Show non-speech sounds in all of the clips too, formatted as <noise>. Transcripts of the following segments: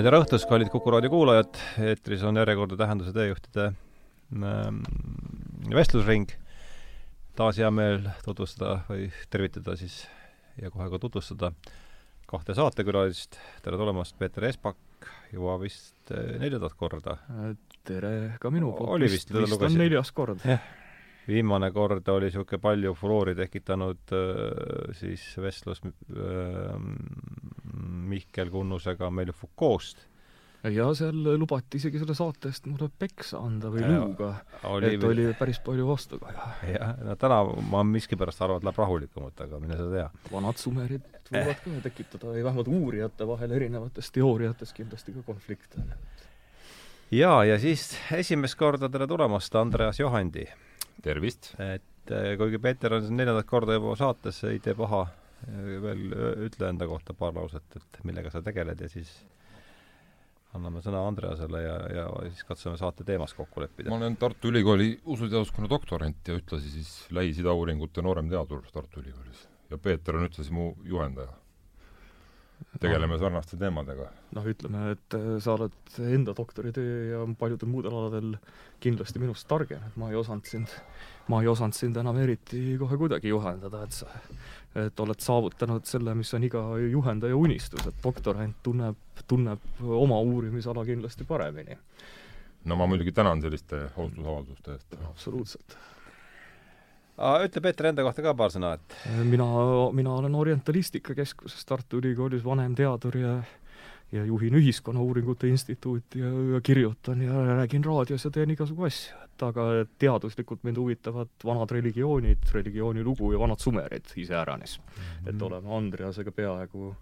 tere õhtust, kallid Kuku raadio kuulajad, eetris on järjekordne Tähenduse teejuhtide ähm, vestlusring. taas hea meel tutvustada või tervitada siis ja kohe ka tutvustada kahte saatekülalist. tere tulemast, Peeter Espak, juba vist äh, neljandat korda. tere ka minu poolt. oli vist, vist on neljas kord. jah, viimane kord oli niisugune palju furoori tekitanud äh, siis vestlus äh, Mihkel Kunnusega meil Foucault'st. ja seal lubati isegi selle saate eest mulle peksa anda või luuga, et oli päris palju vastukaja. jah, no täna ma miskipärast arvan, et läheb rahulikumalt, aga mine sa tea. vanad sumerid võivad ka tekitada või vähemalt uurijate vahel erinevates teooriates kindlasti ka konflikte. jaa, ja siis esimest korda tere tulemast, Andreas Johandi tervist! et äh, kuigi Peeter on neljandat korda juba saates, ei tee paha, veel äh, ütle enda kohta paar lauset, et millega sa tegeled ja siis anname sõna Andreasele ja, ja siis katsume saate teemas kokku leppida. ma olen Tartu Ülikooli usuteaduskonna doktorant ja ühtlasi siis Lähis-Ida uuringute nooremteadur Tartu Ülikoolis. ja Peeter on ühtlasi mu juhendaja tegeleme sarnaste teemadega. noh, ütleme, et äh, sa oled enda doktoritöö ja paljudel muudel aladel kindlasti minust targem, et ma ei osanud sind, ma ei osanud sind enam eriti kohe kuidagi juhendada, et sa, et oled saavutanud selle, mis on iga juhendaja unistus, et doktorant tunneb, tunneb oma uurimisala kindlasti paremini. no ma muidugi tänan selliste austusavalduste eest. absoluutselt ütle Peeter enda kohta ka paar sõna, et mina, mina olen Orientalistika Keskuses Tartu Ülikoolis vanemteadur ja ja juhin Ühiskonnauuringute Instituuti ja, ja kirjutan ja räägin raadios ja teen igasugu asju, et aga teaduslikult mind huvitavad vanad religioonid, religioonilugu ja vanad sumerid iseäranis mm. -hmm. et oleme Andreasega peaaegu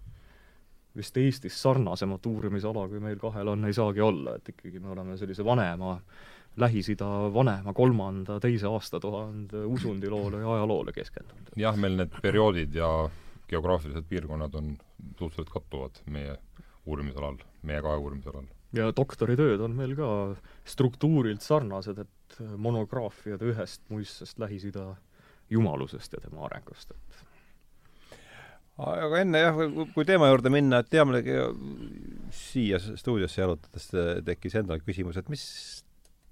vist Eestis sarnasemat uurimisala, kui meil kahel on, ei saagi olla, et ikkagi me oleme sellise vanema Lähis-Ida vanema, kolmanda, teise aastatuhande usundiloole ja ajaloole keskendunud. jah, meil need perioodid ja geograafilised piirkonnad on suhteliselt kattuvad meie uurimisalal, meie kahe uurimisalal. ja doktoritööd on meil ka struktuurilt sarnased, et monograafiad ühest muistsest Lähis-Ida jumalusest ja tema arengust, et aga enne jah, kui teema juurde minna, et teamegi siia stuudiosse jalutades tekkis endal küsimus, et mis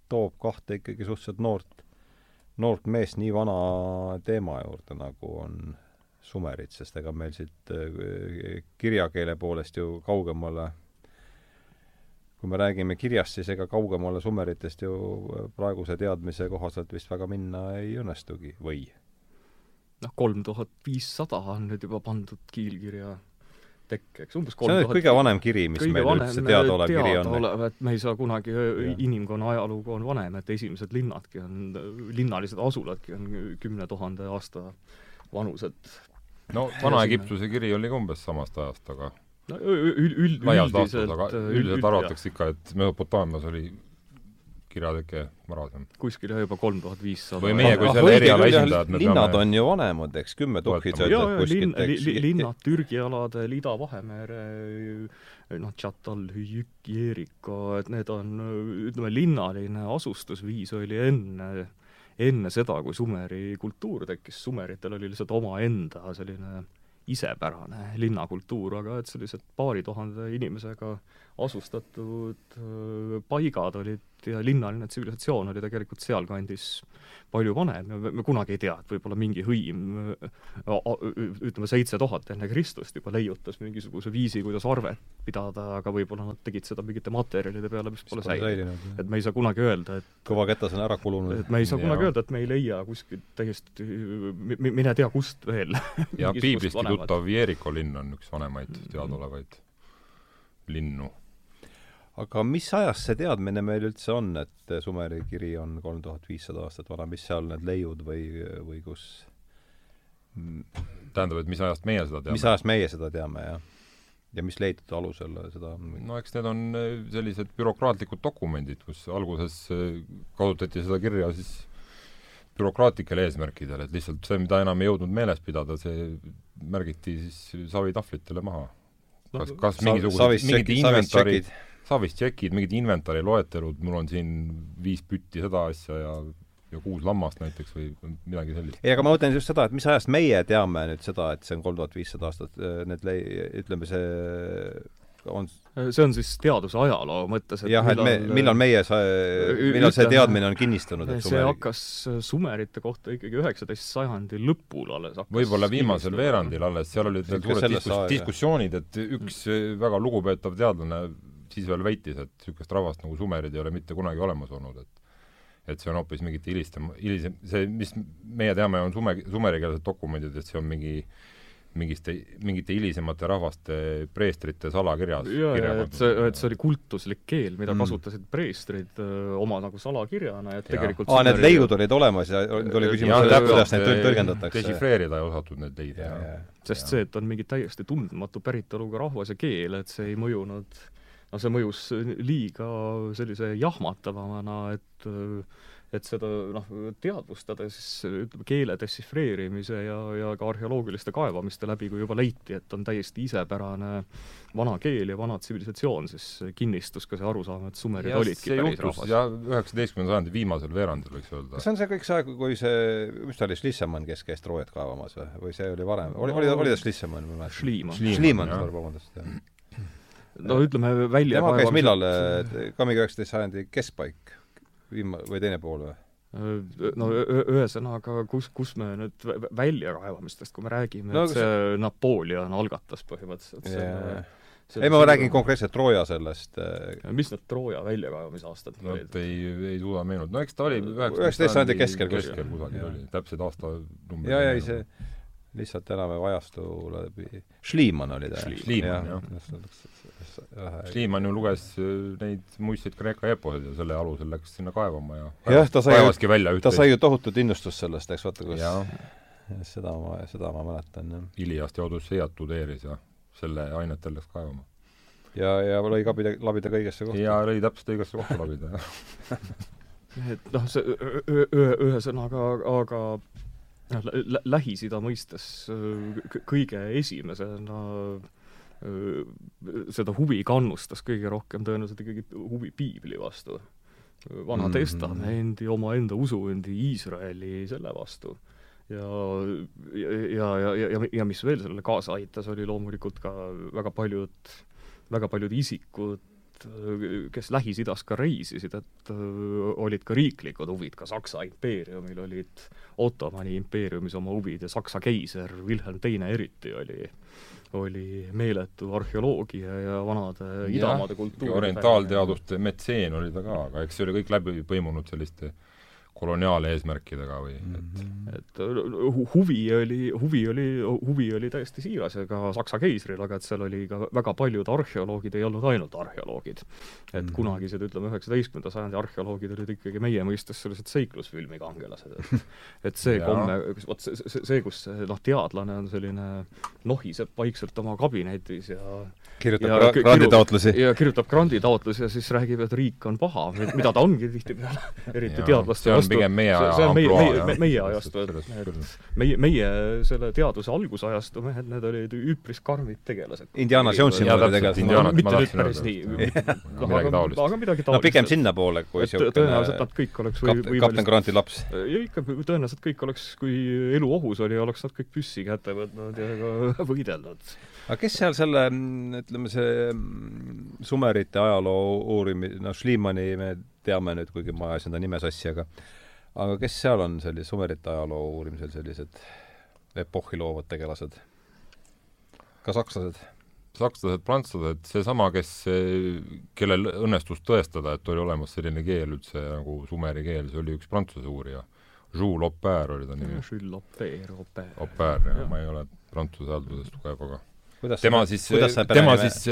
toob kahte ikkagi suhteliselt noort, noort meest nii vana teema juurde, nagu on sumerid, sest ega meil siit äh, kirjakeele poolest ju kaugemale kui me räägime kirjast, siis ega kaugemale sumeritest ju praeguse teadmise kohaselt vist väga minna ei õnnestugi, või? noh, kolm tuhat viissada on nüüd juba pandud kiilkirja tekkeks, umbes see on nüüd kõige vanem kiri, mis meil üldse teadaolev kiri on. teadaolev, et me ei saa kunagi, inimkonna ajalugu on vanem, et esimesed linnadki on, linnalised asuladki on kümne tuhande aasta vanused. No Vana-Egiptuse kiri oli ka umbes samast ajast, aga no üld-, üld, üldiselt aga üldiselt arvatakse ikka, et Mesopotaamias oli kirjateke varasem. kuskil jah, juba kolm tuhat viissada. või meie kui selle eriala esindajad linnad peame... on ju vanemad, eks, kümme tuhkit sa ütled kuskilt, eks li, linnad Türgi aladel, Ida-Vahemere, noh, Tšatal, Jeriko, et need on, ütleme, linnaline asustusviis oli enne enne seda, kui Sumeri kultuur tekkis, sumeritel oli lihtsalt omaenda selline isepärane linnakultuur, aga et sellised paari tuhande inimesega asustatud paigad olid ja linnaline tsivilisatsioon oli tegelikult sealkandis palju vanem ja me, me kunagi ei tea, et võib-olla mingi hõim ütleme seitse tuhat enne Kristust juba leiutas mingisuguse viisi, kuidas arvet pidada, aga võib-olla nad tegid seda mingite materjalide peale, mis pole säilinud. et me ei saa kunagi öelda, et kõva ketas on ära kulunud. et me ei saa kunagi öelda, et me ei leia kuskilt täiesti, mine tea, kust veel. Ja <laughs> piiblistki tuttav Jeeriko linn on üks vanemaid teadaolevaid linnu aga mis ajast see teadmine meil üldse on, et Sumeri kiri on kolm tuhat viissada aastat vana, mis seal need leiud või, või kus tähendab, et mis ajast meie seda teame? mis ajast meie seda teame, jah. ja mis leidude alusel seda no eks need on äh, sellised bürokraatlikud dokumendid, kus alguses äh, kasutati seda kirja siis bürokraatlikel eesmärkidel, et lihtsalt see, mida enam ei jõudnud meeles pidada, see märgiti siis savitahvlitele maha. kas, kas mingisugused, mingid inventari Savist tšekid, mingid inventari loetelud, mul on siin viis pütti seda asja ja ja kuus lammast näiteks või midagi sellist. ei, aga ma mõtlen just seda, et mis ajast meie teame nüüd seda, et see on kolm tuhat viissada aastat, need lei-, ütleme see on see on siis teaduse ajaloo mõttes, et jah, et me, millal meie sa-, millal see teadmine on kinnistunud, et see sumeri... hakkas sumerite kohta ikkagi üheksateist sajandi lõpul alles hakkas võib-olla viimasel veerandil alles, seal olid veel suured diskus-, diskussioonid, et üks mm. väga lugupeetav teadlane siis veel väitis, et niisugust rahvast nagu sumerid ei ole mitte kunagi olemas olnud, et et see on hoopis mingite hilistem, hilisem, see, mis meie teame, on sume, sumerikeelsed dokumendid, et see on mingi mingiste, mingite hilisemate rahvaste preestrite salakirjas jaa, ja et see, et see oli kultuslik keel, mida mm. kasutasid preestrid öö, oma nagu salakirjana, et ja. tegelikult aa, need leiud olid olemas ja nüüd oli küsimus, kuidas neid tõlgendatakse? dešifreerida ei osatud neid leida. sest ja. see, et on mingi täiesti tundmatu päritoluga rahvas ja keel, et see ei mõjunud, no see mõjus liiga sellise jahmatavamana, et et seda noh, teadvustada siis ütleme, keele dešifreerimise ja, ja ka arheoloogiliste kaevamiste läbi, kui juba leiti, et on täiesti isepärane vana keel ja vana tsivilisatsioon, siis kinnistus ka see arusaam, et sumerid ja olidki päris rahvas. jah, üheksateistkümnenda sajandi viimasel veerandil, võiks öelda. kas see on see kõik see aeg, kui see, mis ta oli, Schlissemann, kes käis Troojat kaevamas või, või see oli varem, oli, oli, oli ta Schlissemann, ma ei mäleta? Schliemann. Schliemann, vabandust, jah. No ütleme välja tema käis millal, ka mingi üheksateist sajandi keskpaik viima-, või teine pool või? no ühesõnaga, kus, kus me nüüd väljakaevamistest, kui me räägime no,, et see Napoleon algatas põhimõtteliselt yeah. selle ei, ma räägin konkreetselt Trooja sellest mis need Trooja väljakaevamisaastad no, olid? ei, ei suuda meenutada, no eks ta oli üheksateist sajandi keskel keskel kusagil oli, täpsed aastanumbrid jaa, jaa, ei see lihtsalt elame ajastu läbi. Schliemann oli ta. Schliemann, jah. Schliemann ju luges äh, neid muistseid Kreeka eposid ja selle alusel läks sinna kaevama ja jah, ta sai ju, ta sai ju tohutut innustust sellest, eks vaata, kus ja. <laughs> seda ma, seda ma mäletan, jah. Iliast ja Odüsseat tudeeris ja selle ainetel läks kaevama. ja, ja lõi kabida, labida ka õigesse kohta. ja lõi täpselt õigesse kohta labida, jah <laughs> et noh, see ühesõnaga, aga noh, Lähis-Ida mõistes kõige esimesena seda huvi kannustas kõige rohkem tõenäoliselt ikkagi huvi piibli vastu. Vana mm -hmm. Testamendi, omaenda usuendi Iisraeli selle vastu. ja, ja, ja, ja, ja, ja mis veel sellele kaasa aitas, oli loomulikult ka väga paljud, väga paljud isikud, kes Lähis-Idas ka reisisid, et olid ka riiklikud huvid, ka Saksa impeeriumil olid Ottomani impeeriumis oma huvid ja Saksa keiser Wilhelm Teine eriti oli oli meeletu arheoloogia ja vanade idamaade kultuuri orientaalteaduste metseen oli ta ka, aga eks see oli kõik läbi põimunud selliste äh, koloniaaleesmärkidega või et -hmm. et huvi oli, huvi oli, huvi oli täiesti siiras ja ka Saksa keisril, aga et seal oli ka väga paljud arheoloogid ei olnud ainult arheoloogid. et mm -hmm. kunagised, ütleme, üheksateistkümnenda sajandi arheoloogid olid ikkagi meie mõistes sellised seiklusfilmi kangelased, et <laughs> et see komme, vot see, see, see, kus noh, teadlane on selline nohiseb vaikselt oma kabinetis ja kirjutab ja, granditaotlusi. ja kirjutab granditaotlusi ja siis räägib, et riik on paha, mida ta ongi tihtipeale, <laughs> eriti teadlaste vastu pigem meie aja see on meie, meie, meie, meie ajastu, et, meie, meie selle teaduse algusajastu mehed, need olid üpris karmid tegelased. Indiana Jonesi moodi tegelased. mitte nüüd päris nii. <laughs> midagi taolist. aga midagi taolist. no pigem sinnapoole, kui niisugune tõenäoliselt nad kõik oleks või, või kapten Granti laps. ja ikka, tõenäoliselt kõik oleks, kui elu ohus oli, oleks nad kõik püssi kätte võtnud ja <laughs> võidelnud. Aga kes seal selle, ütleme, see Sumerite ajaloo uurimis-, noh, Schliemanni me teame nüüd, kuigi ma ajasin ta nime sassi, aga aga kes seal on sellise Sumerite ajaloo uurimisel sellised epohhi loovad tegelased? ka sakslased? sakslased, prantslased, seesama, kes, kellel õnnestus tõestada, et oli olemas selline keel üldse nagu sumeri keel, see oli üks prantsuse uurija. Jules Oppert oli ta nimi. Jules Oppert, Oppert. Oppert, jah, ma ei ole prantsuse haldusest tugev, aga kuidas tema siis, tema siis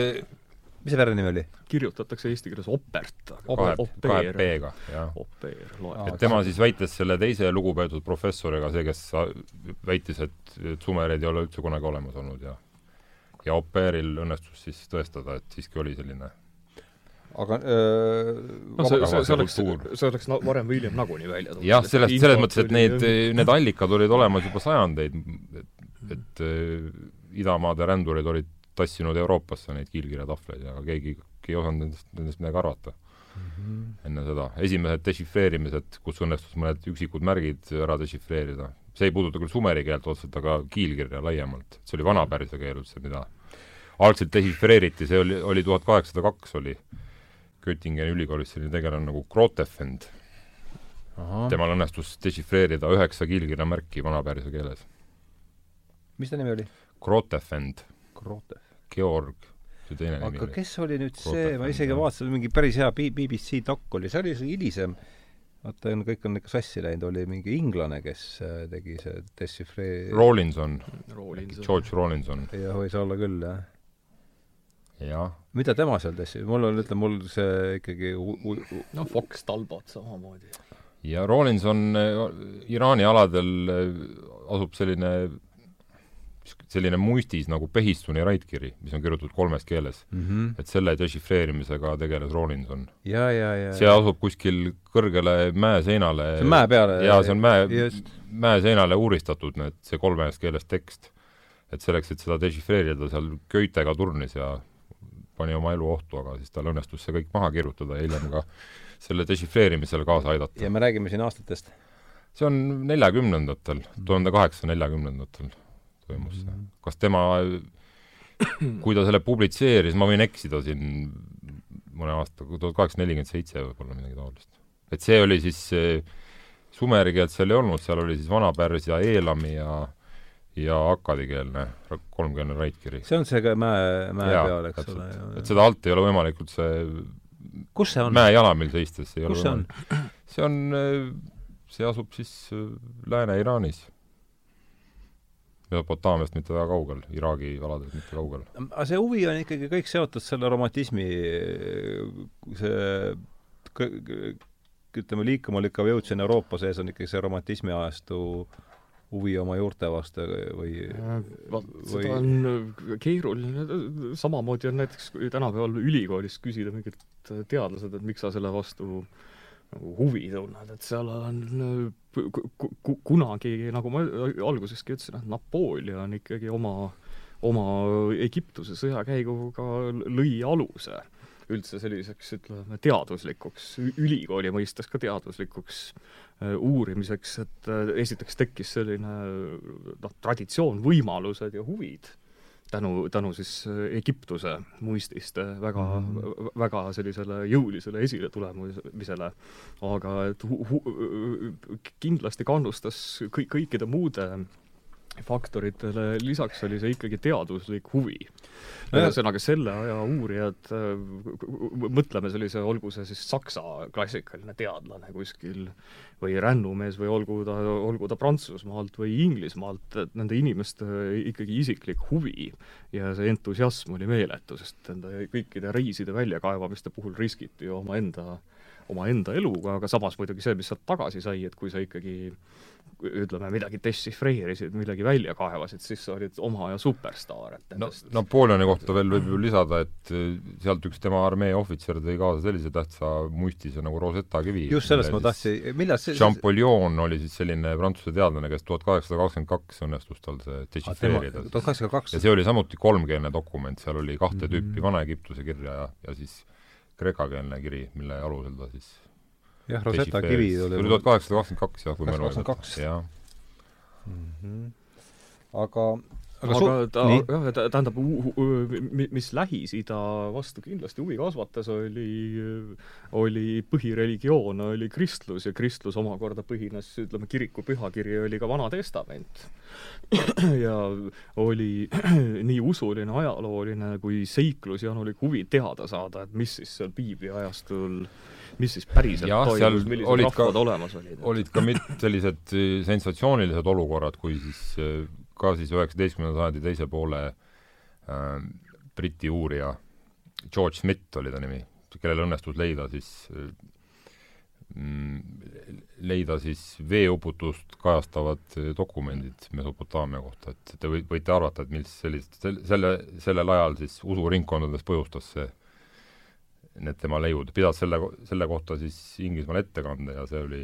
mis see perenimi oli? kirjutatakse eesti keeles opert, aga kahe, P-ga, jah. opeer loeb. et tema siis väites selle teise lugupeetud professoriga, see, kes väitis, et, et sumereid ei ole üldse kunagi olemas olnud ja ja opeeril õnnestus siis tõestada, et siiski oli selline aga öö, no see, see, see oleks, see oleks no, varem või hiljem nagunii välja tulnud. jah, sellest, selles mõttes, et need, need allikad olid olemas juba sajandeid, et, et idamaade rändurid olid tassinud Euroopasse neid kiilkirjatahvleid ja keegi, keegi ei osanud nendest, nendest midagi arvata mm. -hmm. enne seda. esimesed dešifreerimised, kus õnnestus mõned üksikud märgid ära dešifreerida, see ei puuduta küll sumeri keelt otseselt, aga kiilkirja laiemalt. see oli vanapärsia keel üldse, mida algselt dešifreeriti, see oli, oli tuhat kaheksasada kaks oli Göttingeni ülikoolis selline tegelane nagu Grotefend. temal õnnestus dešifreerida üheksa kiilkirja märki vana-pärsia keeles. mis ta nimi oli? Grotefend. Grotef. Georg, see teine nimi aga kes oli nüüd see, Grotefend, ma isegi vaatasin, mingi päris hea BBC dok oli, see oli see hilisem, vaata, kõik on ikka sassi läinud, oli mingi inglane, kes äh, tegi see dešifree-, Rawlinson. George Rawlinson, jah, võis olla küll, jah. jah. mida tema seal testis, mul on, ütleme, mul see ikkagi no Fox Talbot samamoodi. ja Rawlinson äh, Iraani aladel äh, asub selline selline muistis nagu Pehistuni raitkiri, mis on kirjutatud kolmes keeles. mm -hmm. et selle dešifreerimisega tegeles Rawlinson. see asub kuskil kõrgele mäeseinale see on mäe peale. jaa, see on mäe, mäeseinale uuristatud need, see kolmes keeles tekst. et selleks, et seda dešifreerida, seal Goethega turnis ja pani oma elu ohtu, aga siis tal õnnestus see kõik maha kirjutada ja hiljem ka selle dešifreerimisele kaasa aidata. ja me räägime siin aastatest. see on neljakümnendatel, tuhande kaheksasaja neljakümnendatel toimus see. kas tema, kui ta selle publitseeris, ma võin eksida siin mõne aasta, tuhat kaheksasada nelikümmend seitse võib-olla midagi taolist. et see oli siis, sumeri keelt seal ei olnud, seal oli siis vana-pärsia, eelami ja ja akkadikeelne kolmkeelne raitkiri. see on see ka mäe, mäe peal, eks ole. et seda alt ei ole võimalik üldse kus see on? mäejalamil seistes ei ole kus see on võimalik. see on, see asub siis äh, Lääne-Iraanis. Mesopotaamiast mitte väga kaugel, Iraagi aladelt mitte kaugel. aga see huvi on ikkagi kõik seotud selle romantismi, see ütleme, liikuma lükkav jõud siin Euroopa sees on ikkagi see romantismi ajastu huvi oma juurte vastu või Vaat või- seda on äh, keeruline, samamoodi on näiteks kui tänapäeval ülikoolis küsida mingilt teadlased, et miks sa selle vastu nagu huvi tunned, et seal on ku- ku- ku- kunagi, nagu ma alguseski ütlesin, et Napoleon ikkagi oma, oma Egiptuse sõjakäiguga lõi aluse üldse selliseks, ütleme, teaduslikuks, ülikooli mõistes ka teaduslikuks äh, uurimiseks, et äh, esiteks tekkis selline noh, traditsioon, võimalused ja huvid tänu, tänu siis äh, Egiptuse muististe väga mm. -hmm. väga sellisele jõulisele esiletulemisele, aga et hu-, hu-, kindlasti kannustas kõik, kõikide muude faktoritele lisaks oli see ikkagi teaduslik huvi. Ühesõnaga, selle aja uurijad, mõtleme sellise, olgu see siis saksa klassikaline teadlane kuskil või rännumees või olgu ta, olgu ta Prantsusmaalt või Inglismaalt, et nende inimeste ikkagi isiklik huvi ja see entusiasm oli meeletu, sest nende kõikide reiside väljakaevamiste puhul riskiti ju omaenda omaenda eluga, aga samas muidugi see, mis sealt tagasi sai, et kui sa ikkagi ütleme, midagi dešifreerisid, midagi välja kaevasid, siis sa olid oma aja superstaar, et no nendest Napoleoni kohta veel võib ju lisada, et eh, sealt üks tema armee ohvitser tõi kaasa sellise tähtsa muistise nagu Rosetta kivi. just sellest ma tahtsin, millal see Champollion oli siis selline prantsuse teadlane, kes tuhat kaheksasada kakskümmend kaks õnnestus tal see dešifreerida. tuhat kaheksasada kaks ja see oli samuti kolmkeelne dokument, seal oli kahte Mhm. tüüpi Vana-Egiptuse kirja ja, ja siis kreekakeelne kiri, mille alusel ta siis jah, Rosetta kivi tuli oli tuhat kaheksasada kakskümmend kaks, jah, kui ma ei 822. jah. Mhm. aga aga, aga su- ta, jah, ta tähendab, mis Lähis-Ida vastu kindlasti huvi kasvatas, oli, oli põhireligioon oli kristlus ja kristlus omakorda põhines, ütleme, kiriku pühakiri oli ka Vana Testament. <clears throat> ja oli <clears throat> nii usuline, ajalooline kui seiklusjanulik huvi teada saada, et mis siis seal piibli ajastul mis siis päriselt seal toimus, millised rahvad ka- olemas olid? olid ka mit-, sellised eh, sensatsioonilised olukorrad, kui siis eh, ka siis üheksateistkümnenda sajandi teise poole äh, Briti uurija George Smith oli ta nimi, kellel õnnestus leida siis äh, mm, leida siis veeuputust kajastavad dokumendid Mesopotaamia kohta, et te või, võite arvata, et mis sellist, sel-, selle, sellel ajal siis usuringkondades põhjustas see need tema leiud, pidas selle, selle kohta siis Inglismaal ettekande ja see oli,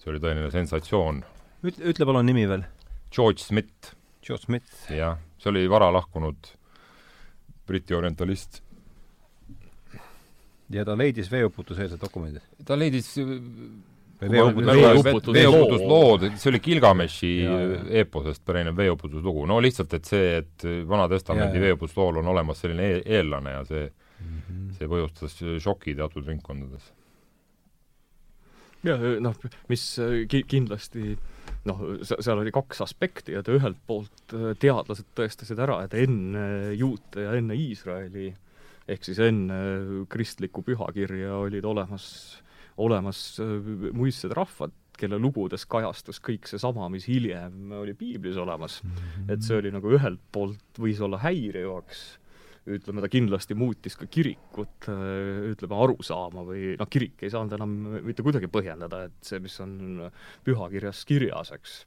see oli tõeline sensatsioon. ütle, ütle palun nimi veel. George Smith, George Smith. jah, see oli vara lahkunud Briti orientalist. ja ta leidis veeuputuseelsed dokumendid. ta leidis veeuputuslood. veeuputuslood, see oli Gilgameshi eeposest pärinev veeuputuslugu, no lihtsalt, et see, et Vana Testamendi veeuputuslool on olemas selline e eellane ja see, Mhm. see põhjustas šoki teatud ringkondades. ja noh, mis ki-, kindlasti noh, seal oli kaks aspekti, et ühelt poolt teadlased tõestasid ära, et enne juute ja enne Iisraeli ehk siis enne kristlikku pühakirja olid olemas, olemas muistsed rahvad, kelle lugudes kajastus kõik seesama, mis hiljem oli piiblis olemas. et see oli nagu ühelt poolt võis olla häirivaks, ütleme, ta kindlasti muutis ka kirikut, ütleme, arusaama või noh, kirik ei saanud enam mitte kuidagi põhjendada, et see, mis on pühakirjas kirjas, eks.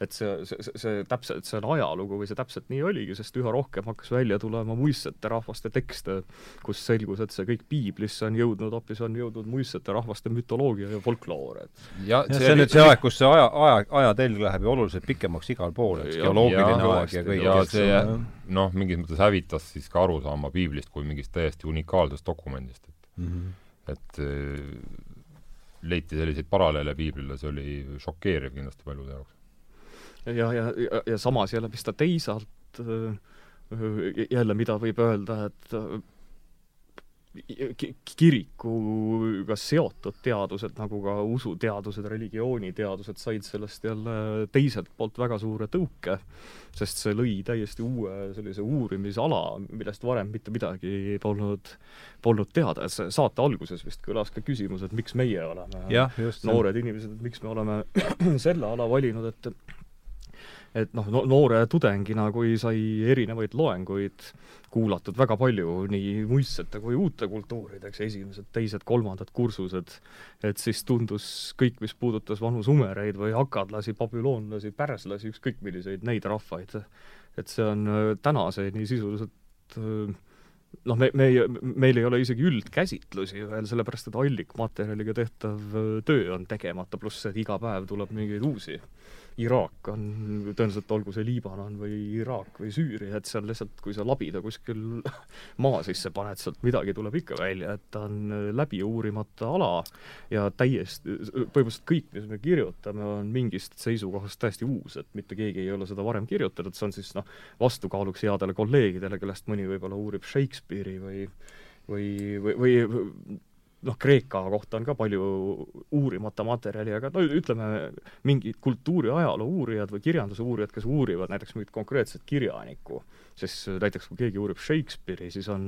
Et see, see, see, see täpselt, see on ajalugu või see täpselt nii oligi, sest üha rohkem hakkas välja tulema muistsete rahvaste tekste, kus selgus, et see kõik piiblisse on jõudnud, hoopis on jõudnud muistsete rahvaste mütoloogia ja folkloor, et ja jah, see on nüüd see aeg, kus see aja, aja, ajatelg läheb ju oluliselt pikemaks igal pool, eks, Ja- geoloogiline ja- aeg ja kõik. ja see noh, mingis mõttes hävitas siis ka arusaama piiblist kui mingist täiesti unikaalsest dokumendist, et Mhm. et äh, leiti selliseid paralleele piiblile, see oli šokeeriv kindlasti paljude jaoks. Ja, ja, ja, ja samas jälle, mis ta teisalt jälle, mida võib öelda, et kirikuga seotud teadused, nagu ka usuteadused, religiooniteadused, said sellest jälle teiselt poolt väga suure tõuke, sest see lõi täiesti uue sellise uurimisala, millest varem mitte midagi polnud, polnud teada, et see saate alguses vist kõlas ka küsimus, et miks meie oleme just. noored inimesed, et miks me oleme <clears throat> selle ala valinud, et et noh, no noore tudengina, kui sai erinevaid loenguid kuulatud väga palju nii muistsete kui uute kultuurideks, esimesed, teised, kolmandad kursused, et siis tundus kõik, mis puudutas vanu sumereid või akadlasi, babüloonlasi, pärslasi, ükskõik milliseid neid rahvaid, et see on äh, tänaseni sisuliselt äh, noh, me, me ei, meil ei ole isegi üldkäsitlusi veel, sellepärast et allikmaterjaliga tehtav öö, töö on tegemata, pluss et iga päev tuleb mingeid uusi. Iraak on, tõenäoliselt olgu see Liibanon või Iraak või Süüria, et seal lihtsalt, kui sa labida kuskil <laughs> maa sisse paned, sealt midagi tuleb ikka välja, et ta on öö, läbi uurimata ala ja täiesti, põhimõtteliselt kõik, mis me kirjutame, on mingist seisukohast täiesti uus, et mitte keegi ei ole seda varem kirjutanud, see on siis noh, vastukaaluks headele kolleegidele, kellest mõni võib-olla uurib Shakespeare'i või või, või, või noh, Kreeka kohta on ka palju uurimata materjali, aga no ütleme, mingid kultuuri ajaloo uurijad või kirjanduse uurijad, kes uurivad näiteks mingit konkreetset kirjanikku, siis näiteks kui keegi uurib Shakespeare'i, siis on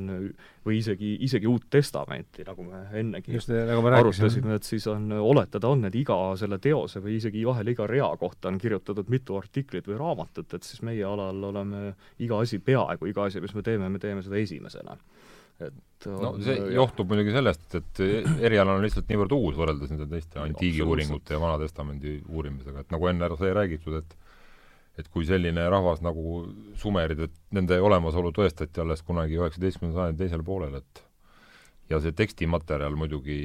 või isegi, isegi Uut Testamenti, nagu me ennegi just nagu me arutasime, et siis on, oletada on, et iga selle teose või isegi vahel iga rea kohta on kirjutatud mitu artiklit või raamatut, et siis meie alal oleme iga asi, peaaegu iga asi, mis me teeme, me teeme seda esimesena. Et no see johtub muidugi sellest, et eriala on lihtsalt niivõrd uus võrreldes nende teiste antiigiuuringute ja Vana-testamendi uurimisega, et nagu enne sai räägitud, et et kui selline rahvas nagu sumerid, et nende olemasolu tõestati alles kunagi üheksateistkümnenda sajandi teisel poolel, et ja see tekstimaterjal muidugi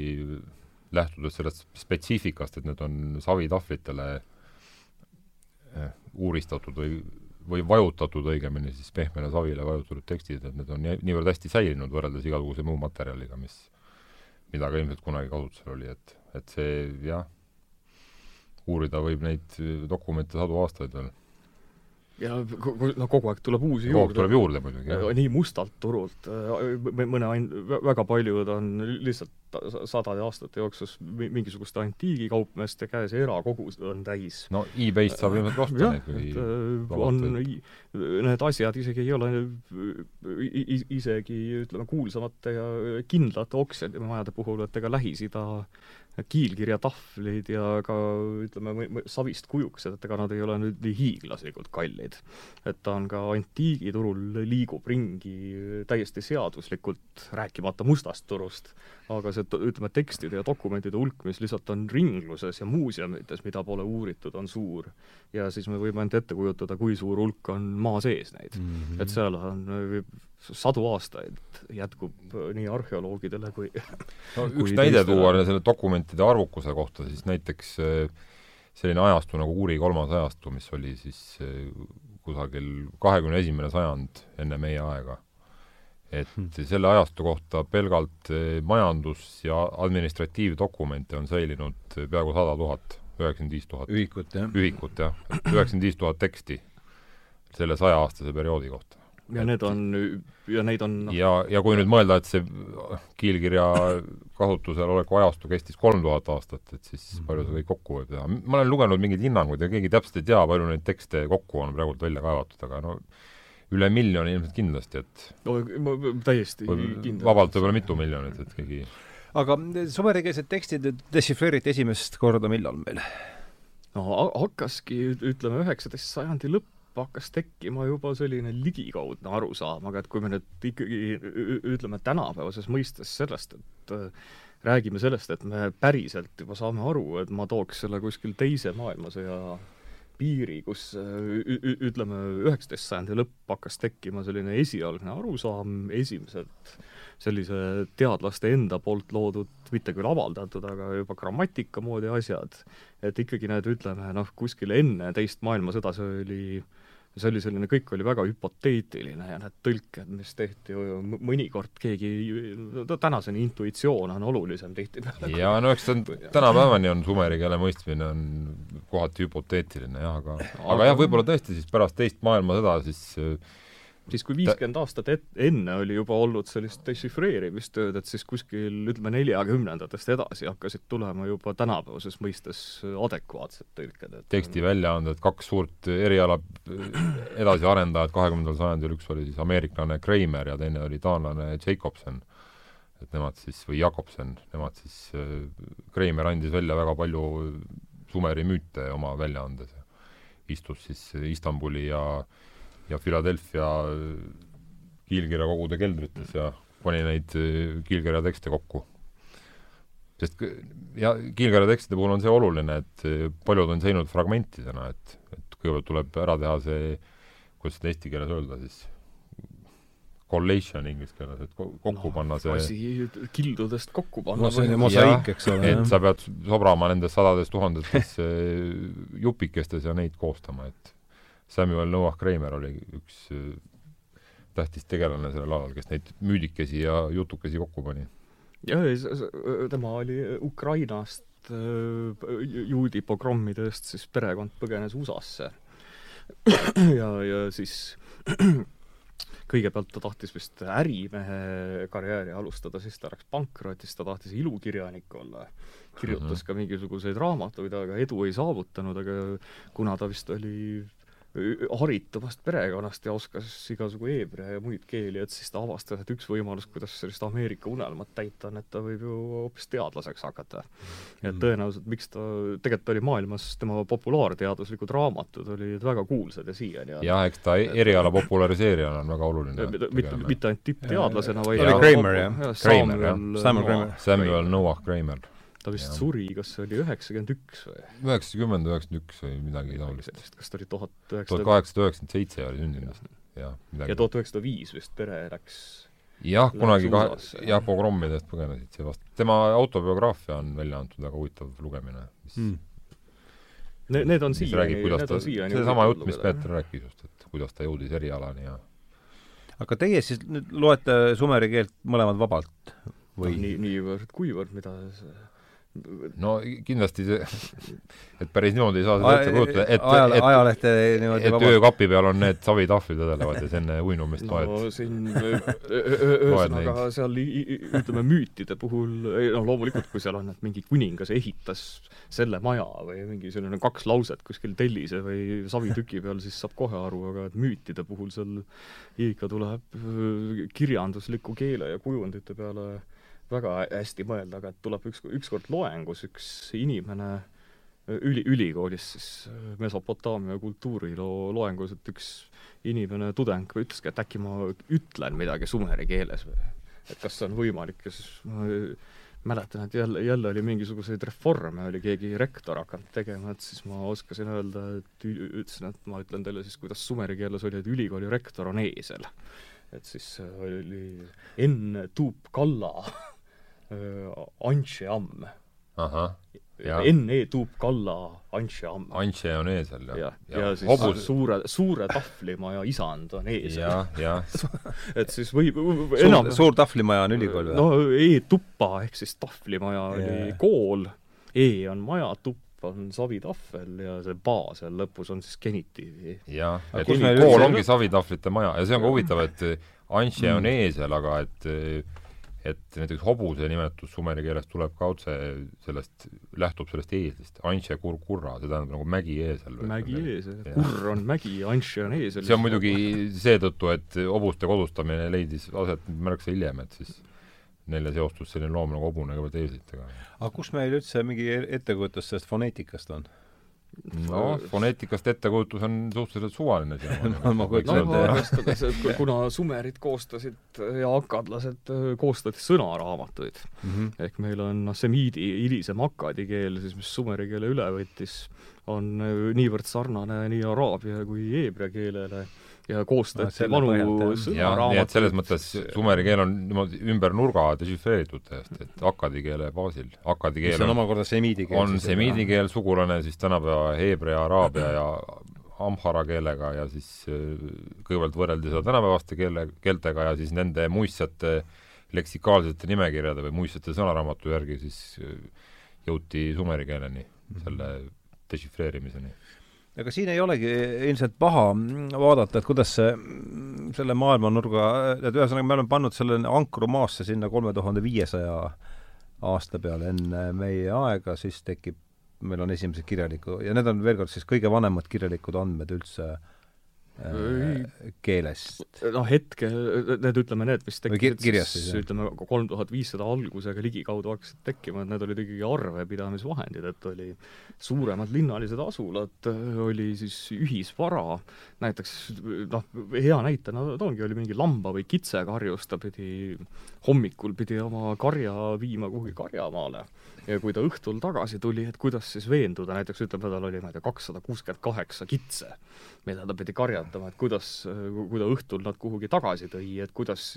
lähtudes sellest spetsiifikast, et need on savitahvlitele eh, uuristatud või või vajutatud õigemini siis pehmele savile vajutatud tekstid, et need on nii, niivõrd hästi säilinud võrreldes igasuguse muu materjaliga, mis, mida ka ilmselt kunagi kasutusel oli, et, et see jah, uurida võib neid dokumente sadu aastaid veel. Ja no kogu aeg tuleb uusi kogu aeg tuleb juurde muidugi, jah. nii mustalt turult, mõne ain-, väga paljud on lihtsalt sadade aastate jooksul mingisuguste antiigikaupmeeste käes ja erakogud on täis. no e-base'ist saab ilmselt osta neid või et on, need asjad isegi ei ole isegi ütleme, kuulsamate ja kindlate oksjonimajade puhul, et ega Lähis-Ida kiilkirjatahvlid ja ka ütleme, savist kujukesed, et ega nad ei ole nüüd nii hiiglaslikult kallid. et ta on ka antiigiturul, liigub ringi täiesti seaduslikult, rääkimata mustast turust, aga see, ütleme, tekstide ja dokumentide hulk, mis lihtsalt on ringluses ja muuseumites, mida pole uuritud, on suur. ja siis me võime end ette kujutada, kui suur hulk on maa sees neid mm. -hmm. et seal on sadu aastaid jätkub nii arheoloogidele kui <laughs> no üks näide tuua selle dokumentide arvukuse kohta, siis näiteks selline ajastu nagu Uuri kolmas ajastu, mis oli siis kusagil kahekümne esimene sajand enne meie aega. Et selle ajastu kohta pelgalt eh, majandus- ja administratiivdokumente on säilinud peaaegu sada tuhat, üheksakümmend viis tuhat ühikut, jah? ühikut, jah. üheksakümmend viis tuhat teksti selle sajaaastase perioodi kohta. ja need on, ja neid on no. ja, ja kui nüüd mõelda, et see kiilkirja kasutusel oleku ajastu kestis kolm tuhat aastat, et siis mhm. palju see kõik kokku võib teha. ma olen lugenud mingeid hinnanguid ja keegi täpselt ei tea, palju neid tekste kokku on praegult välja kaevatud, aga no üle miljoni ilmselt kindlasti, et no ma täiesti kindel. vabalt võib-olla mitu miljonit, et keegi aga sumerikeelsed tekstid dešifreeriti esimest korda millal meil? no hakkaski, ütleme, üheksateist sajandi lõpp hakkas tekkima juba selline ligikaudne arusaam, aga et kui me nüüd ikkagi ütleme tänapäevases mõistes sellest, et äh, räägime sellest, et me päriselt juba saame aru, et ma tooks selle kuskil teise maailmasõja piiri, kus ütleme, üheksateist sajandi lõpp hakkas tekkima selline esialgne arusaam, esimesed sellise teadlaste enda poolt loodud, mitte küll avaldatud, aga juba grammatika moodi asjad, et ikkagi need, ütleme noh, kuskil enne teist maailmasõda see oli äh, see oli selline, kõik oli väga hüpoteetiline ja need tõlked, mis tehti, mõnikord keegi, tänaseni intuitsioon on olulisem tihtipeale. jaa, no eks ta on, tänapäevani on sumeri keele mõistmine on kohati hüpoteetiline jah, aga aga jah, võib-olla tõesti siis pärast teist maailmasõda siis siis kui viiskümmend aastat et-, enne oli juba olnud sellist dešifreerimistööd, et siis kuskil ütleme neljakümnendatest edasi hakkasid tulema juba tänapäevases mõistes adekvaatsed tõlked, et tekstiväljaanded, kaks suurt eriala edasiarendajat kahekümnendal sajandil, üks oli siis ameeriklane Kramer ja teine oli taanlane Jacobson. et nemad siis, või Jakobsen, nemad siis, Kramer andis välja väga palju Sumeri müüte oma väljaandes, istus siis Istanbuli ja äh, ja Philadelphia kiilkirjakogude keldrites ja pani neid äh, kiilkirja tekste kokku. sest ja kiilkirja tekstide puhul on see oluline, et äh, paljud on säilinud fragmentidena, et, et kõigepealt tuleb ära teha see, kuidas seda eesti keeles öelda siis, collation inglise keeles, et kokku no, panna see asi kildudest kokku panna. no see on ju mosaiik, eks ole. et sa pead sobrama nendes sadades tuhandetes jupikestes ja neid koostama, et Samuel Noah Kramer oli üks äh, tähtis tegelane sellel alal, kes neid müüdikesi ja jutukesi kokku pani. jah, tema oli Ukrainast äh, juudi pogrommidest, siis perekond põgenes USA-sse. ja, ja siis <clears throat> kõigepealt ta tahtis vist ärimehe karjääri alustada, siis ta läks pankrotti, siis ta tahtis ilukirjanik olla. kirjutas mm -hmm. ka mingisuguseid raamatuid, aga edu ei saavutanud, aga kuna ta vist oli harituvast perekonnast ja oskas igasugu heebrea ja muid keeli, et siis ta avastas, et üks võimalus, kuidas sellist Ameerika unelmat täita, on, et ta võib ju hoopis teadlaseks hakata. ja mm. tõenäoliselt, miks ta, tegelikult oli maailmas, tema populaarteaduslikud raamatud olid väga kuulsad ja siiani on. jah, eks ta eriala populariseerijana on väga oluline. mitte, mitte ainult tippteadlasena, vaid Kramer, jah? Jah. Samuel Kramer. Samuel Noah Kramer ta vist ja. suri, kas see oli üheksakümmend üks või? üheksakümmend, üheksakümmend üks või midagi taolist. kas ta oli tuhat üheksasada tuhat kaheksasada üheksakümmend seitse oli sündinud vist, jah. ja tuhat üheksasada viis vist pere läks jah, kunagi kahe, jah, pogrommidest põgenesid seevastu. tema autobiograafia on välja antud, väga huvitav lugemine, mis mm. Ne-, need on siiani, need on siiani seesama jutt, mis Peeter rääkis just, et kuidas ta jõudis erialani ja aga teie siis nüüd loete sumeri keelt mõlemad vabalt või no,? nii, niivõrd-kuivõrd, mida see no kindlasti see, et päris niimoodi ei saa seda ette kujutada, et ajal, et, ajalehte niimoodi et öökapi peal on need savitahvlid vedelevad ja siis enne uinumist no loed. siin ühesõnaga seal ütleme müütide puhul, noh loomulikult, kui seal on, et mingi kuningas ehitas selle maja või mingi selline kaks lauset kuskil tellise või savitüki peal, siis saab kohe aru, aga et müütide puhul seal ikka tuleb kirjandusliku keele ja kujundite peale väga hästi mõelda, aga tuleb üks, ükskord loengus üks inimene üli, ülikoolis siis Mesopotaamia kultuuriloo loengus, et üks inimene, tudeng ütleski, et äkki ma ütlen midagi sumeri keeles või et kas see on võimalik ja siis ma mäletan, et jälle, jälle oli mingisuguseid reforme, oli keegi rektor hakanud tegema, et siis ma oskasin öelda, et ütlesin, et ma ütlen teile siis, kuidas sumeri keeles oli, et ülikooli rektor on eesel. et siis oli Enn Tuup Kalla <laughs> Antše Amm. Jah. N.E. Tuub Kalla Antše Amm. Antše on eesel ja, jah, ja, ja siis hobus suure, suure tahvlimaja isand on eesel. jah, jah. <laughs> et siis võib, suur, enam suur tahvlimaja on ülikool või? no E-tuppa ehk siis tahvlimaja oli Jaa. kool, E on maja, tupp on savitahvel ja see baa seal lõpus on siis genitiivi. jah, et kool ongi savitahvlite maja ja see on ka huvitav, et Antše on Mm. eesel, aga et et näiteks hobuse nimetus sumeri keeles tuleb ka otse sellest, lähtub sellest eeslist. Antše kur-kurra, see tähendab nagu mägi-eesel. mägi eesel, Jah. kurr on mägi, Antše on eesel. see on muidugi seetõttu, et hobuste kodustamine leidis aset märksa hiljem, et siis neile seostus selline loom nagu hobune kõigepealt eeslitega. aga kus meil üldse mingi e- ettekujutus sellest foneetikast on? Noh, foneetikast ettekujutus on suhteliselt suvaline <laughs> No ma kujutan no ette, jah. kuna sumerid koostasid ja akkadlased äh, koostati sõnaraamatuid, mm? -hmm. ehk meil on noh, semiidi hilisem akkadi keel siis, mis sumeri keele üle võttis, on äh, niivõrd sarnane nii araabia kui heebrea keelele ja koostati selle vanu jah, nii et selles sõnaraamatuid. mõttes sumeri keel on niimoodi ümber nurga dešifreeritud täiesti, et akkadi keele baasil. akkadi mis keel on on, omakorda semiidi keel on semiidi keel sugulane siis tänapäeva heebrea, araabia ja amhara keelega ja siis äh, kõigepealt võrreldi seda tänapäevaste keele, keeltega ja siis nende muistjate leksikaalsete nimekirjade või muistjate sõnaraamatu järgi siis äh, jõuti sumeri keeleni, selle dešifreerimiseni. Aga siin ei olegi ilmselt paha vaadata, et kuidas see, selle maailmanurga, et ühesõnaga me oleme pannud selle ankru maasse sinna kolme tuhande viiesaja aasta peale. Enne meie aega, siis tekib, meil on esimesed kirjaliku, ja need on veel kord siis kõige vanemad kirjalikud andmed üldse äh, keelest. noh, hetkel, need ütleme, need, kir- tekkisid kirjas siis, ütleme, kolm tuhat viissada algusega ligikaudu hakkasid tekkima, et need olid ikkagi arvepidamisvahendid, et oli suuremad linnalised asulad, oli siis ühisvara, näiteks noh, hea näitena toongi, oli mingi lamba- või kitsekarjus, ta pidi, hommikul pidi oma karja viima kuhugi karjamaale ja kui ta õhtul tagasi tuli, et kuidas siis veenduda, näiteks ütleme, tal oli, ma ei tea, kakssada kuuskümmend kaheksa kitse, mida ta pidi karjatama, et kuidas, kui ta õhtul nad kuhugi tagasi tõi, et kuidas,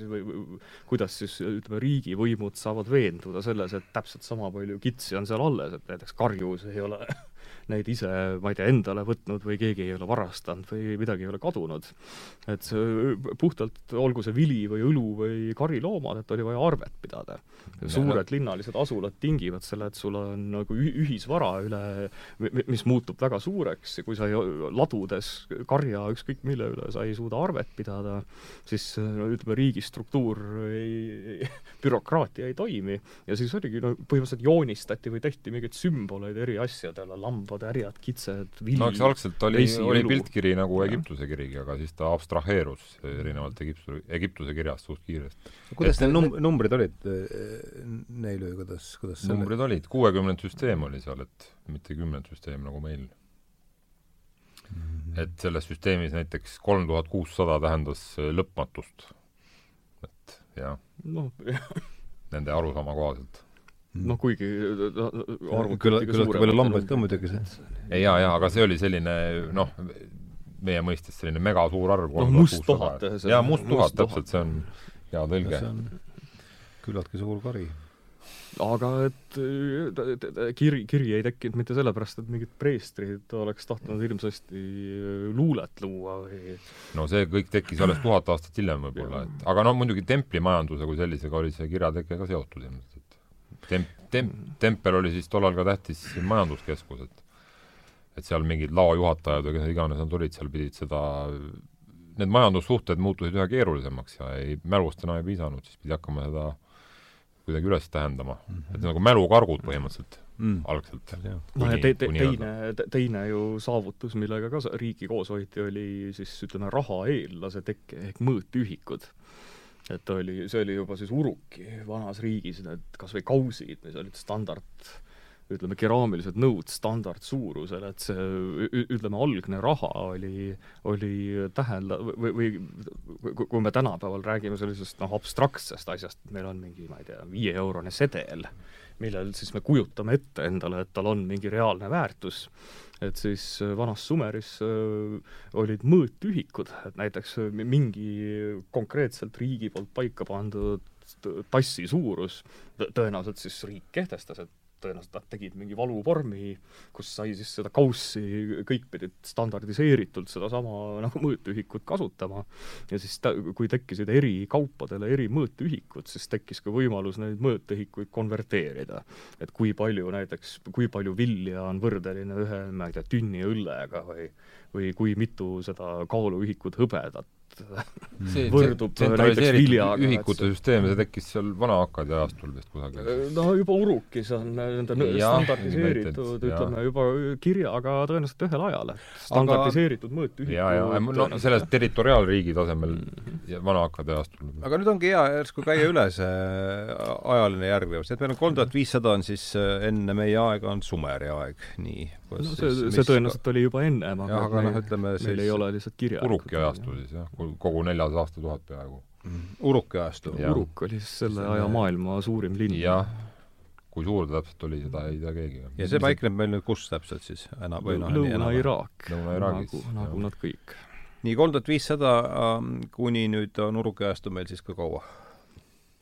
kuidas siis ütleme, riigivõimud saavad veenduda selles, et täpselt sama palju kitsi on seal alles, et näiteks karjus ei ole <laughs> neid ise, ma ei tea, endale võtnud või keegi ei ole varastanud või midagi ei ole kadunud. et see puhtalt, olgu see vili või õlu või kariloomad, et oli vaja arvet pidada. suured linnalised asulad tingivad selle, et sul on nagu ühisvara üle, mis muutub väga suureks ja kui sa ei- ladudes karja ükskõik mille üle sa ei suuda arvet pidada, siis no ütleme, riigi struktuur ei, bürokraatia ei toimi ja siis oligi no põhimõtteliselt joonistati või tehti mingeid sümboleid eri asjadele, lambad, härjad, kitsed, vili no eks algselt oli, oli piltkiri nagu Egiptuse kirigi, aga siis ta abstraheerus erinevalt Egiptuse, Egiptuse kirjast suht kiiresti. kuidas Et need- num-, numbrid olid äh, neil või kuidas, kuidas selle numbrid olid, kuuekümnend süsteem oli seal, et mitte kümnend süsteem nagu meil. Mhm. et selles süsteemis näiteks kolm tuhat kuussada tähendas äh, lõpmatust. et jah, noh, nende arusaama kohaselt. Noh kuigi küll, küllalt palju lambaid ka muidugi see. ei jaa, jaa, aga see oli selline noh, meie mõistes selline megasuur arv. Noh, must tuhat, jaa, must tuhat, täpselt, see on hea tõlge. see on küllaltki suur kari. aga et äh, kiri, kiri ei tekkinud mitte sellepärast, et mingid preestrid oleks tahtnud hirmsasti äh, luulet luua või no see kõik tekkis alles tuhat aastat hiljem võib-olla, et aga no muidugi templimajanduse kui sellisega oli see kirjateke ka seotud ilmselt, temp-, temp-, tempel oli siis tollal ka tähtis majanduskeskus, et et seal mingid laojuhatajad või kes iganes nad olid, seal pidid seda, need majandussuhted muutusid üha keerulisemaks ja ei, mälust enam ei piisanud, siis pidi hakkama seda kuidagi üles tähendama mm. -hmm. et nagu mälukargud põhimõtteliselt mm. algselt. no ja te, te, teine, teine ju saavutus, millega ka riiki koos hoiti, oli siis ütleme, raha eellase tekke ehk mõõtühikud. Et oli, see oli juba siis uruki vanas riigis need kas või kausid, mis olid standard ütleme, keraamilised nõud standardsuurusel, et see ütleme, algne raha oli, oli tähenda- või, või kui me tänapäeval räägime sellisest noh, abstraktsest asjast, et meil on mingi, ma ei tea, viieeurone sedel, millel siis me kujutame ette endale, et tal on mingi reaalne väärtus, et siis äh, vanas Sumeris äh, olid mõõtühikud, et näiteks äh, mi- mingi konkreetselt riigi poolt paika pandud tassi suurus, tõ- tõenäoliselt siis riik kehtestas, et tõenäoliselt nad tegid mingi valuvormi, kus sai siis seda kaussi, kõik pidid standardiseeritult sedasama nagu mõõtühikut kasutama ja siis ta, kui tekkisid eri kaupadele eri mõõtühikud, siis tekkis ka võimalus neid mõõtühikuid konverteerida. et kui palju näiteks, kui palju vilja on võrdeline ühe, ma ei tea, tünni õllega või või kui mitu seda kaaluühikut hõbedat see võrdub näiteks viljaga. ühikute süsteem, see tekkis seal vana-Akkadi ajastul vist kusagil. no juba Urukis on nende standardiseeritud, ütleme juba kirjaga tõenäoliselt ühel ajal, standardiseeritud mõõtühikud ja, ja no selles territoriaalriigi tasemel Mhm. ja vana-Akkadi ajastul. aga nüüd ongi hea järsku käia üle see ajaline järgnevus, et meil on kolm tuhat viissada on siis äh, enne meie aega on Sumeri aeg, nii. no see, see tõenäoliselt oli juba ennem, jah, aga noh, ütleme meil ei ole lihtsalt kirja. Uruki ajastu siis jah, kogu neljas aastatuhat peaaegu. Uruki ajastu. Uruk oli siis selle aja maailma suurim linn. jah, kui suur ta täpselt oli, seda ei tea keegi. ja see paikneb meil nüüd kus täpselt siis noh, Lõuna-Iraak, Lõuna-Iraagis, nagu, nagu nad kõik. nii kolm tuhat viissada ähm, kuni nüüd on Uruki ajastu meil siis ka kaua?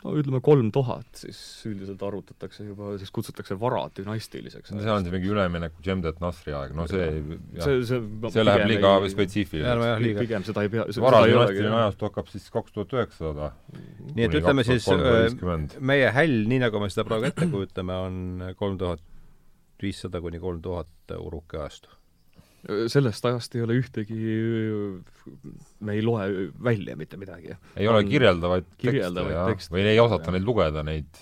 No ütleme kolm tuhat, siis üldiselt arvutatakse juba, siis kutsutakse vara dünastiliseks. no see on see mingi ülemineku Jemdet Nasri aeg, no see jah, see, see, see läheb liiga spetsiifiliseks. pigem seda ei pea varadünastiline ajastu hakkab siis kaks tuhat üheksasada nii et ütleme siis äh, meie häll, nii nagu me seda praegu ette kujutame, on kolm tuhat viissada kuni kolm tuhat Uruki ajastu. Sellest ajast ei ole ühtegi, me ei loe välja mitte midagi. ei ole on kirjeldavaid kirjeldavaid tekste, tekste. või ei osata neid lugeda, neid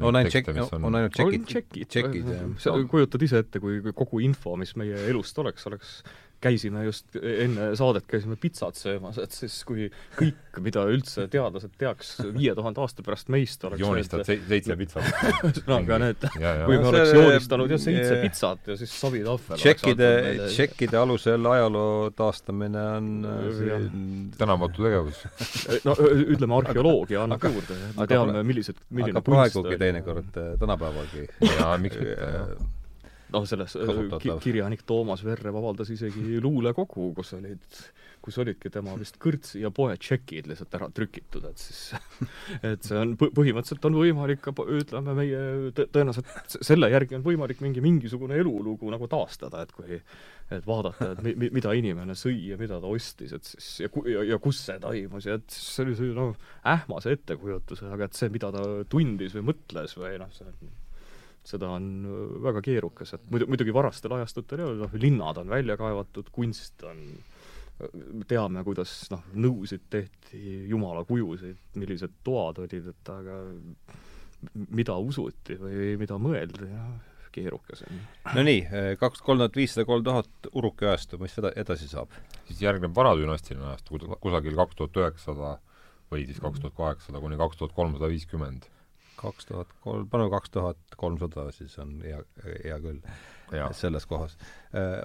on ainult tšekk, on ainult tšekid, tšekid, tšekid, jah. sa kujutad ise ette, kui kogu info, mis meie elust oleks, oleks käisime just enne saadet käisime pitsat söömas, et siis kui kõik, mida üldse teadlased teaks viie tuhande aasta pärast meist, oleks joonistad se- seitse pitsat. ühesõnaga need, ja, ja kui me No oleks joonistanud jah, seitse pitsat ja siis Savi Tahvel tšekkide, tšekkide alusel ajaloo taastamine on äh, see- tänamatu tegevus. no ütleme, arheoloogia annab Aga- juurde, me aga teame, millised, milline aga praegugi teinekord äh, tänapäevalgi ja miks mitte, jah. Noh, selles äh, ki- kirjanik Toomas Verrev avaldas isegi luulekogu, kus olid, kus olidki tema vist kõrtsi ja poe tšekid lihtsalt ära trükitud, et siis <laughs> et see on, põhimõtteliselt on võimalik ka, ütleme, meie tõ- tõenäoliselt selle järgi on võimalik mingi mingisugune elulugu nagu taastada, et kui et vaadata, et mi-, mi-, mida inimene sõi ja mida ta ostis, et siis ja ku-, ja, ja kus see toimus ja et siis see oli selline noh, ähmase ettekujutuse, aga et see, mida ta tundis või mõtles või noh, see seda on äh, väga keerukas, et muidu, muidugi varastel ajastutel jah, noh, linnad on välja kaevatud, kunst on, teame, kuidas noh, nõusid tehti, jumala kujusid, millised toad olid, et aga mida usuti või mida mõeldi, jah, keerukas on. no nii, kaks, kolm tuhat viissada, kolm tuhat Uruki ajastu, mis eda-, edasi saab? siis järgneb varadünastiline ajastu, kus- kusagil kaks tuhat üheksasada või siis kaks tuhat kaheksasada kuni kaks tuhat kolmsada viiskümmend. Kaks tuhat kolm, paneme kaks tuhat kolmsada, siis on hea, hea küll, selles kohas.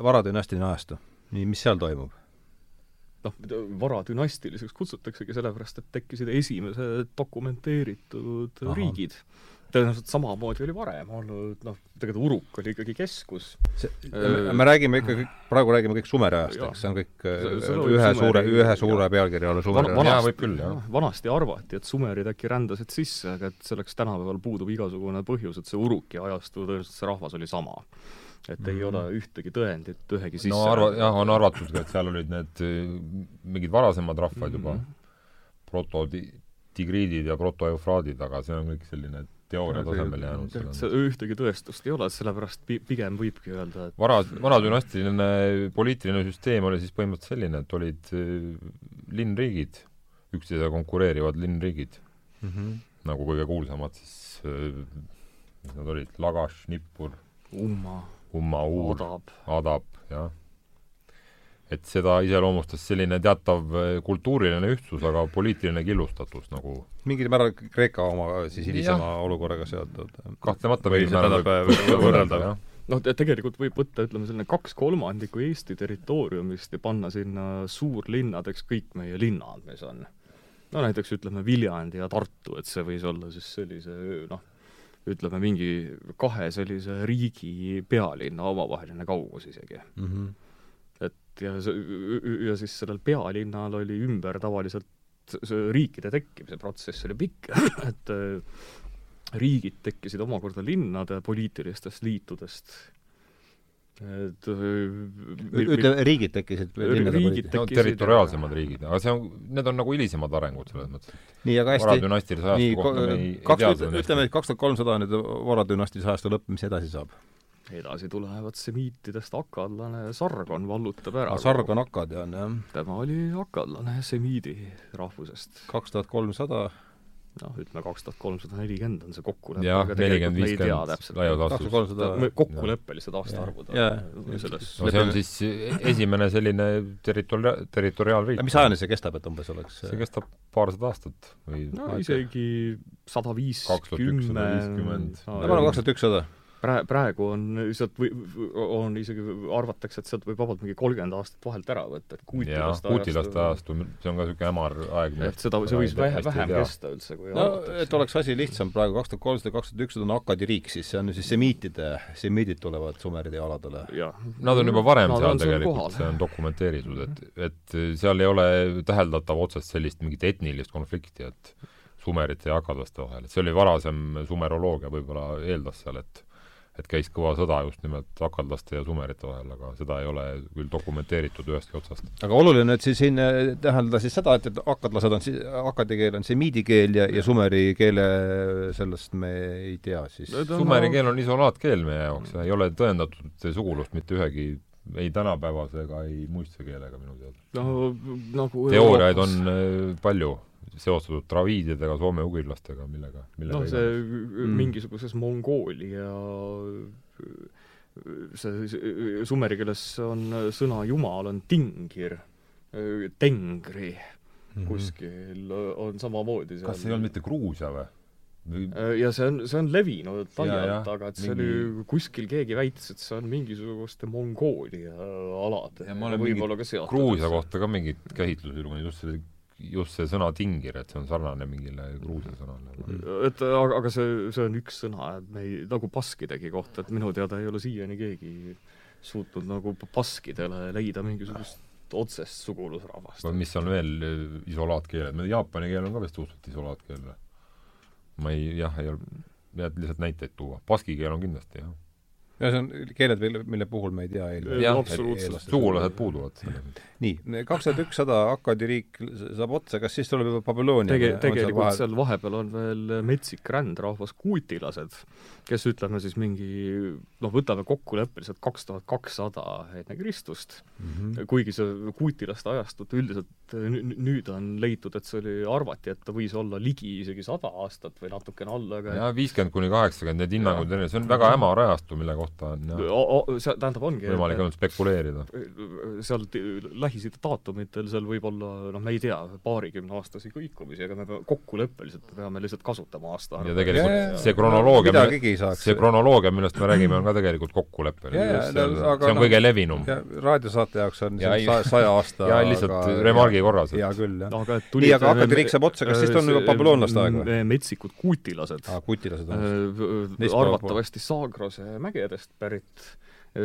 varadünastiline ajastu, nii, mis seal toimub? noh, vara dünastiliseks kutsutaksegi sellepärast, et tekkisid esimesed dokumenteeritud Ahah. riigid. Tõenäoliselt samamoodi oli varem olnud, noh, tegelikult Uruk oli ikkagi keskus. me räägime ikkagi, praegu räägime kõik Sumeri ajast, Jah. eks see on kõik See- see ühe Sumeri- suure, ühe suure pealkirja alla Sumeri Vana- ajast. jaa, vanasti- võib küll, jah. vanasti arvati, et sumerid äkki rändasid sisse, aga et selleks tänapäeval puudub igasugune põhjus, et see Uruki ajastu, tõenäoliselt see rahvas oli sama. et ei Mhm. ole ühtegi tõendit ühegi sisse no arva-, jah, on arvatud ka, et seal olid need eh, mingid varasemad rahvad juba Mhm. proto-tigriidid ja proto-eufraadid, aga see on kõik selline teooria tasemel jäänud. ühtegi tõestust ei ole, sellepärast pi-, pigem võibki öelda, et vara, vanadünastiline poliitiline süsteem oli siis põhimõtteliselt selline, et olid eh, linnriigid, üksteisega konkureerivad linnriigid, Mhm. nagu kõige kuulsamad siis, eh, mis nad olid, Lagash, Nippur, umma, Umma, Uur, odab, Adab, jah. et seda iseloomustas selline teatav eh, kultuuriline ühtsus, aga poliitiline killustatus nagu mingil määral Kreeka oma siis hilisema Jah. olukorraga seotud. kahtlemata mingil määral tähendab, võib- võib võrrelda. jah. noh, tegelikult võib võtta, ütleme, selline kaks kolmandikku Eesti territooriumist ja panna sinna suurlinnadeks kõik meie linnad, mis on. no näiteks ütleme Viljandi ja Tartu, et see võis olla siis sellise noh, ütleme mingi kahe sellise riigi pealinna omavaheline kaugus isegi. mm. -hmm. et ja see, ja siis sellel pealinnal oli ümber tavaliselt riikide tekkimise protsess oli pikk, <clears throat> et riigid tekkisid omakorda linnade poliitilistest liitudest. et äh, ütle, riigid tekkisid Riigid linnade no tekkisid- territoriaalsemad riigid, aga see on, need on nagu hilisemad arengud selles mõttes, nii, aga hästi, varadünastilise nii, ajastu kohta me ei, ei tea tuhat, ütleme, et kaks tuhat kolmsada on nüüd varadünastilise ajastu lõpp, mis edasi saab? Edasi tulevad semiitidest akadlane Sargon vallutab ära. Sargon Akkad on jah, tema oli akadlane semiidi rahvusest. kaks tuhat kolmsada, noh, ütleme kaks tuhat kolmsada nelikümmend on see kokkulepe, aga tegelikult me ei tea täpselt. kolmsada, kokkuleppelised aastaarvud on selles no see on siis esimene selline territoria-, territoriaalriik. mis ajani see kestab, et umbes oleks? see kestab paarsada aastat või no okei. isegi sada Kaks tuhat ükssada viiskümmend. no paneme kaks tuhat ükssada. Prä-, praegu on sealt või, on isegi, arvatakse, et sealt võib vabalt mingi kolmkümmend aastat vahelt ära võtta, et kuutilaste kuutilaste ajastu, see on ka niisugune hämar aeg. et seda, see võis vähe, vähem kesta üldse, kui no arvatakse. et oleks asi lihtsam, praegu kaks tuhat kolmsada, kaks tuhat ükssada on Akkadi riik, siis see on ju siis semiitide, semiidid tulevad Sumeride aladele. jah. Nad on juba varem Nad seal tegelikult, see on dokumenteeritud, et, et seal ei ole täheldatav otsest sellist mingit etnilist konflikti, et sumerite ja akadlaste vahel, et see oli varasem sumeroloogia võib-olla eeldas seal, et et käis kõva sõda just nimelt akadlaste ja sumerite vahel, aga seda ei ole küll dokumenteeritud ühestki otsast. aga oluline, et siis siin eh, tähendada siis seda, et, et akadlased on si-, akkadi keel on semiidi keel ja, ja sumeri keele sellest me ei tea siis. sumeri keel on isolaatkeel meie jaoks ja ei ole tõendatud sugulust mitte ühegi ei tänapäevase ega ei muistse keelega minu teada. no nagu teooriaid on äh, palju seostatud draviididega, soome-ugrilastega, millega, millega noh, see Mm. mingisuguses Mongoolia see, see sumeri keeles on sõna jumal on tingir, tengri Mhm. kuskil on samamoodi seal. kas see ei olnud mitte Gruusia või? ja see on, see on levinud laialt, aga et see mingi- oli, kuskil keegi väitis, et see on mingisuguste Mongoolia alad. Ja ma olen võib-olla ka seotud. Gruusia kohta ka mingeid käsitlusi lugenud, just see, just see sõna tingir, et see on sarnane mingile Gruusia sõnale. et aga, aga see, see on üks sõna, et me ei, nagu baskidegi kohta, et minu teada ei ole siiani keegi suutnud nagu baskidele leida mingisugust otsest sugulusrahvast. mis on veel äh, isolaatkeeled, jaapani keel on ka vist suhteliselt isolaatkeel või? ma ei, jah, ei ole, pead lihtsalt näiteid tuua. Baski keel on kindlasti, jah. Ja see on keeled, mille, puhul me ei tea eel- Jah, eel- absoluutselt. eellaste- sugulased puuduvad nii, kaks tuhat ükssada Akkadi riik saab otsa, kas siis tuleb juba Babyloonia? Tege-, tegelikult seal vahepeal on veel metsik rändrahvas kuutilased, kes ütleme siis mingi noh, võtame kokkuleppeliselt kaks tuhat kakssada enne Kristust, mm -hmm. kuigi see kuutilaste ajastut üldiselt nü- nüüd on leitud, et see oli, arvati, et ta võis olla ligi isegi sada aastat või natukene alla, aga jah, viiskümmend kuni kaheksakümmend, need hinnangud, see on väga hämar ajastu, mille kohta on jah, O- o- see tähendab, ongi võimalik ainult spekuleerida. seal Lähis-Ida daatumitel seal võib olla, noh, me ei tea, paarikümneaastasi kõikumisi, aga me peame kokkuleppeliselt peame lihtsalt kasutama aastaarvu. ja tegelikult Ja, ja, see kronoloogia, see kronoloogia, millest me räägime, on ka tegelikult kokkuleppeline. See on, no aga see on noh, kõige levinum. ja raadiosaate jaoks on Ja see saja, aasta <laughs> ja lihtsalt remargi korras, et- hea küll, jah. no aga et Nii, aga Akkadi riik saab otsa, kas siis on juba babüloonlaste aeg või? metsikud kuutilased aa, kutilased on Äh, arvatavasti Saagrose mägedest pärit,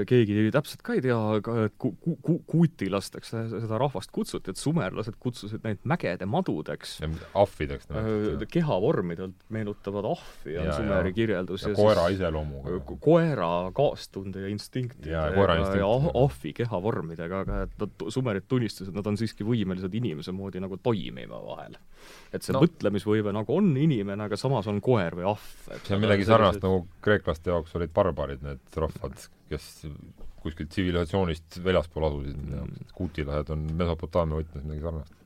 keegi täpselt ka ei tea, aga ku-, ku-, ku-, kuutilasteks seda rahvast kutsuti, et sumerlased kutsusid neid mägede madudeks. ahvideks Äh, kehavormidelt meenutavad ahvi, on Ja, Sumeri ja. kirjeldus. ja koera iseloomuga. ko- koera kaastunde ja instinktidega Ja, ja, instinkt. ja ah- ahvi kehavormidega, aga et nad, sumerid tunnistasid, et nad on siiski võimelised inimese moodi nagu toimima vahel. Et see No. mõtlemisvõime nagu on inimene, aga samas on koer või ahv. see on midagi sarnast nagu kreeklaste jaoks olid barbarid, need rahvad, kes kuskilt tsivilisatsioonist väljaspool asusid mm., kuutilased on Mesopotaamia võtmes midagi sarnast.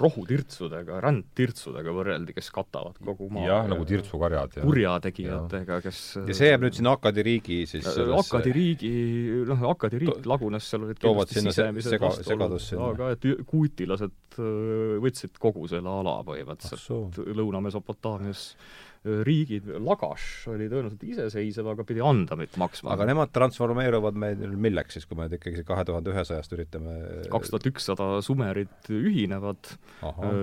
rohutirtsudega, rändtirtsudega võrreldi, kes katavad kogu maa. jah, nagu tirtsukarjad ja kurjategijatega, kes ja see jääb nüüd sinna Akkadi riigi siis Akkadi riigi, noh, Akkadi riik lagunes, seal olid toovad sinna sega- sinna. aga et kuutilased võtsid kogu selle ala Ah põhimõtteliselt. Lõuna-Mesopotaamias. riigid, Lagash oli tõenäoliselt iseseisev, aga pidi andamit maksma. aga nemad transformeeruvad meil milleks siis, kui me ikkagi kahe tuhande ühesajast üritame kaks tuhat ükssada sumerid ühinevad,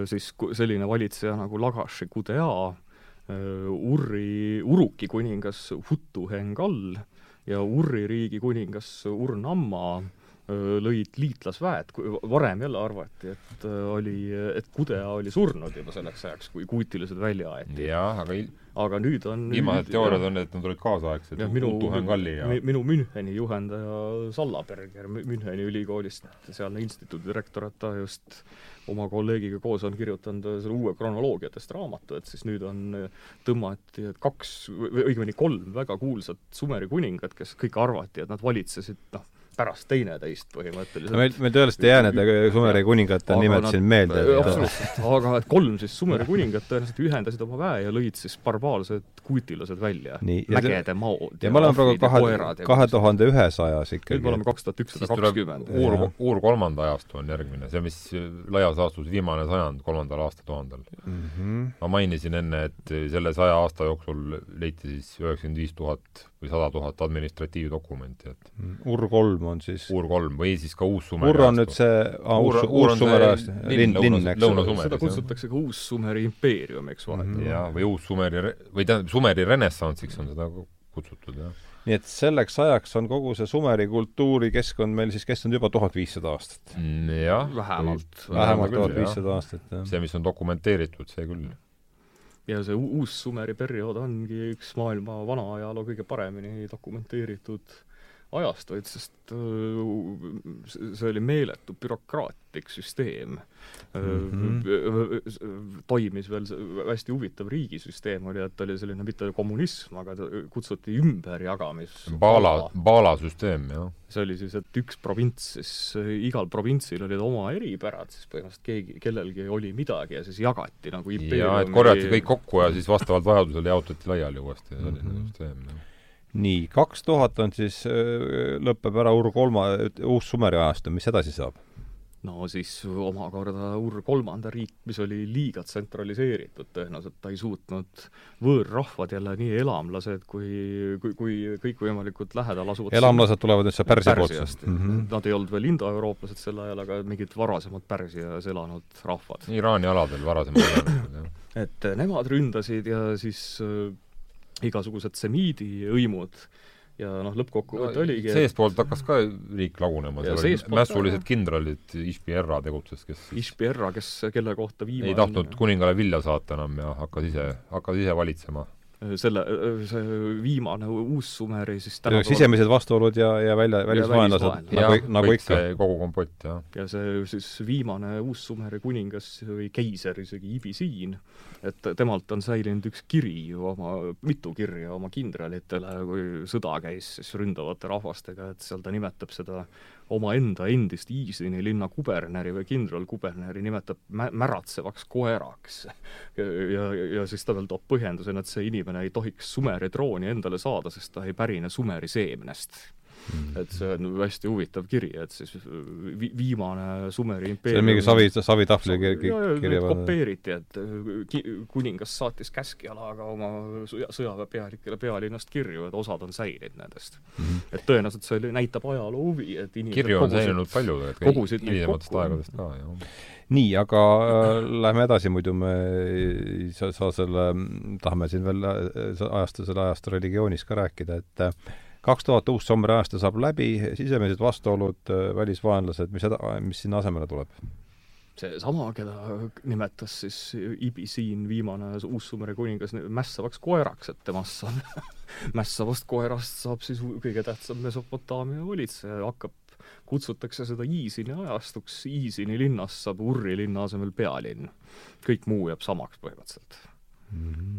siis selline valitseja nagu Lagashi Gudea, Urri, Uruki kuningas Hutu Hengal ja Urri riigi kuningas Urnamma lõid liitlasväed, varem jälle arvati, et oli, et Kudea oli surnud juba selleks ajaks, kui kuutilased välja aeti. jah, aga il- aga nüüd on viimased teooriad on, et nad olid kaasaegsed, jah, minu, Tuhen-Kalli ja mi- minu Müncheni juhendaja Sallaberger Mü- Müncheni ülikoolist, sealne instituudi direktor, et ta just oma kolleegiga koos on kirjutanud selle uue kronoloogiatest raamatu, et siis nüüd on, tõmmati kaks, või õigemini kolm väga kuulsat Sumeri kuningat, kes kõik arvati, et nad valitsesid noh, pärast teineteist põhimõtteliselt meil, meil tõenäoliselt ei jää nende Sumeri kuningate Aga nimed nad- siin meelde, absoluutselt, aga et kolm siis Sumeri kuningat tõenäoliselt ühendasid oma väe ja lõid siis barbaarsed kuutilased välja. Ja mägede maod ja me oleme praegu kahe, ja kahe tuhande ühesajas nüüd me ikkagi. oleme kaks tuhat ükssada kakskümmend. Uur Jah., Uur kolmanda ajastu on järgmine, see, mis laias laastus viimane sajand kolmandal aastatuhandel. Mhm. ma mainisin enne, et selle saja aasta jooksul leiti siis üheksakümmend viis tuhat või sada tuhat administratiivdokumenti, et Ur kolm on siis, Uur kolm või siis ka Uus-Sumeri Ur on nüüd see, aa, Uur- uus, Uur on uus Sumeri see aasta, linn linn, eks ole. seda kutsutakse ka Uus-Sumeri impeerium, eks Mhm. vahet jah, või Uus-Sumeri re-, või tähendab, Sumeri renessansiks on seda kutsutud, jah. nii et selleks ajaks on kogu see Sumeri kultuurikeskkond meil siis kestnud juba tuhat viissada aastat. Mm, jah. vähemalt. vähemalt tuhat viissada aastat, jah. see, mis on dokumenteeritud, see küll. ja see u- Uus-Sumeri periood ongi üks maailma vana ajaloo kõige paremini dokumenteeritud ajastuid, sest öö, see oli meeletu bürokraatlik süsteem mm. toimis veel hästi huvitav riigisüsteem oli, et oli selline mitte kommunism, aga ta kutsuti ümberjagamis Baala, Baala süsteem, jah. see oli siis, et üks provints siis, igal provintsil olid oma eripärad, siis põhimõtteliselt keegi, kellelgi oli midagi ja siis jagati nagu ja et korjati kõik kokku ja siis vastavalt vajadusele jaotati laiali uuesti selline Mhm. süsteem, jah. Nii, kaks tuhat on siis, lõpeb ära Ur kolma, uus Sumeri ajastu, mis edasi saab? no siis omakorda Ur kolmanda riik, mis oli liiga tsentraliseeritud, tõenäoliselt ta ei suutnud võõrrahvad jälle nii elamlased kui, kui, kui kõikvõimalikud lähedal asuvad elamlased tulevad nüüd sealt Pärsia poolt mm. -hmm. Nad ei olnud veel indoeurooplased sel ajal, aga mingid varasemad Pärsias elanud rahvad. Iraani aladel varasemalt elanikud, jah. et nemad ründasid ja siis igasugused semiidi hõimud. Ja noh, lõppkokkuvõte oligi seestpoolt hakkas ka riik lagunema, seal olid mässulised ka, kindralid, Ishbierra tegutses, kes Ishbierra, kes, kelle kohta viimane ei tahtnud kuningale vilja saata enam ja hakkas ise, hakkas ise valitsema. Selle, see viimane Uus-Sumeri siis sisemised vastuolud ja, ja välja, välisvaenlased, nagu, nagu ikka. kogu kompott, jah. ja see siis viimane Uus-Sumeri kuningas või keiser isegi, Ibisiin, et temalt on säilinud üks kiri ju oma, mitu kirja oma kindralitele, kui sõda käis siis ründavate rahvastega, et seal ta nimetab seda omaenda endist Iisini linna kuberneri või kindralkuberneri nimetab mä-, märatsevaks koeraks. ja, ja, siis ta veel toob põhjendusena, et see inimene ei tohiks Sumeri trooni endale saada, sest ta ei pärine Sumeri seemnest. Et see on hästi huvitav kiri, et siis vi-, viimane Sumeri impeerium see on mingi savi, savitahvli kirja kopeeriti, et ki-, kuningas saatis käskjalaga oma sõja, sõjaväepealikele pealinnast kirju, et osad on säilinud nendest mm. -hmm. et tõenäoliselt see oli, näitab ajaloo huvi, et inimesed kirju on säilinud palju, et kogusid hilisematest aegadest ka, jah nii, aga äh, lähme edasi, muidu me ei saa, saa selle, tahame siin veel ajastu, selle ajastu religioonis ka rääkida, et äh, kaks tuhat uus Sommeri aasta saab läbi, sisemised vastuolud, välisvaenlased, mis mis sinna asemele tuleb? seesama, keda nimetas siis Ibisiin, viimane Uus-Sumeri kuningas, mässavaks koeraks, et temast saab <laughs> mässavast koerast saab siis kõige tähtsam Mesopotaamia valitseja, hakkab, kutsutakse seda Iisini ajastuks, Iisini linnast saab Urri linna asemel pealinn. kõik muu jääb samaks põhimõtteliselt.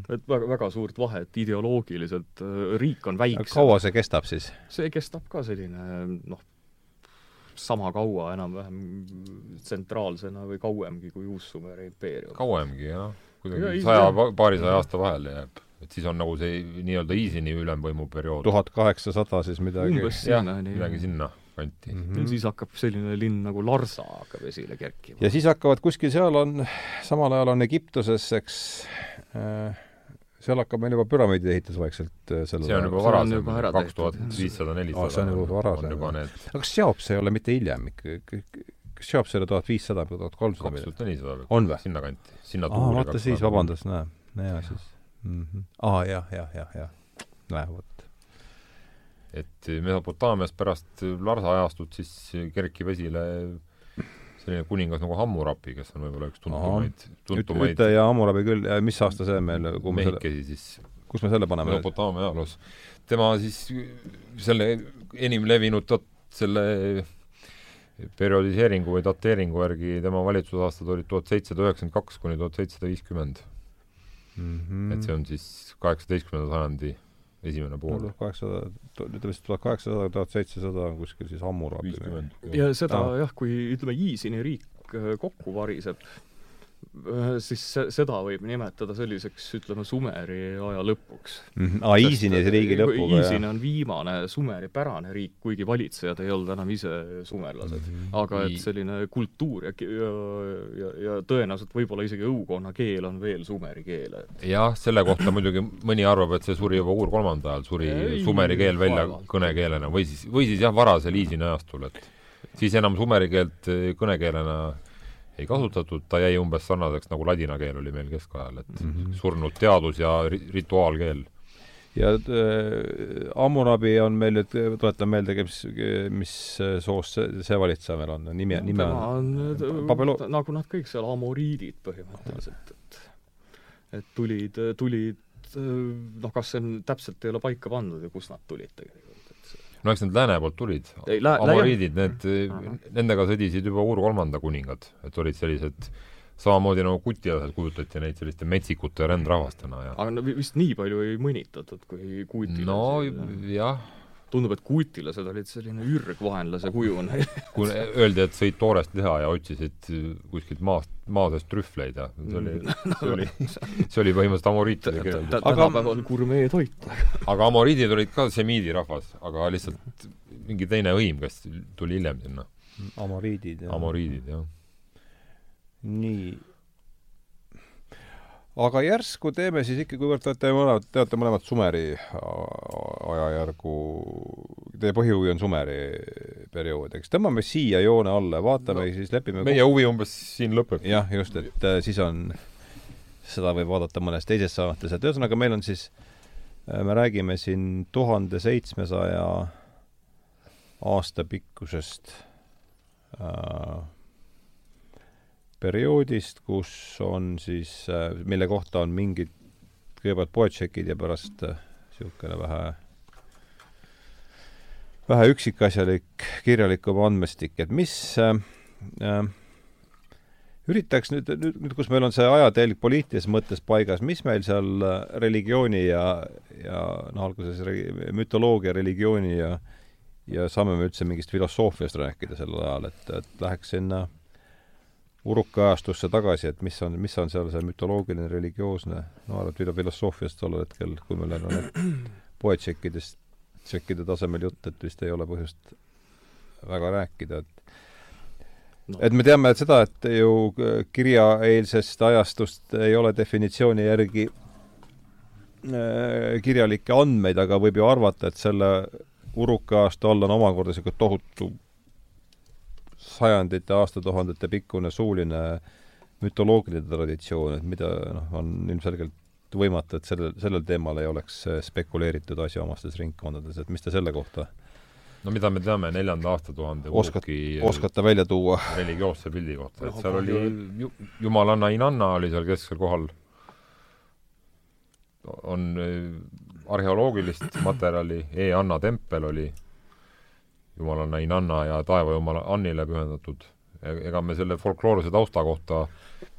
Et väga, väga suurt vahet ideoloogiliselt, riik on väiksem. kaua see kestab siis? see kestab ka selline noh, sama kaua enam-vähem tsentraalsena või kauemgi kui Uus-Sumeri impeerium. kauemgi, jah. kuidagi saja, paarisaja aasta vahele jääb. et siis on nagu see nii-öelda Iisini ülemvõimu periood. tuhat kaheksasada siis midagi. umbes sinnani. midagi sinna kanti mm. -hmm. ja siis hakkab selline linn nagu Larsa hakkab esile kerkima. ja siis hakkavad kuskil seal on, samal ajal on Egiptuses, eks äh, seal hakkab meil juba püramiidide ehitus vaikselt sellel see on juba varasem, kaks tuhat viissada, nelisada. see on juba varasem. Aga kas Cheops ei ole mitte hiljem ikka, kas Cheops ei ole tuhat viissada või tuhat kolmsada? kaks tuhat nelisada. on või? sinnakanti, sinna aa, vaata siis, vabandust, näe, jaa siis mm. -hmm. aa, jah, jah, jah, jah. näe, vot. et Mesopotaamias pärast Larsa ajastut siis kerkib esile selline kuningas nagu Hammurapi, kes on võib-olla üks tuntumaid, tuntumaid Üte ja Hammurabi küll, mis aasta see meil, kuhu me selle, siis kus me selle paneme? Mesopotaamia ajaloos. tema siis selle enim levinud dat-, selle perioodiseeringu või dateeringu järgi tema valitsusaastad olid tuhat seitsesada üheksakümmend kaks kuni tuhat seitsesada viiskümmend. Mhm. et see on siis kaheksateistkümnenda sajandi esimene pool. kaheksasada, ütleme siis tuhat kaheksasada, tuhat seitsesada on kuskil siis Hammurabi. ja seda Aa. jah, kui ütleme, Iisini riik äh, kokku variseb, siis se-, seda võib nimetada selliseks, ütleme, Sumeri aja lõpuks. Mhm. aa, Iisini riigi lõpuga, Iisin jah. on viimane Sumeri pärane riik, kuigi valitsejad ei olnud enam ise sumerlased mm. -hmm. aga et selline kultuur ja, ja, ja, ja tõenäoliselt võib-olla isegi õukonna keel on veel sumeri keel, et jah, selle kohta muidugi mõni arvab, et see suri juba Uur kolmanda ajal, suri Ei, sumeri keel välja kõnekeelena või siis, või siis jah, varasel Iisini ajastul, et siis enam sumeri keelt kõnekeelena ei kasutatud, ta jäi umbes sarnaseks, nagu ladina keel oli meil keskajal, et mm -hmm. surnud teadus ja ri-, rituaalkeel. ja äh, Hammurabi on meil nüüd, tuletan meelde, mis, mis soost see, see valitseja meil on, nime tema on on Babylon- ta- nagu nad kõik seal amoriidid põhimõtteliselt, et et tulid, tulid noh, kas see on, täpselt ei ole paika pandud ja kust nad tulid tegelikult, no eks need lääne poolt tulid, lä- amoriidid, need nendega sõdisid juba Uur kolmanda kuningad, et olid sellised samamoodi nagu kutilased kujutati neid selliste metsikute rändrahvastena ja aga no vi- vist nii palju ei mõnitatud kui kuutilased no jah, tundub, et kuutilased olid selline ürgvaenlase kuju neil <laughs> kui öeldi, et sõid toorest liha ja otsisid kuskilt maast, maa seest trühvleid ja see oli, <laughs> see oli, see oli põhimõtteliselt amoriitide keel. Aga- tänapäeval gurmeetoit. <laughs> aga amoriidid olid ka semiidi rahvas, aga lihtsalt mingi teine hõim, kes tuli hiljem sinna, Amoriidid ja amoriidid, jah. nii. Aga järsku teeme siis ikka, kuivõrd te olete mõlemad, te olete mõlemad Sumeri ajajärgu, teie põhihuvi on Sumeri periood, eks. Tõmbame siia joone alla vaatame no, siis lepime meie huvi umbes siin lõpeb. jah, just, et äh, siis on, seda võib vaadata mõnes teises saates, et ühesõnaga meil on siis, me räägime siin tuhande seitsmesaja aasta pikkusest äh, perioodist, kus on siis äh,, mille kohta on mingid kõigepealt poetšekid ja pärast niisugune vähe vähe üksikasjalik kirjalikum andmestik, et mis äh, äh, üritaks nüüd, nüüd, nüüd kus meil on see ajatelg poliitilises mõttes paigas, mis meil seal äh, religiooni ja, ja noh, alguses re- mütoloogia, religiooni ja ja saame me üldse mingist filosoofiast rääkida sellel ajal, et, et läheks sinna Uruka ajastusse tagasi, et mis on, mis on seal see mütoloogiline, religioosne, no arvan, et filo- filosoofiast tollel hetkel, kui meil on need poetšekkidest, tšekkide tasemel jutt, et vist ei ole põhjust väga rääkida, et No. et me teame et seda, et ju kirjaeelsest ajastust ei ole definitsiooni järgi äh, kirjalikke andmeid, aga võib ju arvata, et selle Uruka aasta all on omakorda niisugune tohutu sajandite, aastatuhandete pikkune suuline mütoloogiline traditsioon, et mida noh, on ilmselgelt võimatu, et sellel, sellel teemal ei oleks äh, spekuleeritud asjaomastes ringkondades, et mis te selle kohta no mida me teame neljanda aastatuhande Oskad- Uruki oskate välja tuua? religioosse pildi kohta, et seal oli ju, jumalanna Inanna oli seal kesksel kohal, on äh, arheoloogilist materjali e, E-Anna tempel oli jumalanna Inanna ja taevajumala Annile pühendatud. ega me selle folkloorse tausta kohta,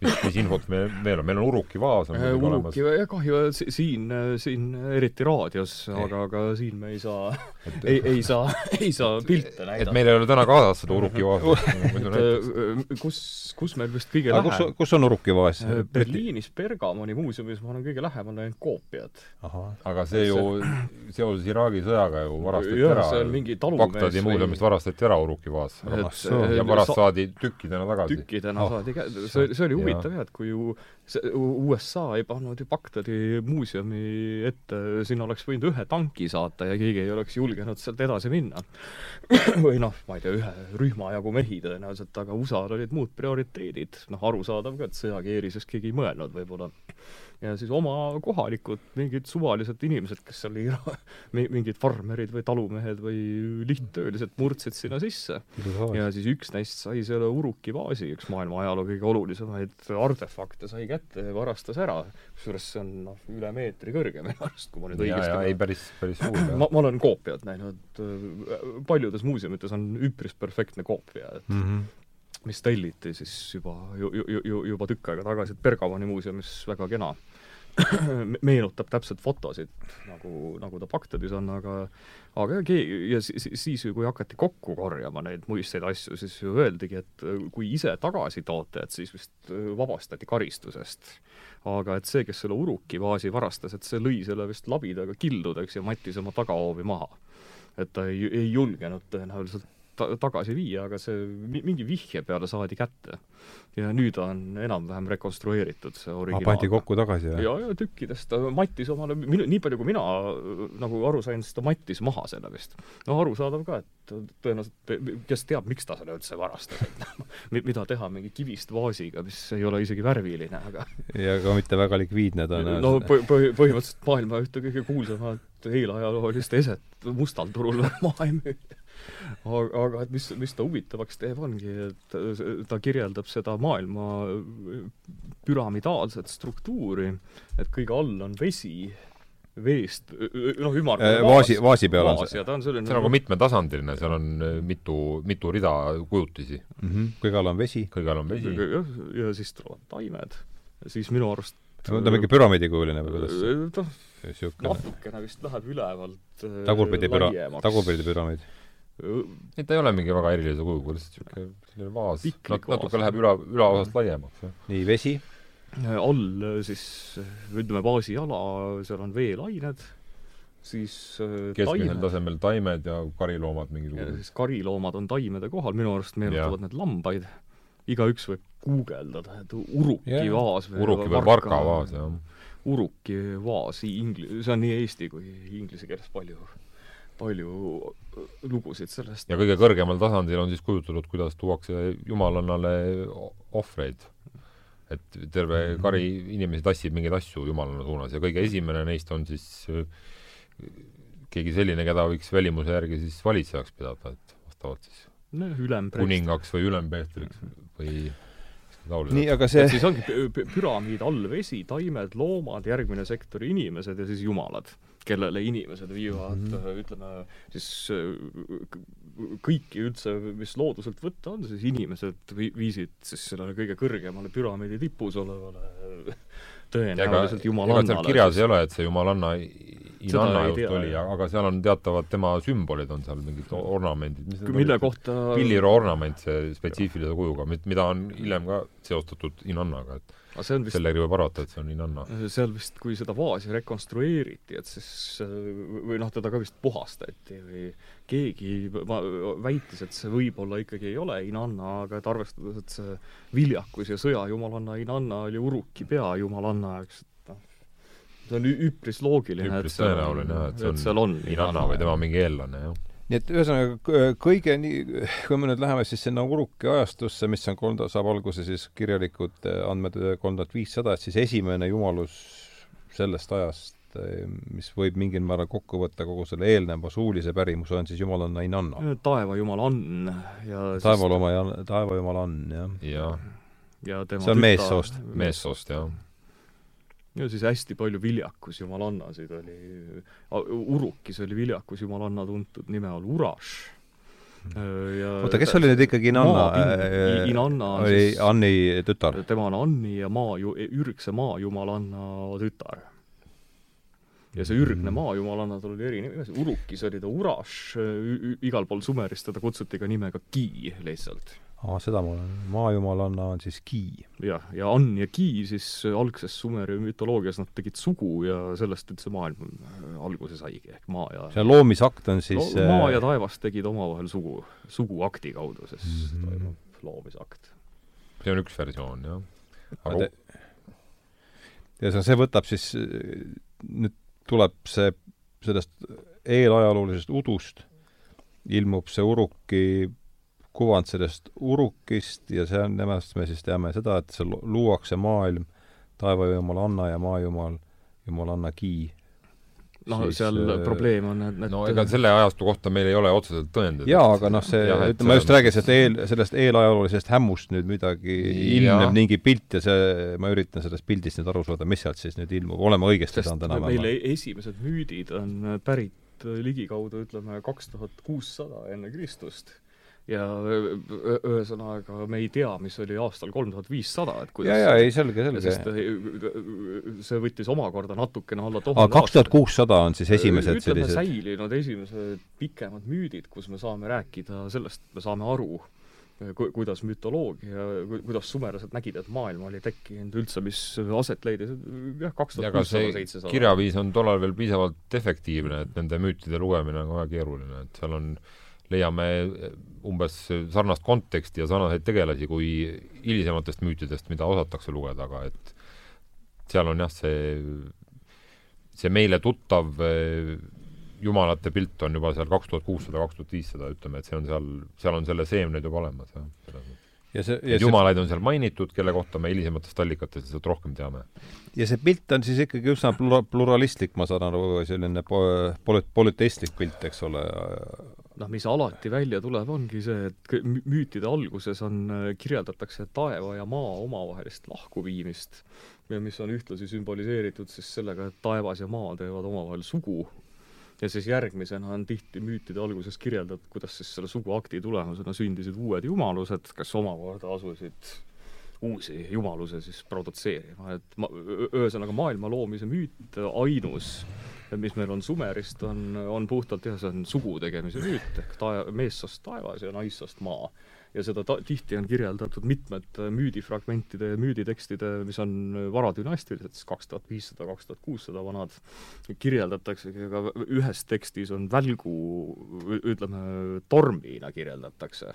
mis, mis infot meil veel on, meil on Uruki vaas on muidugi olemas Uruki, ja kahju, et siin, siin eriti raadios, aga, aga siin me ei saa, <laughs> ei, ei saa, ei saa pilte et näidata. meil ei ole täna kaasas seda Uruki vaasa, et kus, kus meil vist kõige aga kus lähem, kus on Uruki vaas? Berliinis Bergamoni muuseumis ma olen kõige lähemal näinud koopiat. aga see ju seoses Iraagi sõjaga ju varastati ära see on mingi talumees Bagdadi muuseumist varastati ära Uruki vaas. Et ja pärast saadi tükkidena tagasi. tükkidena Ah, saadi see, see oli jaa. Huvitav jah, et kui ju USA ei pannud ju Bagdadi muuseumi ette, sinna oleks võinud ühe tanki saata ja keegi ei oleks julgenud sealt edasi minna. <clears throat> või noh, ma ei tea, ühe rühma jagu mehi tõenäoliselt, aga USA-l olid muud prioriteedid, noh arusaadav ka, et sõjakeerises keegi ei mõelnud võib-olla ja siis oma kohalikud mingid suvalised inimesed, kes oli <laughs> mingid farmerid või talumehed või lihttöölised, murdsid sinna sisse. ja siis üks neist sai selle Uruki vaasi, üks maailma ajaloo kõige olulisemaid artefakte sai kätte ja varastas ära. kusjuures see on noh, üle meetri kõrge minu arust, kui ma nüüd õigesti ei päris, päris suur. ma, ma olen koopiat näinud, paljudes muuseumites on üpris perfektne koopia, et mm -hmm mis telliti siis juba ju, ju, ju, juba tükk aega tagasi Bergamoni muuseumis, väga kena <clears throat> meenutab täpselt fotosid, nagu, nagu ta Bagdadis on, aga aga ja siis, siis, kui hakati kokku korjama neid muistseid asju, siis ju öeldigi, et kui ise tagasi toote, et siis vist vabastati karistusest. aga et see, kes selle Uruki vaasi varastas, et see lõi selle vist labidaga kildudeks ja mattis oma tagahoovi maha. et ta ei, ei julgenud tõenäoliselt ta-, tagasi viia, aga see mingi vihje peale saadi kätte. ja nüüd on enam-vähem rekonstrueeritud see originaal. pandi kokku tagasi, jah? ja, ja tükkidest, ta mattis omale, minu, nii palju kui mina nagu aru sain, siis ta mattis maha selle vist. no arusaadav ka, et tõenäoliselt, kes teab, miks ta selle üldse varastas, et <laughs> mida teha mingi kivist vaasiga, mis ei ole isegi värviline, aga <laughs> ja ka mitte väga likviidne tõenäoliselt. no põh-, põh-, põhimõtteliselt maailma ühte kõige kuulsamat eelajaloolist eset mustal turul maha ei müü aga, aga et mis, mis ta huvitavaks teeb, ongi, et ta kirjeldab seda maailma püramidaalset struktuuri, et kõige all on vesi, veest, noh, ümmargune äh, vaasi, vaasi peal on see? ja ta on selline see on nagu mitmetasandiline, seal on äh, mitu, mitu rida kujutisi mm. -hmm. kõige all on vesi? kõige all on vesi. jah, ja siis tulevad taimed, siis minu arust ta on mingi püramiidikujuline või kuidas? noh, natukene vist läheb ülevalt tagurpidi püra-, tagurpidi püramiid ei, ta ei ole mingi väga erilise kujuga, lihtsalt niisugune selline vaas, natuke läheb üla, ülaosast laiemaks, nii, vesi? all siis ütleme, baasiala, seal on veelained, siis äh, keskmisel tasemel taimed ja kariloomad mingisugused. siis kariloomad on taimede kohal, minu arust meenutavad need lambaid. igaüks võib guugeldada, et uruki yeah. vaas või uruki või varka vaas, jah. uruki vaas, ingli-, see on nii eesti kui inglise keeles palju palju lugusid sellest. ja kõige kõrgemal tasandil on siis kujutatud, kuidas tuuakse jumalannale ohvreid. et terve kari inimesi tassib mingeid asju jumalanna suunas ja kõige esimene neist on siis äh, keegi selline, keda võiks välimuse järgi siis valitsejaks pidada, et vastavalt siis no, kuningaks või ülempeetriks või nii, aga see et siis ongi püramiid all vesi, taimed, loomad, järgmine sektor inimesed ja siis jumalad kellele inimesed viivad mm, -hmm. ütleme siis äh, kõiki üldse, mis looduselt võtta on, siis inimesed vi-, viisid siis sellele kõige kõrgemale püramiidi tipus olevale tõenäoliselt jumalannale. kirjas ei ole, et see jumalanna Inanna just oli, aga seal on teatavad tema sümbolid on seal, mingid ornamendid. mille kohta pilliro ornament, see spetsiifilise kujuga, mida on hiljem ka seostatud Inannaga, et vist, sellega võib arvata, et see on Inanna. seal vist, kui seda vaasi rekonstrueeriti, et siis või noh, teda ka vist puhastati või keegi väitis, et see võib-olla ikkagi ei ole Inanna, aga et arvestades, et see viljakus ja sõjajumalanna Inanna oli Uruki peajumalanna, eks, et noh, see on üpris loogiline, üpris tõenäoline jah, et see on, on Inanna või tema mingi eellane, jah nii et ühesõnaga kõige nii, kui me nüüd läheme siis sinna Uruki ajastusse, mis on kolm, saab alguse siis kirjalikud andmed kolm tuhat viissada, et siis esimene jumalus sellest ajast, mis võib mingil määral kokku võtta kogu selle eelneva suulise pärimuse, on siis jumalanna Inanna. taevajumal Ann ja taevalooma ja taevajumal Ann, jah. jah. ja tema see on meessoost. meessoost, jah ja siis hästi palju viljakus jumalannasid oli, Urukis oli viljakus jumalanna tuntud nime all Uraš. Ja oota, kes oli nüüd ikkagi Inanna? Inanna oli siis, Anni tütar? tema on Anni ja maa ürgse maajumalanna tütar. ja see ürgne mm. maajumalanna, tal oli eri nimi, Urukis oli ta Uraš, igal pool Sumeris teda kutsuti ka nimega Ki lihtsalt aa, seda ma olen, maajumalanna on siis Ki. jah, ja Ann ja Ki siis algses Sumeri mütoloogias nad tegid sugu ja sellest üldse maailm äh, alguse saigi, ehk maa ja see loomisakt on siis no, maa ja taevas tegid omavahel sugu, suguakti kaudu, siis mm -hmm. toimub loomisakt. see on üks versioon, jah. aga ja see võtab siis, nüüd tuleb see sellest eelajaloolisest udust ilmub see Uruki kuvand sellest urukist ja see on, nemast me siis teame seda, et see luuakse maailm taevajumal Anna ja maajumal jumalanna Ki no siis, seal äh, probleem on, et, et no ega selle ajastu kohta meil ei ole otseselt tõendeid. jaa, aga noh, see, ütleme, ma just räägin sellest eel, sellest eelajaloolisest hämmust nüüd midagi ilmneb mingi pilt ja see, ma üritan sellest pildist nüüd aru saada, mis sealt siis nüüd ilmub, oleme õigesti saanud meil enam-vähem? e- esimesed müüdid on pärit ligikaudu ütleme kaks tuhat kuussada enne Kristust ja ühesõnaga me ei tea, mis oli aastal kolm tuhat viissada, et kuidas jaa, jaa, ei selge, sest selge. äh, see võttis omakorda natukene alla tuhande kaks tuhat kuussada on siis esimesed ütleme, sellised säilinud esimesed pikemad müüdid, kus me saame rääkida sellest, me saame aru, ku-, kuidas mütoloogia, kuidas sumerlased nägid, et maailm oli tekkinud üldse, mis aset leidis, jah, kaks ja tuhat kuussada, see seitsesada. kirjaviis on tollal veel piisavalt efektiivne, et nende müütide lugemine on väga keeruline, et seal on, leiame umbes sarnast konteksti ja sarnaseid tegelasi kui hilisematest müütidest, mida osatakse lugeda, aga et seal on jah, see, see meile tuttav eh, jumalate pilt on juba seal kaks tuhat kuussada, kaks tuhat viissada, ütleme, et see on seal, seal on selle seemned juba olemas, jah. ja see, ja et see, jumalaid on seal mainitud, kelle kohta me hilisematest allikatest lihtsalt rohkem teame. ja see pilt on siis ikkagi üsna plura-, pluralistlik, ma saan aru, selline po-, poli-, polüteistlik pilt, eks ole, noh, mis alati välja tuleb, ongi see, et müütide alguses on, kirjeldatakse taeva ja maa omavahelist lahkuviimist, mis on ühtlasi sümboliseeritud siis sellega, et taevas ja maa teevad omavahel sugu. ja siis järgmisena on tihti müütide alguses kirjeldatud, kuidas siis selle suguakti tulemusena sündisid uued jumalused, kes omakorda asusid uusi jumalusi siis produtseerima, et ma, ühesõnaga maailma loomise müüt ainus, mis meil on Sumerist, on, on puhtalt jah, see on sugu tegemise müüt ehk tae-, meessoost taevas ja naissoost maa. ja seda ta-, tihti on kirjeldatud mitmete müüdifragmentide ja müüditekstide, mis on varadünastilised, siis kaks tuhat viissada, kaks tuhat kuussada vanad, kirjeldataksegi, aga ühes tekstis on välgu, ütleme, tormina kirjeldatakse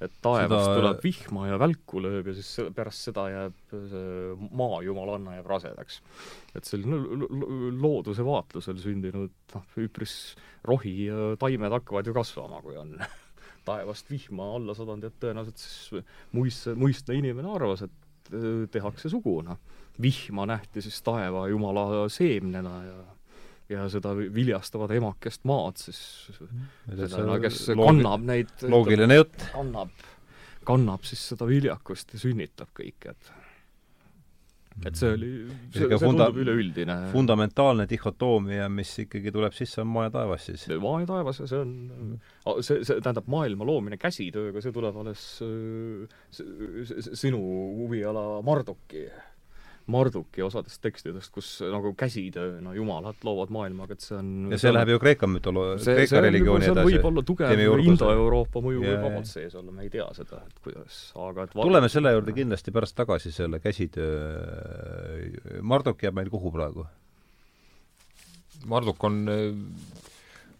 et taevast Seda- tuleb vihma ja välku lööb ja siis pärast seda jääb see maajumalanna jääb rasedaks. et selline lo- lo- looduse vaatlusel sündinud noh, üpris rohi ja taimed hakkavad ju kasvama, kui on <laughs> taevast vihma alla sadanud, et tõenäoliselt siis muist-, muistne inimene arvas, et äh, tehakse sugu, noh. vihma nähti siis taeva jumala seemnena ja ja seda vi- viljastavat emakest maad siis seda, kes kannab neid loogiline jutt. kannab, kannab siis seda viljakust ja sünnitab kõike, et et see oli, see, Sihuke see funda- tundub üleüldine fundamentaalne dihhotoomia, mis ikkagi tuleb sisse, on maa ja taevas siis. maa ja taevas ja see on, see, see tähendab maailma loomine käsitööga, see tuleb alles äh, s- s- sinu huviala Marduki Marduki osadest tekstidest, kus nagu käsitööna jumalad loovad maailma, aga et see on ja see läheb ju Kreeka mütoloo-, Kreeka religiooni seal edasi. võib olla tugev. Indo-Euroopa mõju võib vabalt sees olla, me ei tea seda, et kuidas, aga et tuleme selle juurde kindlasti pärast tagasi, selle käsitöö, Marduk jääb meil kuhu praegu? Marduk on,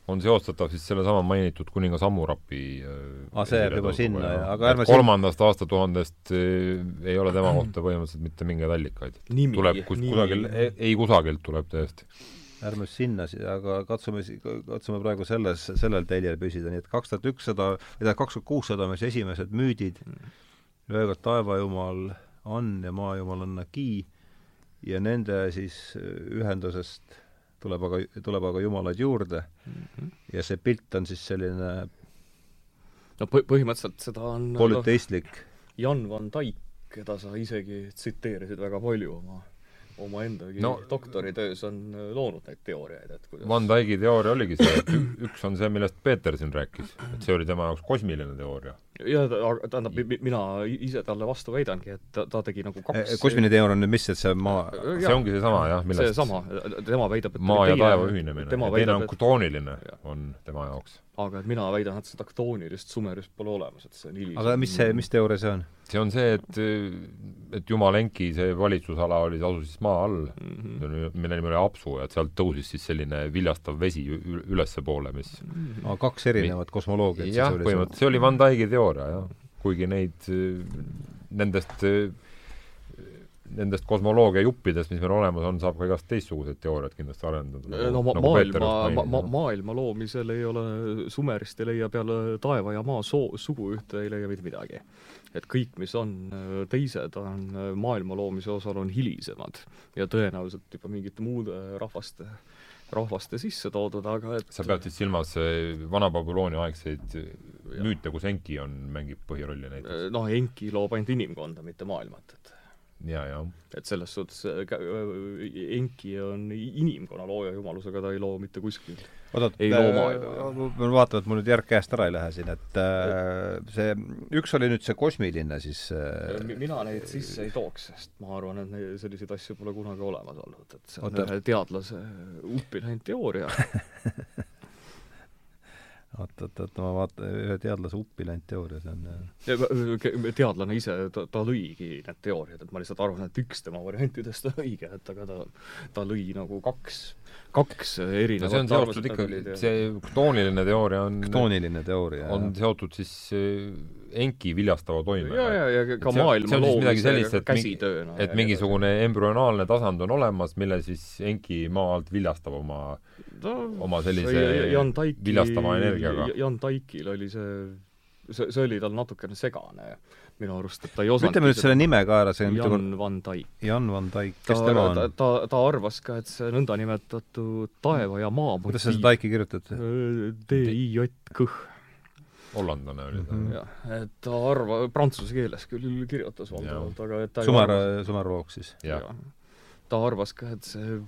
on seostatav siis sellesama mainitud kuningas Hammurapi Aa, see jääb juba sinna, jah, aga ärme kolmandast aastatuhandest eh, ei ole tema <clears throat> kohta põhimõtteliselt mitte mingeid allikaid. tuleb kus, nimi. kusagil, ei kusagilt tuleb tõesti. ärme sinna, aga katsume, katsume praegu selles, sellel teljel püsida, nii et kaks tuhat ükssada, või tähendab, kaks tuhat kuussada on siis esimesed müüdid, löövad taevajumal Ann ja maajumalanna Ki ja nende siis ühendusest tuleb aga, tuleb aga jumalaid juurde Mhm. ja see pilt on siis selline no põ-, põhimõtteliselt seda on polüteistlik. Jan van Dijk, keda sa isegi tsiteerisid väga palju oma omaendagi no, doktoritöös on äh, loonud neid teooriaid, et kuidas Van Dyke'i teooria oligi see, et üks on see, millest Peeter siin rääkis, et see oli tema jaoks kosmiline teooria. ja ta- aga tähendab, mina ise talle vastu väidangi, et ta, ta tegi nagu kaks kosmiline teooria on nüüd mis, et see maa see ongi seesama jah, millest seesama, tema väidab, et maa ja taeva ühinemine teine on Jah. on tema jaoks. Aga et mina väidan, et seda ktoonilist sumerist pole olemas, et see on hilisem. Aga mis see, mis teooria see on? see on see, et, et Jumalenki see valitsusala oli, asus siis maa all. Mm, oli, mille nimi oli Apsu ja et sealt tõusis siis selline viljastav vesi ülespoole, mis aa, kaks erinevat kosmoloogiat jah, põhimõtteliselt see oli Van Dyke'i teooria, jah. kuigi neid, nendest nendest kosmoloogia juppidest, mis meil olemas on, saab ka igast teistsuguseid teooriaid kindlasti arendada. no ma, nagu maailma, ma, ma, maailma loomisel ei ole, Sumerist ei leia peale taeva ja maa soo-, sugu ühte ei leia mitte midagi. et kõik, mis on teised, on maailma loomise osal, on hilisemad ja tõenäoliselt juba mingite muude rahvaste rahvaste sisse toodud, aga et sa pead siis silmas Vana-Babyloonia aegseid müüte, kus Enki on, mängib põhirolli näiteks? noh, Enki loob ainult inimkonda, mitte maailmat, et ja, ja. et selles suhtes äh, äh, Enki on inimkonna looja jumalusega, ta ei loo mitte kuskil. ei loo maailma. ma vaatan, et mul nüüd järg käest ära ei lähe siin, et äh, see, üks oli nüüd see kosmiline siis äh, mina neid sisse ei tooks, sest ma arvan, et neid, selliseid asju pole kunagi olemas olnud, et see on Oota. ühe teadlase uppi läinud teooria <laughs> oot, oot, oot, ma vaatan, ühe teadlase uppi läinud teooria, see on ja, teadlane ise, ta, ta lõigi need teooriad, et ma lihtsalt arvan, et üks tema variantidest on õige, et aga ta, ta lõi nagu kaks, kaks erinevat no see on seotud ikka, see ktooniline teooria on ktooniline teooria, on seotud siis äh, Enki viljastava toimega. ja, ja, ja ka maailma loomise käsitööna. et mingisugune embrüonaalne tasand on olemas, mille siis Enki maa alt viljastab oma no, oma sellise Jan Taiki, viljastava energiaga. Jan Taikil oli see, see, see oli tal natukene segane minu arust, et ta ei osanud ütleme nüüd selle nime ka ära, see on Jan mitu... Van Taik. Jan Van Taik, kes tema on? ta, ta, ta arvas ka, et see nõndanimetatud taeva ja maa kuidas sa seda Taiki kirjutad? D-I-J-K hollandlane oli ta mm. -hmm. jah, et ta arva-, prantsuse keeles küll kirjutas valdavalt, aga et ta Sumar, Sumarvoog siis? jah ja. ta arvas ka, et see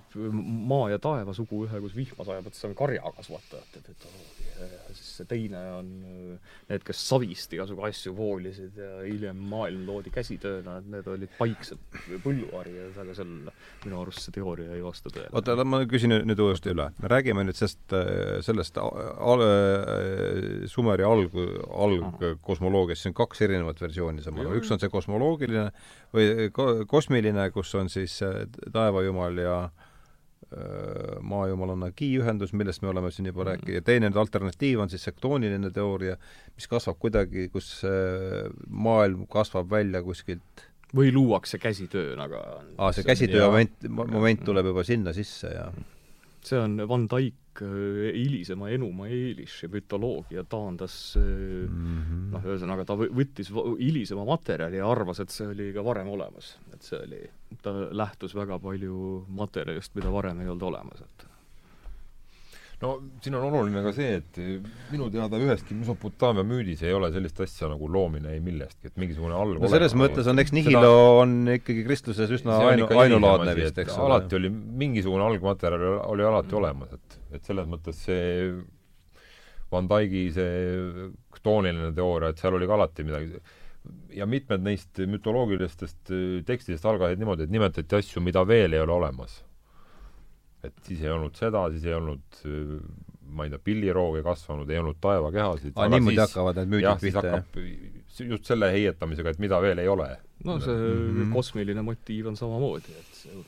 maa ja taeva sugu ühe, kus vihma sajab, et see on karjakasvatajate mütoloogia ja siis see teine on äh, need, kes savist igasugu asju voolisid ja hiljem maailm loodi käsitööna, et need olid paiksed põlluharijad, aga sel, minu arust see teooria ei vasta tõele. oota, ma küsin nüüd uuesti üle. me räägime nüüd sellest, sellest al, Sumeri alg, algkosmoloogiast, siin on kaks erinevat versiooni, ma aru, üks on see kosmoloogiline või kosmiline, kus on siis taevajumal ja äh, Äh, maajumalana Ki-ühendus, millest me oleme siin juba mm. rääkinud, ja teine nüüd alternatiiv on siis sektooniline teooria, mis kasvab kuidagi, kus maailm kasvab välja kuskilt või luuakse käsitööna, aga aa, see käsitöö moment, moment tuleb juba sinna sisse ja see on Van Dyck äh, hilisema Enuma Eliši mütoloogia taandas mm -hmm. noh, ühesõnaga ta võttis hilisema materjali ja arvas, et see oli ka varem olemas. et see oli, ta lähtus väga palju materjalist, mida varem ei olnud olemas, et. No siin on oluline ka see, et minu teada üheski Mesopotaamia müüdis ei ole sellist asja nagu loomine ei millestki, et mingisugune alg- no selles mõttes on, eks Nihilo seda... on ikkagi kristluses üsna ainu, ainulaadne vist, eks ole. alati oli, mingisugune algmaterjal oli alati olemas, et, et selles mõttes see Van Dyke'i see ktooniline teooria, et seal oli ka alati midagi ja mitmed neist mütoloogilistest tekstidest algasid niimoodi, et nimetati asju, mida veel ei ole olemas et siis ei olnud seda, siis ei olnud ma ei tea, pilliroogi kasvanud, ei olnud taevakehasid. aa, niimoodi hakkavad need müüdid pihta, jah? just selle heietamisega, et mida veel ei ole. no see mm -hmm. kosmiline motiiv on samamoodi, et see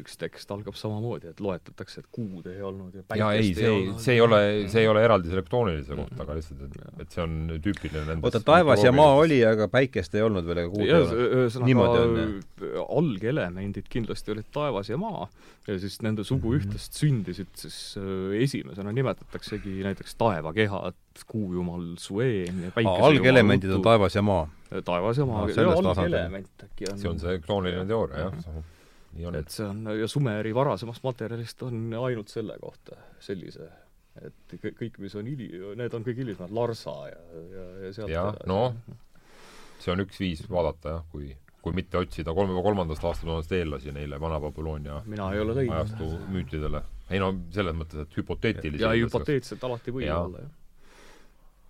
üks tekst algab samamoodi, et loetletakse, et kuud ei olnud ja jaa, ei, see ei, see ei ole, see ei ole eraldi selektoonilise kohta, aga lihtsalt, et, et see on tüüpiline nendest oota, taevas ja maa oli, aga päikest ei olnud veel ega kuud ei olnud? ühesõnaga, algelemendid kindlasti olid taevas ja maa ja siis nende suguühtest mhm. sündisid siis äh, esimesena. Nimetataksegi näiteks taevakehat, kuujumal Suen ja päikesejumal algelemendid on taevas ja maa? taevas ja maa. No,, algelement äkki on see on see klooniline teooria, jah et see on, ja Sumeri varasemast materjalist on ainult selle kohta sellise, et kõik, mis on hili-, need on kõik hilisemad, Larsa ja, ja, ja sealt jah, noh, see on üks viis vaadata jah, kui kui mitte otsida. Kolme, kolmandast aastatuhandest eellasi neile Vana-Babyloonia ajastu müütidele. ei no selles mõttes, et hüpoteetiliselt ja hüpoteetiliselt alati võib olla, jah.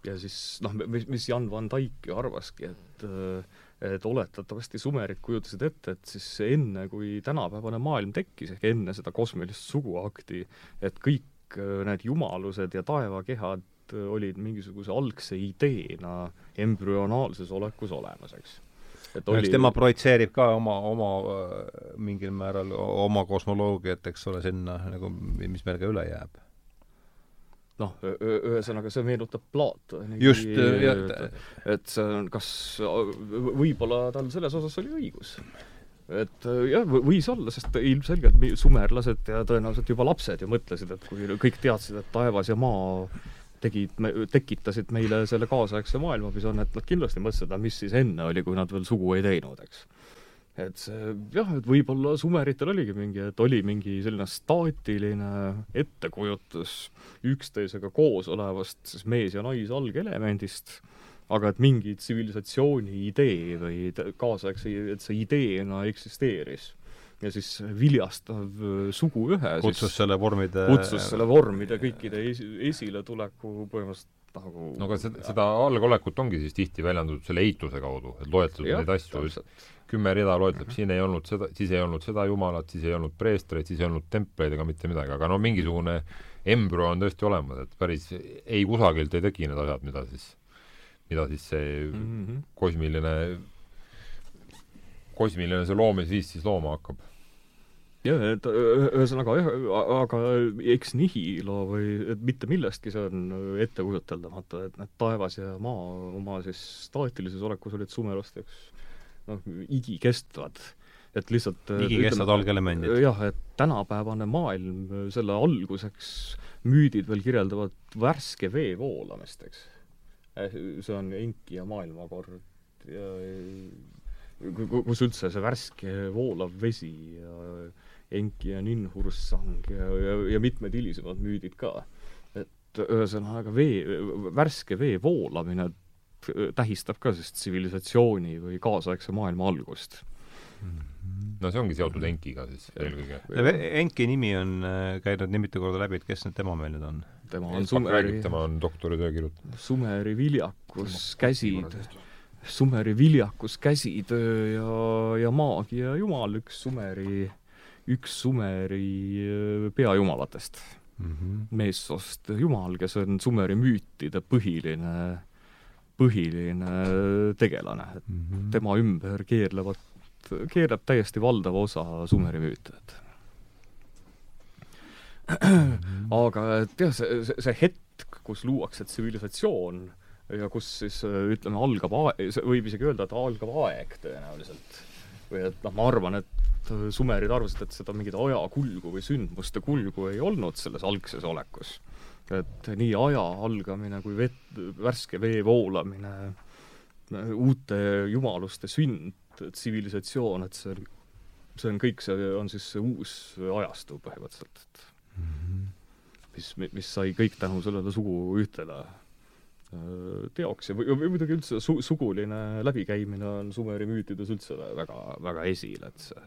ja siis noh, mis, mis Jan van Dijk ju arvaski, et äh, et oletatavasti sumerid kujutasid ette, et siis enne, kui tänapäevane maailm tekkis, ehk enne seda kosmilist suguakti, et kõik äh, need jumalused ja taevakehad äh, olid mingisuguse algse ideena embrüonaalses olekus olemas, eks. Et oli... eks tema projitseerib ka oma, oma äh, mingil määral oma kosmoloogiat, eks ole, sinna nagu, mis meil ka üle jääb noh, ühesõnaga see meenutab Platoni. just, jah. et see on kas, võib-olla tal selles osas oli õigus. et jah, võis olla, sest ilmselgelt sumerlased ja tõenäoliselt juba lapsed ju mõtlesid, et kui kõik teadsid, et taevas ja maa tegid, tekitasid meile selle kaasaegse maailma, mis on, et nad kindlasti mõtlesid, et mis siis enne oli, kui nad veel sugu ei teinud, eks et see jah, et võib-olla sumeritel oligi mingi, et oli mingi selline staatiline ettekujutus üksteisega koos olevast siis mees- ja naisalgelemendist, aga et mingi tsivilisatsiooni idee või kaasaegse, et see ideena eksisteeris. ja siis viljastav äh, suguühe kutsus siis selle vormide kutsus selle vormide kõikide esi, esiletuleku põhimõtteliselt nagu no aga seda, seda algolekut ongi siis tihti väljendatud selle eituse kaudu, et loetletud neid asju, kümme rida loetleb, siin ei olnud seda, siis ei olnud seda jumalat, siis ei olnud preestreid, siis ei olnud templeid ega mitte midagi, aga no mingisugune embrüo on tõesti olemas, et päris ei kusagilt ei teki need asjad, mida siis, mida siis see mm -hmm. kosmiline, kosmiline see loomisviis siis looma hakkab jah, et ühesõnaga jah, aga eks nihilo või et mitte millestki, see on ettekujuteldamatu, et need taevas ja maa oma siis staatilises olekus olid sumerlasteks noh, igikestvad. et lihtsalt igikestvad algelemendid. jah, et tänapäevane maailm, selle alguseks müüdid veel kirjeldavad värske vee voolamist, eks. see on enki ja maailmakord ja kus üldse see värske voolav vesi ja enki ja ninhursang ja, ja, ja mitmed hilisemad müüdid ka. et ühesõnaga vee, värske vee voolamine tähistab ka siis tsivilisatsiooni või kaasaegse maailma algust. no see ongi seotud Enkiga siis eelkõige. Enki nimi on äh, käinud nii mitu korda läbi, et kes nüüd tema meil nüüd on? tema on Sumeri tema on doktoritöö kirjutanud. Sumeri viljakus, käsid, Sumeri viljakus, käsitöö ja, ja maagia jumal, üks Sumeri, üks Sumeri peajumalatest mm -hmm. meessoost jumal, kes on Sumeri müütide põhiline põhiline tegelane, et mm -hmm. tema ümber keerlevad, keerleb täiesti valdav osa Sumeri müüte, et -hmm. aga et jah, see, see, see hetk, kus luuakse tsivilisatsioon ja kus siis ütleme, algab aeg, võib isegi öelda, et algab aeg tõenäoliselt. Või et noh, ma arvan, et sumerid arvasid, et seda mingit ajakulgu või sündmuste kulgu ei olnud selles algses olekus et nii aja algamine kui vett, värske vee voolamine, uute jumaluste sünd, tsivilisatsioon, et see on, see on kõik, see on siis see uus ajastu põhimõtteliselt, et -hmm. mis, mis sai kõik tänu sellele suguühtele äh, teoks ja, või muidugi üldse su-, suguline läbikäimine on Sumeri müütides üldse väga, väga esil, et see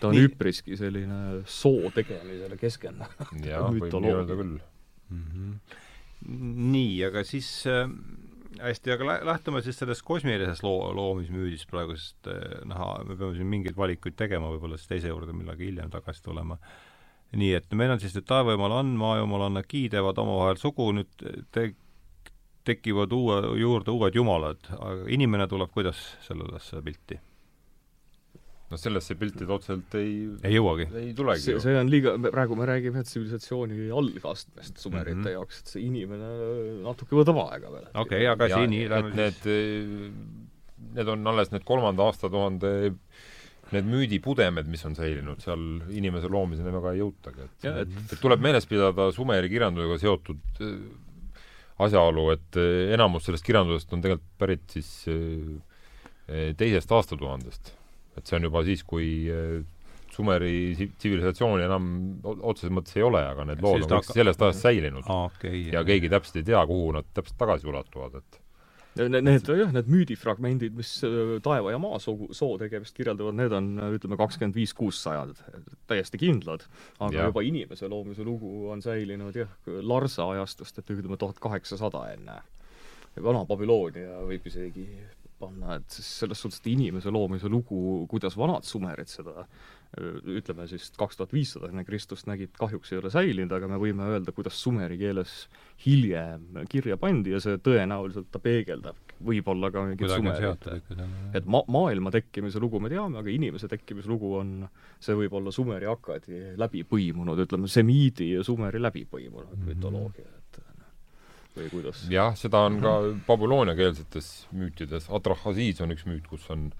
ta on Nii. üpriski selline soo tegemisele <laughs> öelda küll mm. -hmm. nii, aga siis äh, hästi, aga lä-, lähtume siis sellest kosmilisest loo, loomismüüdist praegu, sest äh, noh, me peame siin mingeid valikuid tegema, võib-olla siis teise juurde millalgi hiljem tagasi tulema. nii et meil on siis nüüd taevajumalann, maajumalanna Ki teevad omavahel sugu, nüüd te-, tekivad uue, juurde uued jumalad, aga inimene tuleb kuidas sellesse pilti? no sellesse pilti ta otseselt ei ei jõuagi. ei tulegi see, see on liiga, praegu me räägime tsivilisatsiooni algastmest sumerite mm -hmm. jaoks, et see inimene natuke võtab aega veel. okei okay,, aga siin et need, need on alles need kolmanda aastatuhande need müüdipudemed, mis on säilinud, seal inimese loomiseni väga ei jõutagi, et, et... et tuleb meeles pidada Sumeri kirjandusega seotud äh, asjaolu, et äh, enamus sellest kirjandusest on tegelikult pärit siis äh, teisest aastatuhandest. Et see on juba siis, kui Sumeri tsivilisatsiooni enam otseses mõttes ei ole, aga need lood on kõik sellest ajast säilinud. Ah,. Okay, ja keegi täpselt ei tea, kuhu nad täpselt tagasi ulatuvad, et Need, jah, need müüdifragmendid, mis äh, taeva ja maa soo, soo tegemist kirjeldavad, need on ütleme, kakskümmend viis, kuussajad, täiesti kindlad. aga ja. juba inimese loomise lugu on säilinud jah, Larsa ajastust, et ütleme tuhat kaheksasada enne. Vana-Babyloonia võib isegi panna, et selles suhtes, et inimese loomise lugu, kuidas vanad sumerid seda ütleme siis kaks tuhat viissada enne Kristust nägid, kahjuks ei ole säilinud, aga me võime öelda, kuidas sumeri keeles hiljem kirja pandi ja see tõenäoliselt ta peegeldab võib-olla ka mingit sumerit. et ma-, maailma tekkimise lugu me teame, aga inimese tekkimise lugu on, see võib olla sumeri akkadi läbi põimunud, ütleme, semiidi ja sumeri läbi põimunud mm -hmm. mütoloogia või kuidas? jah, seda on ka babülooniakeelsetes müütides, Atrahasiis on üks müüt, kus on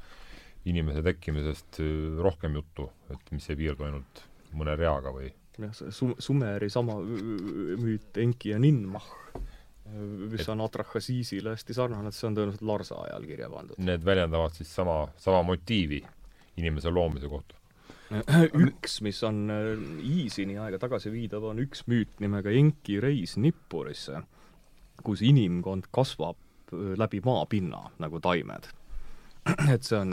inimese tekkimisest äh, rohkem juttu, et mis ei piirdu ainult mõne reaga või jah, see Sum-, Sumeri sama müüt Enki ja Ninmah, mis Et- on Atrahassisile hästi sarnane, et see on tõenäoliselt Larsa ajal kirja pandud. need väljendavad siis sama, sama motiivi inimese loomise kohta. <clears throat> üks, mis on äh, Iisini aega tagasi viidav, on üks müüt nimega Enki reis Nippurisse, kus inimkond kasvab äh, läbi maapinna nagu taimed. <clears throat> et see on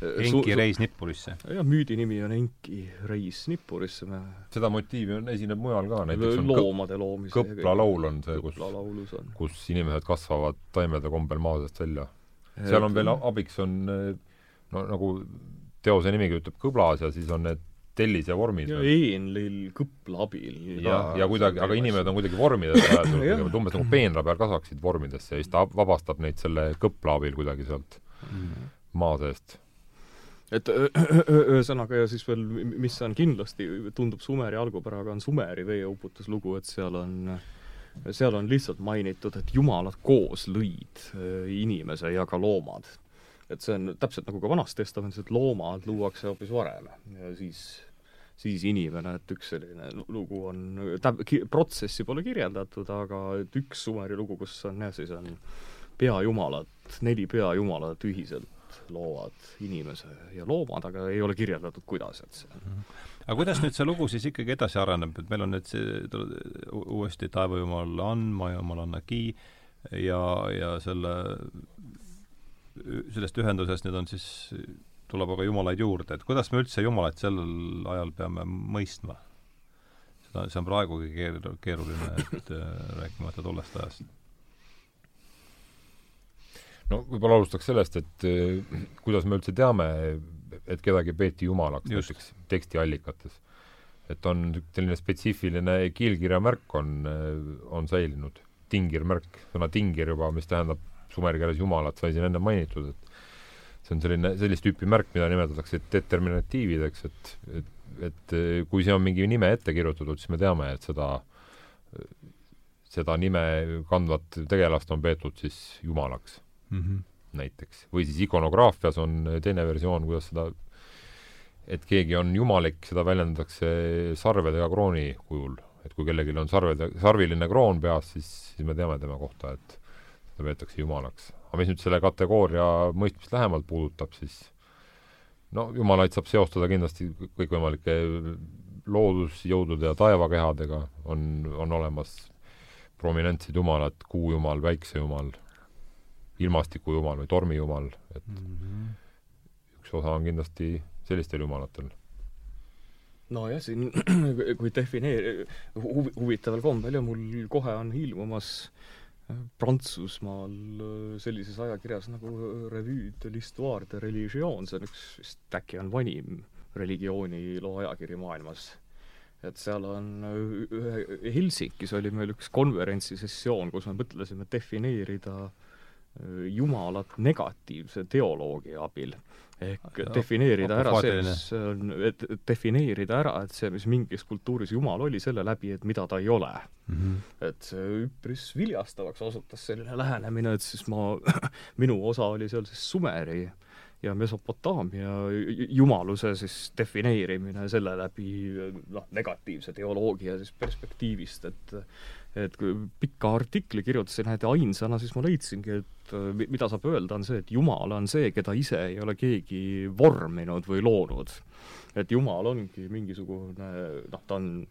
Enki reis Nippurisse. jah, müüdi nimi on Enki reis Nippurisse, seda motiivi on, esineb mujal ka, näiteks on loomade loomise Kõpla laul on see, kus, kus inimesed kasvavad taimede kombel maa seest välja. seal on veel abiks on no nagu teose nimigi ütleb kõblas ja siis on need tellis ja vormid ja veel. Eenlil Kõpla abil. ja, ja kuidagi, aga inimesed on kuidagi vormidesse <clears throat> Jah. umbes nagu peenra peal kasvaksid vormidesse ja siis ta vabastab neid selle kõpla abil kuidagi sealt maa seest. et ühesõnaga ja siis veel, mis on kindlasti, tundub Sumeri algupäraga, on Sumeri veeuputuslugu, et seal on seal on lihtsalt mainitud, et jumalad koos lõid öö, inimese ja ka loomad. et see on täpselt nagu ka Vanas Testamendis, et loomad luuakse hoopis varem ja siis siis inimene, et üks selline lu- lugu on, täp-, protsessi pole kirjeldatud, aga et üks Sumeri lugu, kus on jah, siis on peajumalad, neli peajumalat ühiselt loovad inimese ja loomad, aga ei ole kirjeldatud, kuidas, et see aga kuidas nüüd see lugu siis ikkagi edasi areneb, et meil on nüüd see uuesti taevajumal An, maajumal Annaki ja, ja selle, sellest ühendusest nüüd on siis, tuleb aga jumalaid juurde, et kuidas me üldse jumalaid sellel ajal peame mõistma? seda, see on praegugi keer-, keeruline, et äh, rääkimata tollest ajast. No võib-olla alustaks sellest, et eh, kuidas me üldse teame, et kedagi peeti jumalaks Just. näiteks tekstiallikates. et on selline spetsiifiline kiilkirjamärk on, on säilinud, tingirmärk, sõna tingir juba, mis tähendab sumeri keeles jumalat, sai siin enne mainitud, et see on selline, sellist tüüpi märk, mida nimetatakse determinatiivideks, et, et, et eh, kui siia on mingi nime ette kirjutatud, siis me teame, et seda, seda nime kandvat tegelast on peetud siis jumalaks Mm -hmm. näiteks. või siis ikonograafias on teine versioon, kuidas seda, et keegi on jumalik, seda väljendatakse sarvede ja krooni kujul. et kui kellelgi on sarvede, sarviline kroon peas, siis, siis me teame tema kohta, et seda peetakse jumalaks. aga mis nüüd selle kategooria mõistmist lähemalt puudutab, siis no jumalaid saab seostada kindlasti kõikvõimalike loodusjõudude ja taevakehadega, on, on olemas prominentsed jumalad, kuujumal, päiksejumal, ilmastikujumal või tormijumal, et Mm -hmm. üks osa on kindlasti sellistel jumalatel. nojah, siin <clears throat> kui defineeri- huvi, huvitaval kombel ja mul kohe on ilmumas äh, Prantsusmaal äh, sellises ajakirjas nagu äh, Revue de l'Histoire de Religion, see on üks vist äkki on vanim religiooniloo ajakiri maailmas. et seal on ühe, Helsingis oli meil üks konverentsisessioon, kus me mõtlesime defineerida äh, Jumalat negatiivse teoloogia abil ehk Ja, defineerida ära see, mis on, et defineerida ära, et see, mis mingis kultuuris Jumal oli, selle läbi, et mida ta ei ole. Mm -hmm. et see üpris viljastavaks osutus selline lähenemine, et siis ma, <clears throat> minu osa oli seal siis Sumeri ja Mesopotaamia ju- jumaluse siis defineerimine selle läbi noh, negatiivse teoloogia siis perspektiivist, et et kui pika artikli kirjutasin näete ainsana, siis ma leidsingi, et mi- mida saab öelda, on see, et Jumal on see, keda ise ei ole keegi vorminud või loonud. et Jumal ongi mingisugune noh, ta on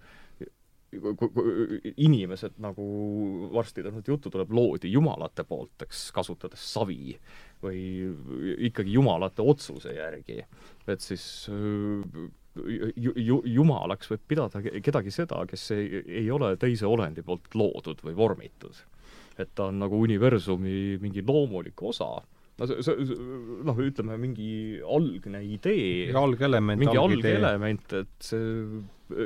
inimesed, nagu varsti tõenäoliselt juttu tuleb, loodi jumalate poolt, eks, kasutades savi või ikkagi jumalate otsuse järgi. et siis öö, ju, ju, jumalaks võib pidada ke- kedagi seda, kes ei, ei ole teise olendi poolt loodud või vormitud. et ta on nagu universumi mingi loomulik osa. no see, see, noh, ütleme mingi algne idee algelement, mingi algelement, et see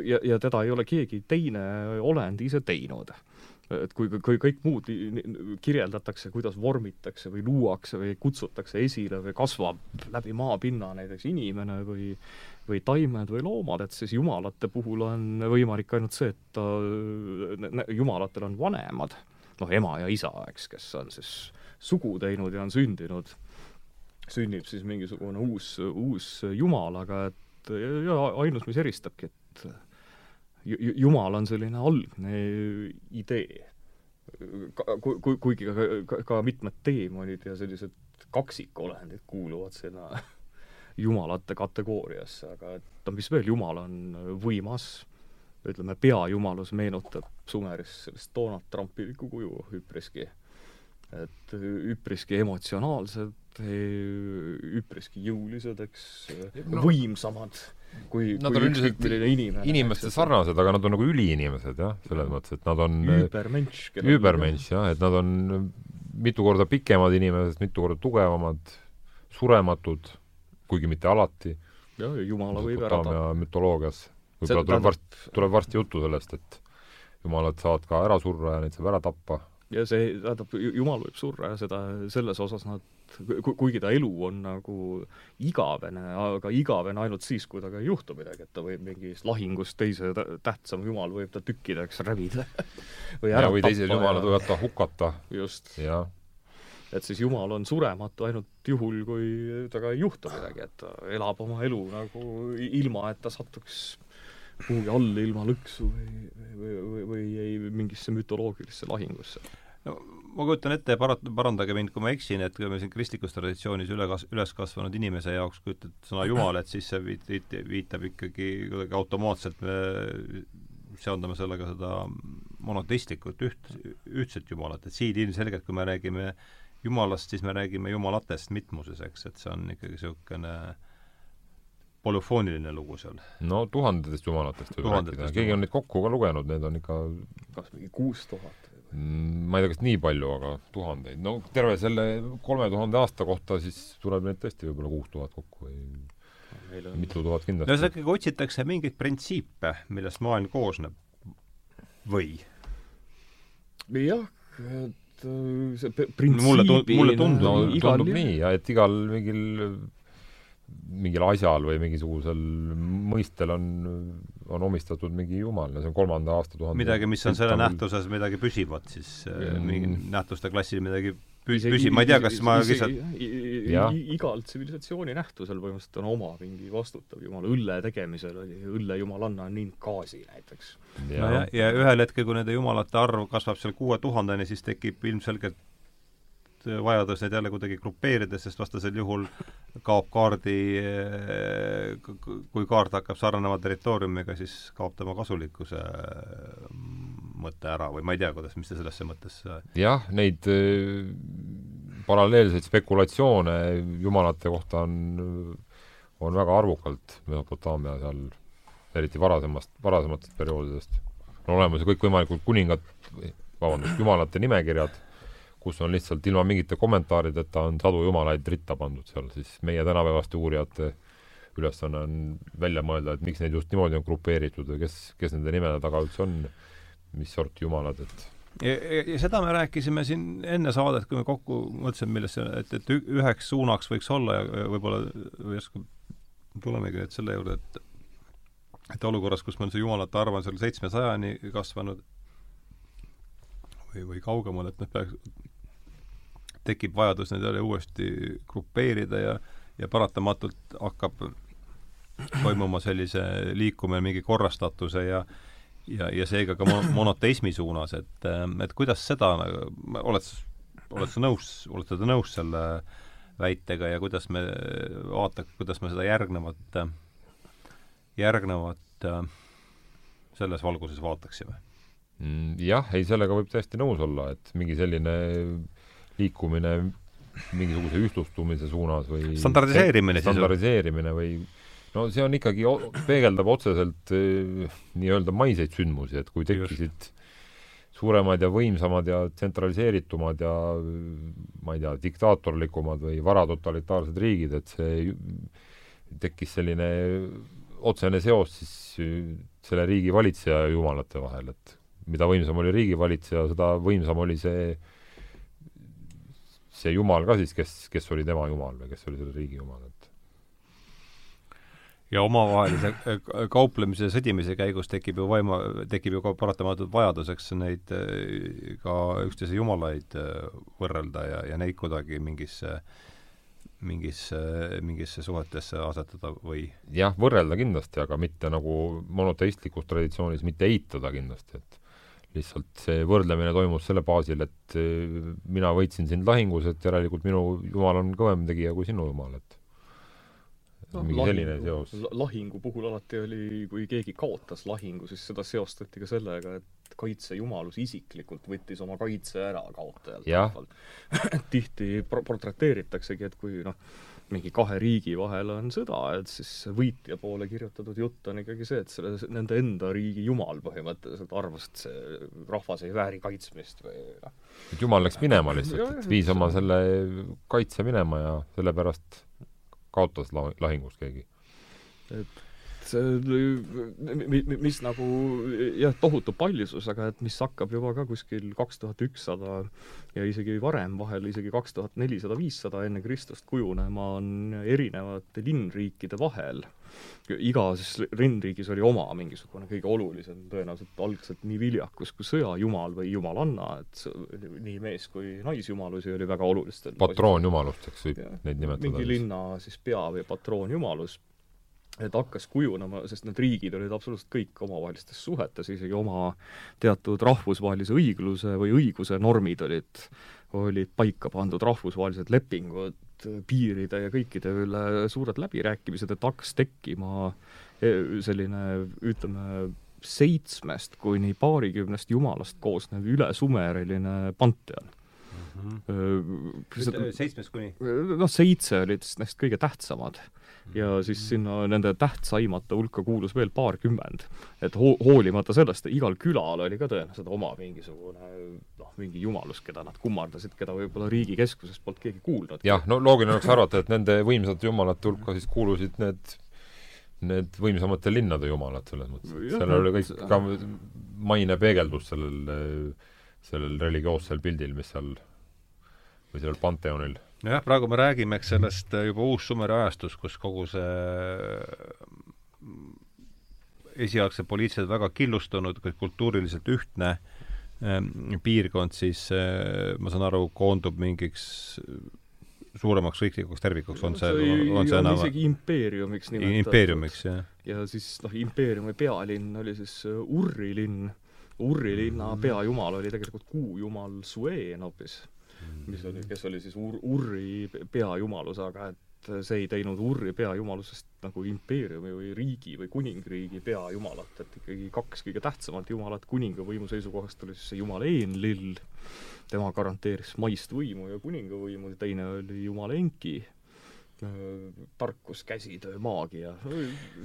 ja, ja teda ei ole keegi teine olend ise teinud. Et kui, kui kõik muud kirjeldatakse, kuidas vormitakse või luuakse või kutsutakse esile või kasvab läbi maapinna näiteks inimene või või taimed või loomad, et siis jumalate puhul on võimalik ainult see, et ta, jumalatel on vanemad, noh, ema ja isa, eks, kes on siis sugu teinud ja on sündinud. sünnib siis mingisugune uus, uus jumal, aga et ja, ainus, mis eristabki, et jumal on selline algne idee. Ku-, ku-, kuigi ka, ka, ka mitmed teemonid ja sellised kaksikolendid kuuluvad sinna <laughs> jumalate kategooriasse, aga et no mis veel, Jumal on võimas, ütleme, peajumalus meenutab Sumeris sellist Donald Trumpilikku kuju üpriski. Et üpriski emotsionaalsed, üpriski jõulised, eks no,, võimsamad kui, kui ükskõik milline inimene. inimeste sarnased, aga nad on nagu üliinimesed jah, selles mõttes, et nad on übermensch. übermensch jah, et nad on mitu korda pikemad inimesed, mitu korda tugevamad, surematud kuigi mitte alati. jah, jumala võib ära tappa. mütoloogias. võib-olla tuleb varsti, tuleb varsti juttu sellest, et jumalad saavad ka ära surra ja neid saab ära tappa. Ja see, tähendab, jumal võib surra ja seda, selles osas nad ku-, kuigi ta elu on nagu igavene, aga igavene ainult siis, kui temaga ei juhtu midagi, et ta võib mingis lahingus teise tähtsam jumal võib ta tükkideks rävida <laughs> või ära ja, või teised jumalad võivad ta hukata. just. et siis Jumal on surematu ainult juhul, kui temaga ei juhtu midagi, et ta elab oma elu nagu ilma, et ta satuks kuhugi allilma lõksu või, või, või, või ei mingisse mütoloogilisse lahingusse. no ma kujutan ette ja parat-, parandage mind, kui ma eksin, et kui me siin kristlikus traditsioonis üle kas-, üles kasvanud inimese jaoks kujutad sõna Jumal, et siis see viit-, viit-, viitab ikkagi kuidagi automaatselt me seondame sellega seda monoteistlikut üht, ühtset Jumalat, et siin ilmselgelt, kui me räägime jumalast, siis me räägime jumalatest mitmuses, eks, et see on ikkagi niisugune polüfooniline lugu seal. no tuhandetest jumalatest võib rääkida, keegi on neid kokku ka lugenud, need on ikka kas mingi kuus tuhat? Mm, ma ei tea, kas nii palju, aga tuhandeid. no terve selle kolme tuhande aasta kohta siis tuleb neid tõesti võib-olla kuus tuhat kokku või on... mitu tuhat kindlasti. no ühesõnaga ikkagi otsitakse mingeid printsiipe, millest maailm koosneb, või? jah, et Äh, see printsiibi mulle tund-, mulle tundub no,, tundub nii, ja et igal mingil mingil asjal või mingisugusel mõistel on, on omistatud mingi jumal ja see on kolmanda aastatuhande midagi, mis on selle nähtuses midagi püsivat siis mm., mingi nähtuste klassil midagi püsi-, ma ei tea, kas ma lihtsalt igal tsivilisatsiooni nähtusel põhimõtteliselt on oma mingi vastutav jumal, õlle tegemisel oli õlle jumalanna Ninkasi näiteks. ja, no ja, ja ühel hetkel, kui nende jumalate arv kasvab seal kuue tuhandeni, siis tekib ilmselgelt vajadus neid jälle kuidagi grupeerida, sest vastasel juhul kaob kaardi, kui kaart hakkab sarnanema territooriumiga, siis kaob tema kasulikkuse mõte ära või ma ei tea, kuidas, mis te sellesse mõttesse jah, neid äh, paralleelseid spekulatsioone jumalate kohta on, on väga arvukalt Mesopotaamia seal, eriti varasemast, varasematest perioodidest. on olemas ju kõikvõimalikud kuningad, vabandust, jumalate nimekirjad kus on lihtsalt ilma mingite kommentaarideta on sadu jumalaid ritta pandud seal, siis meie tänapäevaste uurijate ülesanne on välja mõelda, et miks neid just niimoodi on grupeeritud või kes, kes nende nimede taga üldse on, mis sorti jumalad, et ja, ja, ja seda me rääkisime siin enne saadet, kui me kokku mõtlesime, millest see, et, et üheks suunaks võiks olla ja võib-olla või järsku tulemegi nüüd selle juurde, et et olukorras, kus meil see jumalate arv on seal seitsmesajani kasvanud või, või kaugemal, et noh, peaks tekib vajadus neid jälle uuesti grupeerida ja, ja paratamatult hakkab toimuma sellise liikumine mingi korrastatuse ja ja, ja seega ka monoteismi suunas, et, et kuidas seda, oled, oled sa nõus, olete te nõus selle väitega ja kuidas me vaata-, kuidas me seda järgnevat, järgnevat selles valguses vaataksime? Mm, jah, ei, sellega võib täiesti nõus olla, et mingi selline liikumine mingisuguse ühtlustumise suunas või standardiseerimine standardiseerimine või no see on ikkagi, peegeldab otseselt eh, nii-öelda maiseid sündmusi, et kui tekkisid suuremad ja võimsamad ja tsentraliseeritumad ja ma ei tea, diktaatorlikumad või varatotalitaaarsed riigid, et see tekkis selline otsene seos siis selle riigi valitseja ja jumalate vahel, et mida võimsam oli riigivalitseja, seda võimsam oli see see jumal ka siis, kes, kes oli tema jumal või kes oli selle riigi jumal, et ja omavahelise äh, kauplemise ja sõdimise käigus tekib ju vaima, tekib ju ka paratamatult vajaduseks neid äh, ka üksteise jumalaid äh, võrrelda ja, ja neid kuidagi mingisse mingisse, mingisse suhetesse asetada või jah, võrrelda kindlasti, aga mitte nagu monoteistlikus traditsioonis mitte eitada kindlasti, et lihtsalt see võrdlemine toimus selle baasil, et eh, mina võitsin sind lahingus, et järelikult minu jumal on kõvem tegija kui sinu jumal, et no, mingi lahingu, selline seos. lahingu puhul alati oli, kui keegi kaotas lahingu, siis seda seostati ka sellega, et kaitsejumalus isiklikult võttis oma kaitse ära kaotajalt <laughs> tihti pro-, portreteeritaksegi, et kui noh, mingi kahe riigi vahel on sõda, et siis võitja poole kirjutatud jutt on ikkagi see, et selle, nende enda riigi jumal põhimõtteliselt arvas, et see rahvas ei vääri kaitsmist või noh, et jumal läks minema lihtsalt, et viis oma selle kaitse minema ja sellepärast kaotas la-, lahingus keegi. see mi- mi- mis nagu jah, tohutu paljusus, aga et mis hakkab juba ka kuskil kaks tuhat ükssada ja isegi varem, vahel isegi kaks tuhat nelisada, viissada enne Kristust kujunema, on erinevate linnriikide vahel. iga siis linnriigis oli oma mingisugune kõige olulisem, tõenäoliselt algselt nii viljakus kui sõjajumal või jumalanna, et nii mees- kui naisjumalusi oli väga olulistel patroonjumalusteks võib Jah, neid nimetada. mingi linna siis pea või patroonjumalus, et hakkas kujunema, sest need riigid olid absoluutselt kõik omavahelistes suhetes, isegi oma teatud rahvusvahelise õigluse või õiguse normid olid, olid paika pandud, rahvusvahelised lepingud, piiride ja kõikide üle suured läbirääkimised, et hakkas tekkima eh, selline, ütleme, seitsmest kuni paarikümnest jumalast koosnev ülesumeeriline panteon. Seda- seitsmest kuni? Noh, seitse olid neist kõige tähtsamad ja siis sinna nende tähtsaimate hulka kuulus veel paarkümmend. et ho-, hoolimata sellest, igal külal oli ka tõenäoliselt oma mingisugune noh, mingi jumalus, keda nad kummardasid, keda võib-olla riigi keskusest polnud keegi kuulnud. jah, no loogiline oleks arvata, et nende võimsate jumalate hulka siis kuulusid need need võimsamate linnade jumalad selles mõttes, et sellel oli kõik ka maine peegeldus sellel, sellel religioossel pildil, mis seal või sellel panteonil. Nojah, praegu me räägime, eks sellest äh, juba uus-Sumeri ajastus, kus kogu see mm, esialgselt poliitiliselt väga killustunud, kultuuriliselt ühtne ähm, piirkond siis äh, ma saan aru, koondub mingiks suuremaks riiklikuks tervikuks, on see, on see enam isegi impeeriumiks nimetatud. impeeriumiks, jah? ja siis noh, impeeriumi pealinn oli siis äh, Urri linn. Urri linna Mm. peajumal oli tegelikult kuujumal Suen hoopis, mis oli, kes oli siis Ur-, Urri pe- peajumalus, aga et see ei teinud Urri peajumalusest nagu impeeriumi või riigi või kuningriigi peajumalat, et ikkagi kaks kõige tähtsamat jumalat kuningavõimu seisukohast oli siis see jumal Enlil, tema garanteeris maist võimu ja kuningavõimu, teine oli jumal Enki, tarkus, käsitöö, maagia.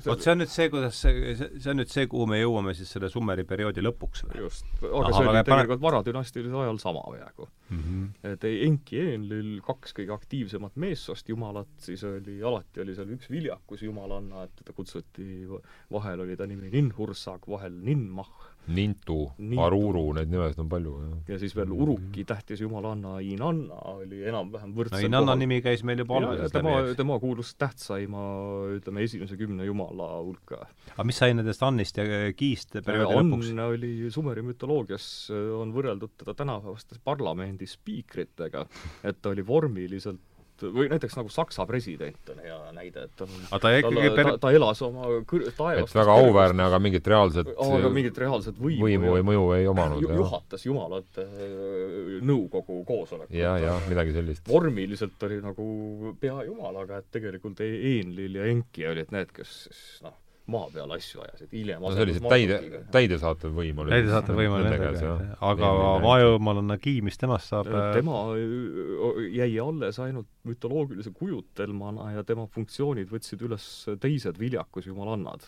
vot see on nüüd see, kuidas see, see on nüüd see, kuhu me jõuame siis selle Summeri perioodi lõpuks või? just, aga Ahah, see oli aga pane- tegelikult varadünastilisel ajal sama peaaegu. mm? -hmm. et Enki ja Enlil, kaks kõige aktiivsemat meessoost jumalat, siis oli, alati oli seal üks viljakus jumalanna, et teda kutsuti, vahel oli ta nimi Ninhursag, vahel Ninmah Nintu, Nintu. Aruru, neid nimesid on palju, ja siis veel Uruki tähtis jumalanna Inanna oli enam-vähem no võrdsel Inanna nimi käis meil juba alguses tema läbi, eks. tema kuulus tähtsaima, ütleme, esimese kümne jumala hulka. aga mis sai nendest Annist ja Kiist perioodi lõpuks? Ann oli Sumeri mütoloogias, on võrreldud teda tänapäevaste parlamendi spiikritega, et ta oli vormiliselt või näiteks nagu Saksa president on hea näide, et ta on aga ta ikkagi per- ta, ta elas oma kõr-, et taevastes väga auväärne, aga mingit reaalset aga mingit reaalset võimu, võimu või mõju ei omanud, ju, juhatas jumalate äh, nõukogu koosolekut. jah, jah, midagi sellist. vormiliselt oli nagu peajumal, aga et tegelikult E- Enlil ja Enki olid need, kes siis noh, maa peal asju ajasid, hiljem no sellised täide, täidesaatev võim oli täidesaatev võim oli nende käes, aga maajumalana Ki, mis temast saab? äh, tema öö, jäi alles ainult mütoloogilise kujutelmana ja tema funktsioonid võtsid üles teised viljakusjumalannad,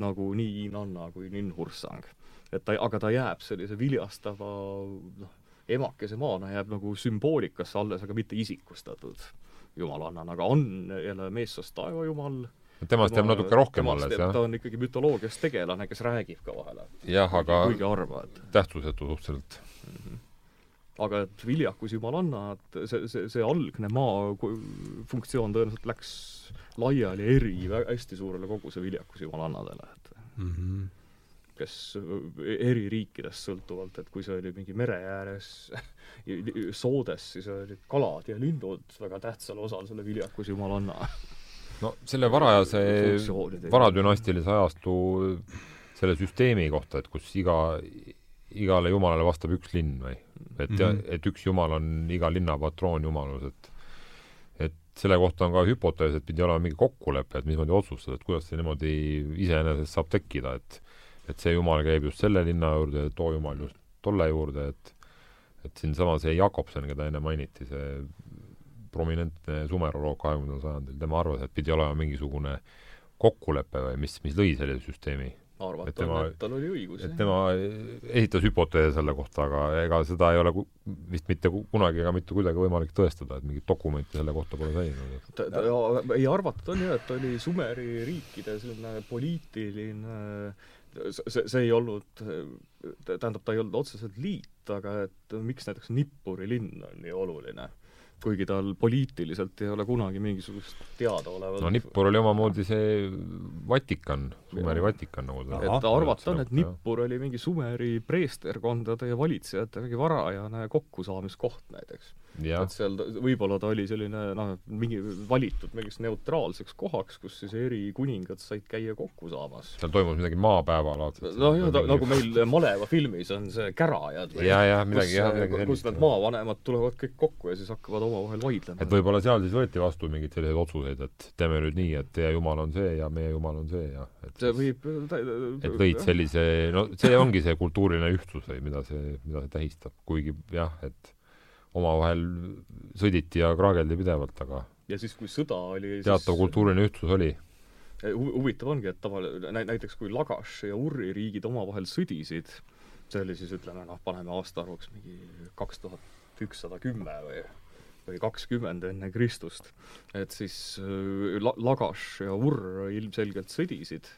nagu nii Inanna kui Ninhursang. et ta, aga ta jääb sellise viljastava noh, emakese maana jääb nagu sümboolikasse alles, aga mitte isikustatud jumalannana, aga on jälle meessoost taevajumal, temast jääb natuke rohkem alles, jah ta on ikkagi mütoloogias tegelane, kes räägib ka vahele. jah, aga kuigi harva, et tähtsusetu suhteliselt. aga et viljakus jumalanna, et see, see, see algne maa funktsioon tõenäoliselt läks laiali eri hästi suurele koguse viljakus jumalannadele, et mm -hmm. kes eri riikidest sõltuvalt, et kui see oli mingi mere ääres <laughs> soodes, siis olid kalad ja linnud väga tähtsal osal selle viljakusjumalanna. No selle varajase, varadünastilise ajastu selle süsteemi kohta, et kus iga, igale jumalale vastab üks linn või? et mm, -hmm. et üks jumal on iga linna patroonjumalus, et et selle kohta on ka hüpotees, et pidi olema mingi kokkulepe, et mismoodi otsustada, et kuidas see niimoodi iseenesest saab tekkida, et et see jumal käib just selle linna juurde, too jumal just tolle juurde, et et siinsama see Jakobson, keda enne mainiti, see prominentne sumeroloog kahekümnendal sajandil, tema arvas, et pidi olema mingisugune kokkulepe või mis, mis lõi selle süsteemi arvata on, et tal oli õigus. et tema esitas hüpoteese selle kohta, aga ega seda ei ole vist mitte kunagi ega mitte kuidagi võimalik tõestada, et mingit dokumenti selle kohta pole säilinud. ei, arvatud on jah, et oli Sumeri riikide selline poliitiline see, see ei olnud, tähendab, ta ei olnud otseselt liit, aga et miks näiteks Nippuri linn on nii oluline kuigi tal poliitiliselt ei ole kunagi mingisugust teadaolevat no Nippur oli omamoodi see Vatikan, Sumeri Vatikan nagu ta et arvata on, et Nippur oli mingi Sumeri preesterkondade ja valitsejate mingi varajane kokkusaamiskoht näiteks et seal võib-olla ta oli selline noh, mingi valitud mingiks neutraalseks kohaks, kus siis eri kuningad said käia kokku saamas. seal toimus midagi maapäevalaadset. noh, jah, nagu meil Maleva filmis on see Kärajad või ja, ja midagi, jah, midagi sellist. kus need maavanemad tulevad kõik kokku ja siis hakkavad omavahel vaidlema. et võib-olla seal siis võeti vastu mingeid selliseid otsuseid, et teeme nüüd nii, et teie jumal on see ja meie jumal on see ja et see võib et lõid sellise, no see ongi see kultuuriline ühtsus või mida see, mida see tähistab, kuigi jah, et omavahel sõditi ja kraageldi pidevalt, aga ja siis, kui sõda oli teatav siis... kultuuriline ühtsus oli. Eh, hu-, huvitav ongi, et tavale-, näiteks kui Lagash ja Urri riigid omavahel sõdisid, see oli siis ütleme noh, paneme aastaarvuks mingi kaks tuhat ükssada kümme või või kakskümmend enne Kristust, et siis äh, La-, Lagash ja Urr ilmselgelt sõdisid,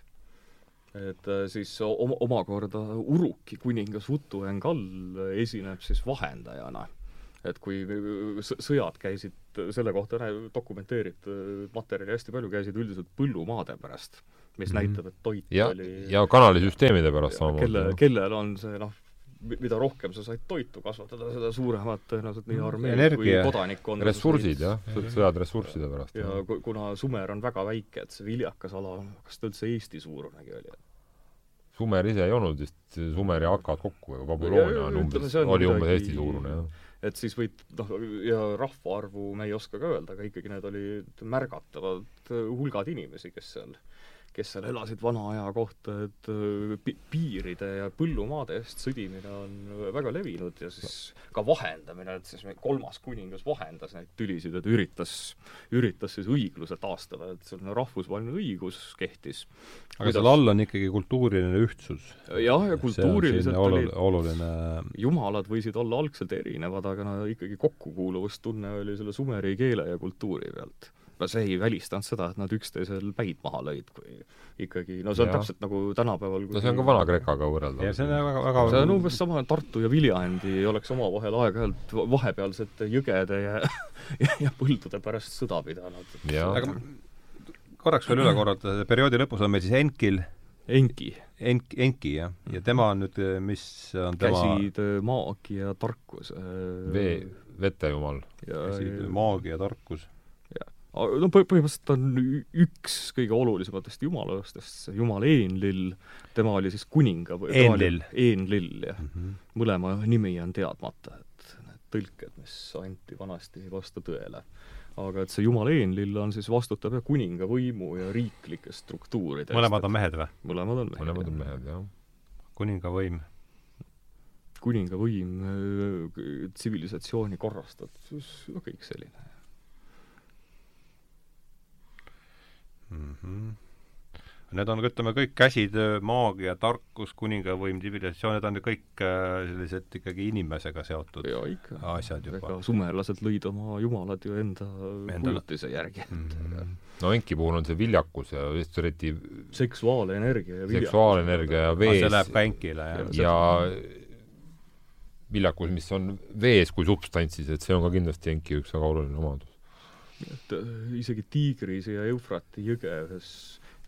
et äh, siis oma, omakorda Uruki kuningas Utu Engall esineb siis vahendajana et kui sõjad käisid, selle kohta dokumenteeritud materjali hästi palju, käisid üldiselt põllumaade pärast, mis mm -hmm. näitab, et toit ja, oli ja kanalisüsteemide pärast samamoodi. kelle, kellel on see noh, mida rohkem sa said toitu kasvatada, seda suuremad tõenäoliselt nii armee kui kodanikkond ressursid jah, sõjad ressursside pärast. ja kuna Sumer on väga väike, et see viljakas ala, kas ta üldse Eesti suurunegi oli? Sumer ise ei olnud vist, Sumeri hakkad kokku, aga Babyloonia on umbes, oli umbes Eesti suurune, jah et siis võid noh, ja rahvaarvu me ei oska ka öelda, aga ikkagi need olid märgatavad hulgad inimesi, kes seal kes seal elasid vana aja kohta, et äh, pi-, piiride ja põllumaade eest sõdimine on väga levinud ja siis ka vahendamine, et siis kolmas kuningas vahendas neid tülisid, et üritas, üritas siis õigluse taastada, et selline rahvusvaheline õigus kehtis. aga Kuidas... seal all on ikkagi kultuuriline ühtsus? jah, ja kultuuriliselt oli oluline jumalad võisid olla algselt erinevad, aga no ikkagi kokkukuuluvustunne oli selle sumeri keele ja kultuuri pealt aga see ei välistanud seda, et nad üksteisel päid maha lõid, kui ikkagi, no see on ja. täpselt nagu tänapäeval kui no see on ka Vana-Kreekaga võrreldav. ja see on väga, väga see on umbes sama, Tartu ja Viljandi oleks omavahel aeg-ajalt vahepealsete jõgede ja <laughs> ja, ja põldude pärast sõda pidanud. aga korraks veel üle korrata, perioodi lõpus on meil siis Enkil Enki. Enk, Enki, jah. ja mhm. tema on nüüd, mis on tema käsitöö, maagia, tarkus. vee, vetejumal. käsitöö, maagia, tarkus no põhimõtteliselt ta on üks kõige olulisematest jumalastest, see jumal Enlil, tema oli siis kuninga või Enlil. Enlil, jah mm. -hmm. mõlema nimi on teadmata, et need tõlked, mis anti vanasti, ei vasta tõele. aga et see jumal Enlil on siis vastutav jah, kuninga võimu ja riiklike struktuuride mõlemad on mehed või? mõlemad on mehed. mõlemad on mehed, jah. kuninga võim kuninga võim, tsivilisatsiooni korrastatus, no kõik selline mm. -hmm. Need on, ütleme, kõik käsitöö, maagia, tarkus, kuningavõim, tsivilisatsioon, need on ju kõik äh, sellised ikkagi inimesega seotud ja, ikka. asjad juba. sumerlased lõid oma jumalad ju enda kujutise järgi mm. -hmm. no Enki puhul on see viljakus ja just eriti seksuaalenergia ja viljakus. seksuaalenergia ja vees. see läheb ka Enkile, jah. ja viljakus, mis on vees kui substantsis, et see on ka kindlasti Enki üks väga oluline omadus et äh, isegi Tiigris ja Eufrati jõge ühes,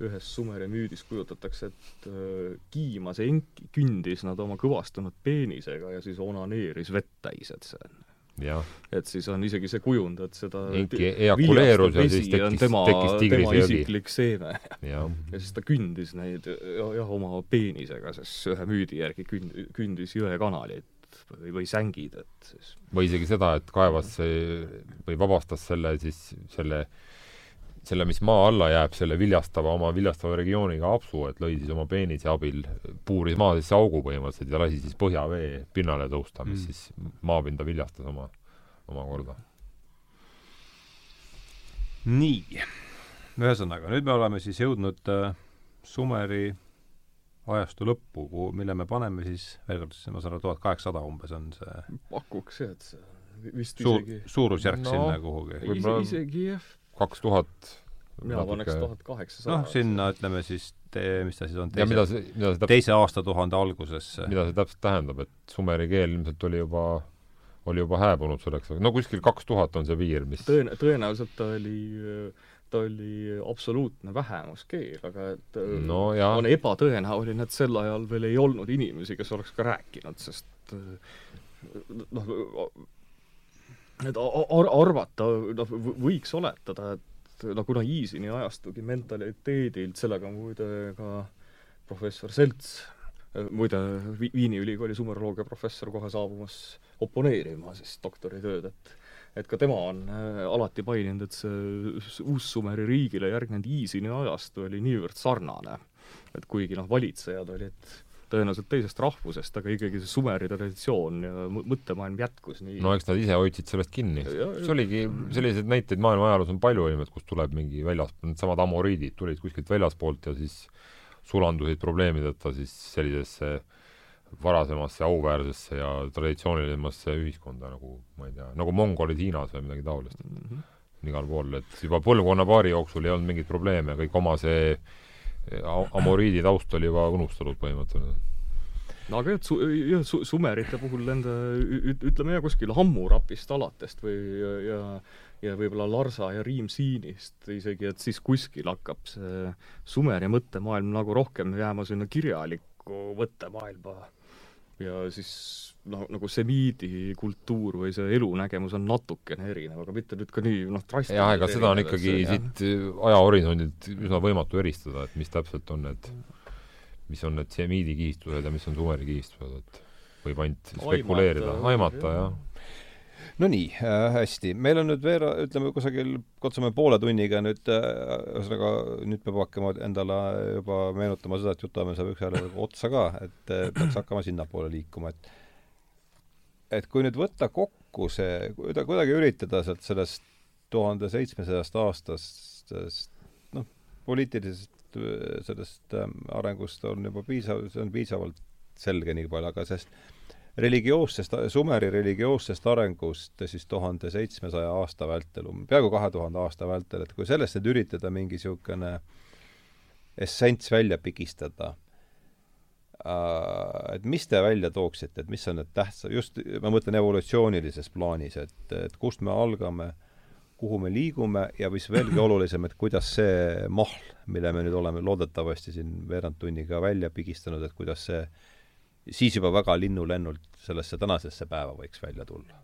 ühes Sumeri müüdis kujutatakse, et äh, kiimas enki kündis nad oma kõvastunud peenisega ja siis onaneeris vett täis, et see on jah, et siis on isegi see kujund, et seda Enki eakuleerus ja siis tekkis, tema, tekkis tema Tigrise jõgi. isiklik seeme. ja siis ta kündis neid ja- jah, oma peenisega, sest ühe müüdi järgi künd-, kündis jõekanalit või, või sängid, et siis või isegi seda, et kaevas see või vabastas selle siis, selle selle, mis maa alla jääb, selle viljastava, oma viljastava regiooniga apsu, et lõi siis oma peenise abil, puuris maa sisse augu põhimõtteliselt ja lasi siis põhjavee pinnale tõusta, mis Mm. mm. siis maapinda viljastas oma, omakorda. nii, ühesõnaga, nüüd me oleme siis jõudnud äh, Sumeri ajastu lõppu, kuhu, mille me paneme siis, veel kord, ma saan aru, tuhat kaheksasada umbes on see pakuks jah, et see on vist suur isegi, suurusjärk No, sinna kuhugi. või- võib-olla- ise, isegi jah, kaks tuhat mina paneks tuhat kaheksasada. noh, sinna ütleme siis mis ta siis on, ja mida teise, see, mida see täpselt, teise aastatuhande algusesesse. mida see täpselt tähendab, et sumeri keel ilmselt oli juba, oli juba hääbunud selleks, no kuskil kaks tuhat on see piir, mis tõen-, tõenäoliselt ta oli, ta oli absoluutne vähemuskeel, aga et no jaa, on ebatõenäoline, et sel ajal veel ei olnud inimesi, kes oleks ka rääkinud, sest noh, et ar-, arvata, noh, võiks oletada, et no kuna Iisini ajastugi mentaliteedilt, sellega muide ka professor Selts, muide Vi-, Viini ülikooli sumeroloogia professor kohe saabumas oponeerima siis doktoritööd, et et ka tema on äh, alati maininud, et see Uus-Sumeri riigile järgnenud Iisini ajastu oli niivõrd sarnane, et kuigi noh, valitsejad olid tõenäoliselt teisest rahvusest, aga ikkagi see Sumeri traditsioon ja mõ- mõttemaailm jätkus nii. No eks nad ise hoidsid sellest kinni. See oligi, selliseid näiteid maailma ajaloos on palju ilmselt, kus tuleb mingi väljas, needsamad amoriidid tulid kuskilt väljaspoolt ja siis sulandusid probleemideta siis sellisesse varasemasse auväärsesse ja traditsioonilisemasse ühiskonda nagu ma ei tea, nagu mongolid Hiinas või midagi taolist mm. -hmm. igal pool, et juba põlvkonnapaari jooksul ei olnud mingeid probleeme, kõik oma see a- amoriidi taust oli juba unustatud põhimõtteliselt. no aga jah, su-, jah, su-, sumerite puhul nende ütleme jah, kuskil Hammurapist alatest või ja, ja ja võib-olla Larsa ja Riim-Siinist isegi, et siis kuskil hakkab see Sumeri mõttemaailm nagu rohkem jääma sinna kirjalikku mõttemaailma ja siis noh, nagu semiidi kultuur või see elunägemus on natukene erinev, aga mitte nüüd ka nii noh, drastiliselt jah, ega seda on ikkagi see- siit äh, ajahorisondilt üsna võimatu eristada, et mis täpselt on need, mis on need semiidi kihistused ja mis on sumeri kihistused, et võib ainult spekuleerida, Aimata, aimata, jah. jah. No nii äh,, hästi, meil on nüüd veel, ütleme kusagil, katsume poole tunniga nüüd äh,, ühesõnaga nüüd peab hakkama endale juba meenutama seda, et jutuajamine saab üksjärgu otsa ka, et äh, peaks hakkama sinnapoole liikuma, et et kui nüüd võtta kokku see, kuida-, kuidagi üritada sealt sellest tuhande seitsmesajast aastast, noh, poliitilisest äh, sellest ähm, arengust on juba piisav, see on piisavalt selge nii palju, aga sest religioossest, Sumeri religioossest arengust siis tuhande seitsmesaja aasta vältel, peaaegu kahe tuhande aasta vältel, et kui sellest nüüd üritada mingi niisugune essents välja pigistada, et mis te välja tooksite, et mis on need tähtsa, just ma mõtlen evolutsioonilises plaanis, et, et kust me algame, kuhu me liigume ja mis veelgi <clears throat> olulisem, et kuidas see mahl, mille me nüüd oleme loodetavasti siin veerand tunniga välja pigistanud, et kuidas see siis juba väga linnulennult sellesse tänasesse päeva võiks välja tulla.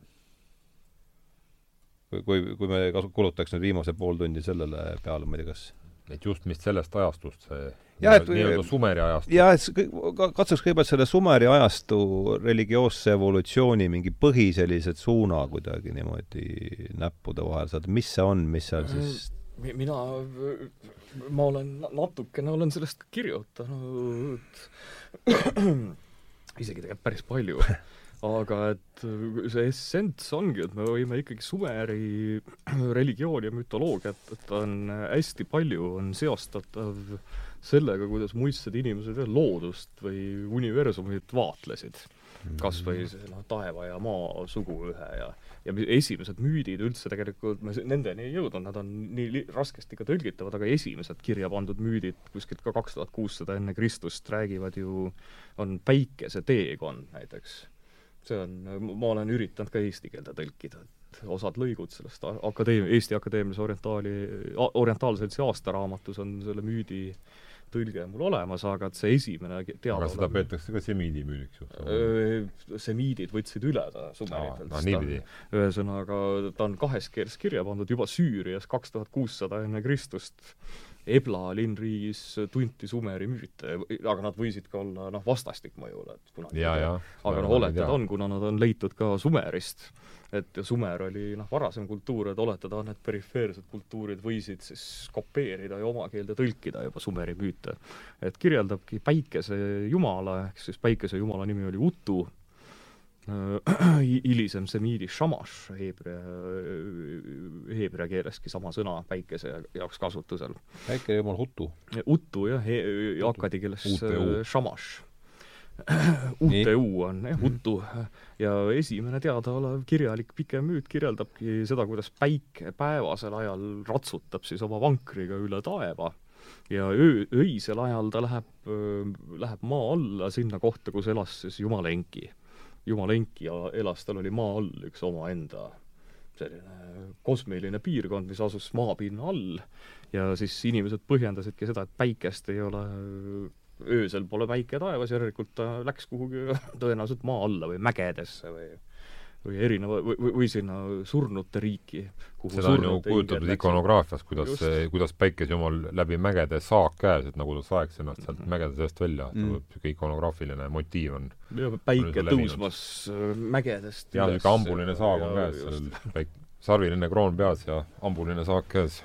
kui, kui, kui me kasu-, kulutaks nüüd viimase pool tundi sellele peale, ma ei tea, kas et just vist sellest ajastust see Jah, et- nii-öelda sumeri ajastu. jah, et katsuks kõigepealt selle Sumeri ajastu religioosse evolutsiooni mingi põhi sellised suuna kuidagi niimoodi näppude vahel saada, mis see on, mis seal siis Mi- mina, ma olen na- natukene olen sellest kirjutanud, <coughs> isegi tegelikult päris palju, <laughs> aga et see essents ongi, et me võime ikkagi Sumeri <clears throat> religiooni ja mütoloogiat, et ta on hästi palju, on seostatav sellega, kuidas muistsed inimesed loodust või universumit vaatlesid. Kas või see noh, taeva ja maa suguühe ja ja esimesed müüdid üldse tegelikult me nendeni ei jõudnud, nad on nii raskesti ka tõlgitavad, aga esimesed kirja pandud müüdid kuskilt ka kaks tuhat kuussada enne Kristust räägivad ju, on päikese teekond näiteks. see on, ma olen üritanud ka eesti keelde tõlkida, et osad lõigud sellest a- akadeemia, Eesti Akadeemilise Orientaali, Orientaalseltsi aastaraamatus on selle müüdi tõlge mul olemas, aga et see esimene aga teadaolev seda peetakse ka semiidi müüdiks ju. Semiidid võtsid üle ta sumeritelt aa, niipidi. ühesõnaga, ta on kahes keeles kirja pandud juba Süürias kaks tuhat kuussada enne Kristust. Ebla linnriigis tunti Sumeri müüte, aga nad võisid ka olla noh, vastastik mõjule, et kunagi ja, ja. aga noh, oletada on, kuna nad on leitud ka Sumerist, et Sumer oli noh, varasem kultuur, et oletada on, et perifeersed kultuurid võisid siis kopeerida ja oma keelde tõlkida juba Sumeri müüte. et kirjeldabki päikese jumala, ehk siis päikese jumala nimi oli Utu, <clears throat> hilisem semiidi shamash heebrea, heebrea keeleski sama sõna päikese jaoks kasutusel. väike jumal Hutu. Utu jah, akkadi keeles UTU. <clears throat> UTU on jah, Utu. Ja esimene teadaolev kirjalik pikem müüt kirjeldabki seda, kuidas päike päevasel ajal ratsutab siis oma vankriga üle taeva. Ja öö, öisel ajal ta läheb, läheb maa alla sinna kohta, kus elas siis Jumala enki. Jumala enki ja elas, tal oli maa all üks omaenda selline kosmiline piirkond, mis asus maapinna all. Ja siis inimesed põhjendasidki seda, et päikest ei ole öösel pole päike taevas, järelikult ta läks kuhugi tõenäoliselt maa alla või mägedesse või või erineva, või, või, või sinna surnute riiki. seda on ju kujutatud ikonograafias, kuidas, kuidas päikesejumal läbi mägede saak käes, et nagu ta saeks ennast sealt mägede seest välja mm., niisugune ikonograafiline motiiv on. päike tõusmas mägedest jah, niisugune ambuline saag on käes, sellel päik-, sarviline kroon peas ja ambuline saak käes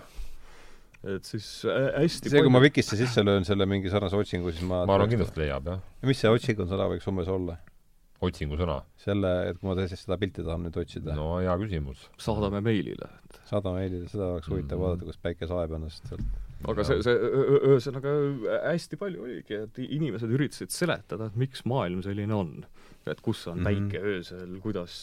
et siis hästi see, kui ma Vikisse sisse löön selle mingi sarnase otsingu, siis ma ma arvan, kindlasti leiab, jah. mis see otsingu sõna võiks umbes olla? otsingusõna? selle, et kui ma tõesti seda pilti tahan nüüd otsida. no hea küsimus. saadame meilile. saadame meilile, seda oleks huvitav mm -hmm. vaadata, kus päike saeb ennast sealt. aga see, see ühesõnaga hästi palju oligi, et inimesed üritasid seletada, et miks maailm selline on. Et kus on mm -hmm. päike öösel, kuidas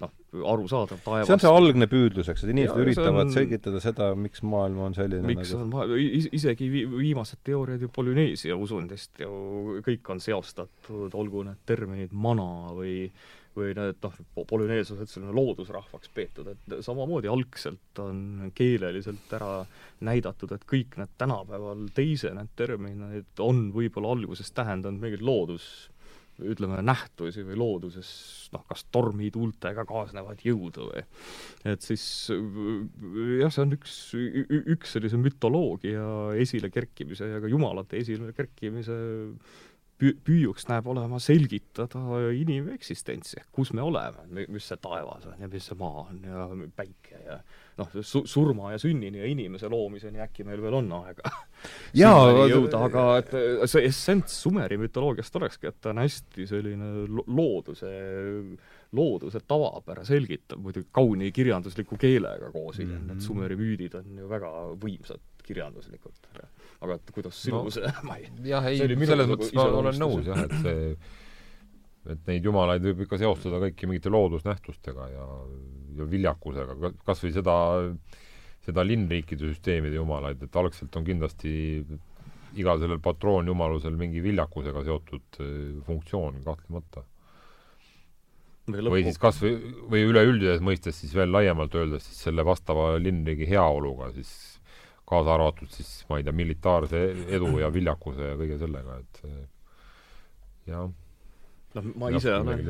noh, arusaadav taevas see on see algne püüdlus, eks, et inimesed ja, üritavad on... selgitada seda, miks maailm on selline miks nagu... on maailm, isegi vi-, viimased teooriad ju Polüneesia usundist ju kõik on seostatud, olgu need terminid mana või või need noh, polüneeslased selline loodusrahvaks peetud, et samamoodi algselt on keeleliselt ära näidatud, et kõik need tänapäeval teise need terminid on võib-olla alguses tähendanud mingit loodus ütleme, nähtusi või looduses noh, kas tormituultega kaasnevat jõudu või et siis jah, see on üks, üks sellise mütoloogia esilekerkimise ja ka jumalate esilekerkimise püü-, püüuks näeb olema selgitada inimeksistentsi, kus me oleme, mis see taevas on ja mis see maa on ja päike ja noh, su-, surma ja sünnini ja inimese loomiseni äkki meil veel on aega <laughs> jaa, jõuda, aga et see essents Sumeri mütoloogiast olekski, et ta on hästi selline lo-, looduse looduse tavapära selgitab muidugi kauni kirjandusliku keelega koos hiljem mm, -hmm. need Sumeri müüdid on ju väga võimsad kirjanduslikult. aga et kuidas sinu no, see, <laughs> ma ei jah, ei, selles mõttes ma olen nõus jah, et see et neid jumalaid võib ikka seostada kõiki mingite loodusnähtustega ja, ja viljakusega, kas või seda, seda linnriikide süsteemide jumalaid, et algselt on kindlasti igal sellel patroonjumalusel mingi viljakusega seotud äh, funktsioon kahtlemata. või siis kas või, või üleüldises mõistes siis veel laiemalt öeldes siis selle vastava linnriigi heaoluga siis kaasa arvatud siis ma ei tea, militaarse edu ja viljakuse ja kõige sellega, et jah noh, ma ise olen,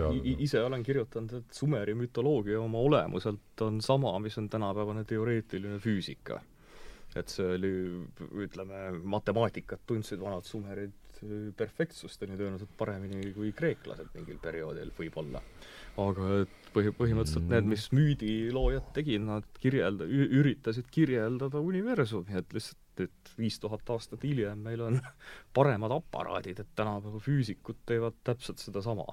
ise olen kirjutanud, et Sumeri mütoloogia oma olemuselt on sama, mis on tänapäevane teoreetiline füüsika. et see oli, ütleme, matemaatikat tundsid vanad sumerid perfektsusteni tõenäoliselt paremini kui kreeklased mingil perioodil võib-olla. aga et põhi, põhimõtteliselt mm. need, mis müüdiloojad tegid, nad kirjelda-, üritasid kirjeldada universumi, et lihtsalt et viis tuhat aastat hiljem meil on <laughs> paremad aparaadid, et tänapäeva füüsikud teevad täpselt sedasama.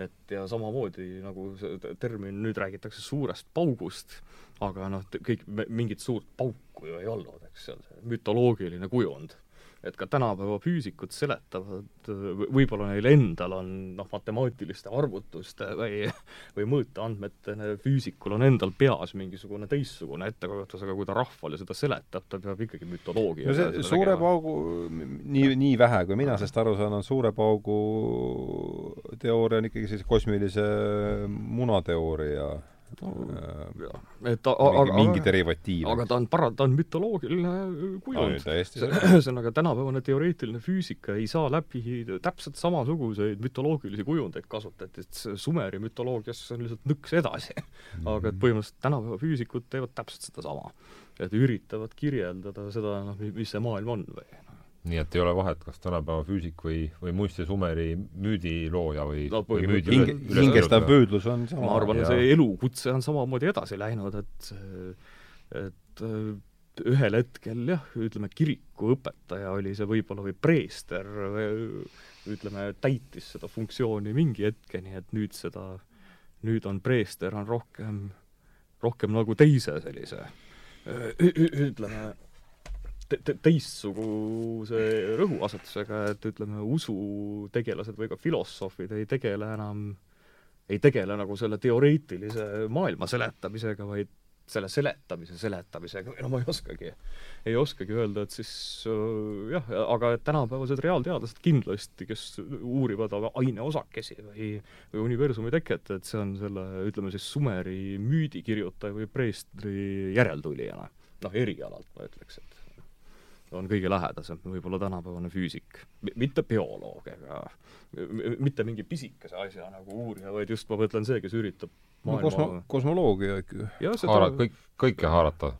et ja samamoodi nagu see termin, nüüd räägitakse suurest paugust, aga noh, kõik, mingit suurt pauku ju ei olnud, eks, see on see mütoloogiline kujund et ka tänapäeva füüsikud seletavad, võib-olla neil endal on noh, matemaatiliste arvutuste või, või mõõteandmete füüsikul on endal peas mingisugune teistsugune ettekujutus, aga kui ta rahvale seda seletab, ta peab ikkagi mütoloogia no see suure tegema. paugu, nii, nii vähe, kui mina sellest aru saan, on suure paugu teooria on ikkagi sellise kosmilise munateooria äh, et aga, mingi derivatiiv. aga ta on para-, ta on mütoloogiline kujund. täiesti ühesõnaga, tänapäevane teoreetiline füüsika ei saa läbi täpselt samasuguseid mütoloogilisi kujundeid kasutati, et Sumeri mütoloogias on lihtsalt nõks edasi. aga et põhimõtteliselt tänapäeva füüsikud teevad täpselt sedasama. et üritavad kirjeldada seda, noh, mis see maailm on või noh. Nii et ei ole vahet, kas tänapäeva füüsik või, või muistse Sumeri müüdilooja või No või müüdi põhimõtteliselt Hinge, hingestav püüdlus on sama. ma arvan, see elukutse on samamoodi edasi läinud, et et ühel hetkel jah, ütleme kirikuõpetaja oli see võib-olla või preester või ütleme, täitis seda funktsiooni mingi hetkeni, et nüüd seda, nüüd on preester on rohkem, rohkem nagu teise sellise ütleme, teistsuguse rõhuasetusega, et ütleme, usutegelased või ka filosoofid ei tegele enam, ei tegele nagu selle teoreetilise maailma seletamisega, vaid selle seletamise seletamisega, või no ma ei oskagi, ei oskagi öelda, et siis jah, aga tänapäevased reaalteadlased kindlasti, kes uurivad aineosakesi või, või universumi teket, et see on selle, ütleme siis Sumeri müüdi kirjutaja või preestri järeltulijana. noh, erialalt ma ütleks, et on kõige lähedasem võib-olla tänapäevane füüsik. mitte bioloog ega m- mitte mingi pisikese asja nagu uurija, vaid just ma mõtlen see, kes üritab no maailma kosmo-, kosmoloogia ikka. jah, haara-, seda kõik, kõike haarata.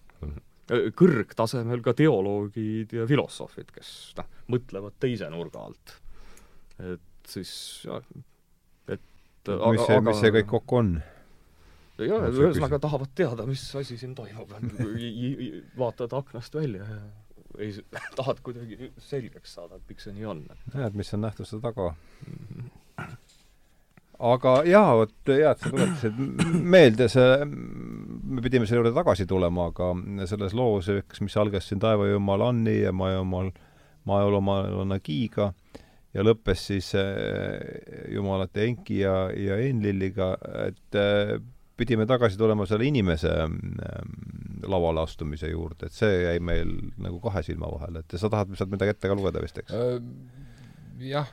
kõrgtasemel ka teoloogid ja filosoofid, kes noh, mõtlevad teise nurga alt. et siis jah, et mis see, mis see kõik kokku on? jah, see ühesõnaga tahavad teada, mis asi siin toimub. <laughs> vaatad aknast välja ja ei, <laughs> tahad kuidagi selgeks saada, et miks see nii on. näed, mis on nähtuste taga. aga jaa, vot hea, et sa tuletasid meelde, see, me pidime selle juurde tagasi tulema, aga selles loos, eks, mis algas siin taevajumal Anni ja maajumal, maajumalana Kiiga ja lõppes siis äh, jumalate Enki ja, ja Enlilliga, et äh, pidime tagasi tulema selle inimese äh, lavale astumise juurde, et see jäi meil nagu kahe silma vahele, et sa tahad sealt midagi ette ka lugeda vist, eks? jah,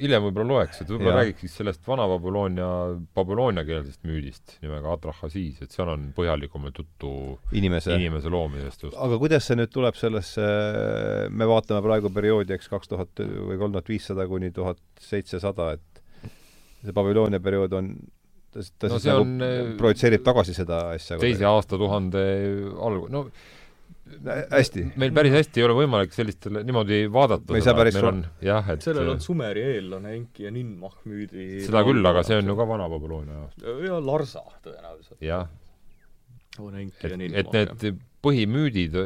hiljem võib-olla loeks, et võib-olla räägiks siis sellest vana-Babyloonia, babyloonia-keelsest müüdist nimega Atrahasiis, et seal on põhjalikumalt juttu inimese inimese loomisest just. aga kuidas see nüüd tuleb sellesse, me vaatame praegu perioodi, eks, kaks tuhat või kolm tuhat viissada kuni tuhat seitsesada, et see Babyloonia periood on ta, ta No siis see nagu on, eh, projitseerib tagasi seda asja teise aastatuhande alg-, no hästi. meil päris hästi ei ole võimalik sellistele niimoodi vaadata Me ei saa päris meil on jah, et sellel on Sumeri eellane Enki ja Ninmah müüdi seda küll, aga see on ju ka vana-Babyloonia aasta. ja Larsa tõenäoliselt jah, on Enki et ja, et Ninmah. need põhimüüdid,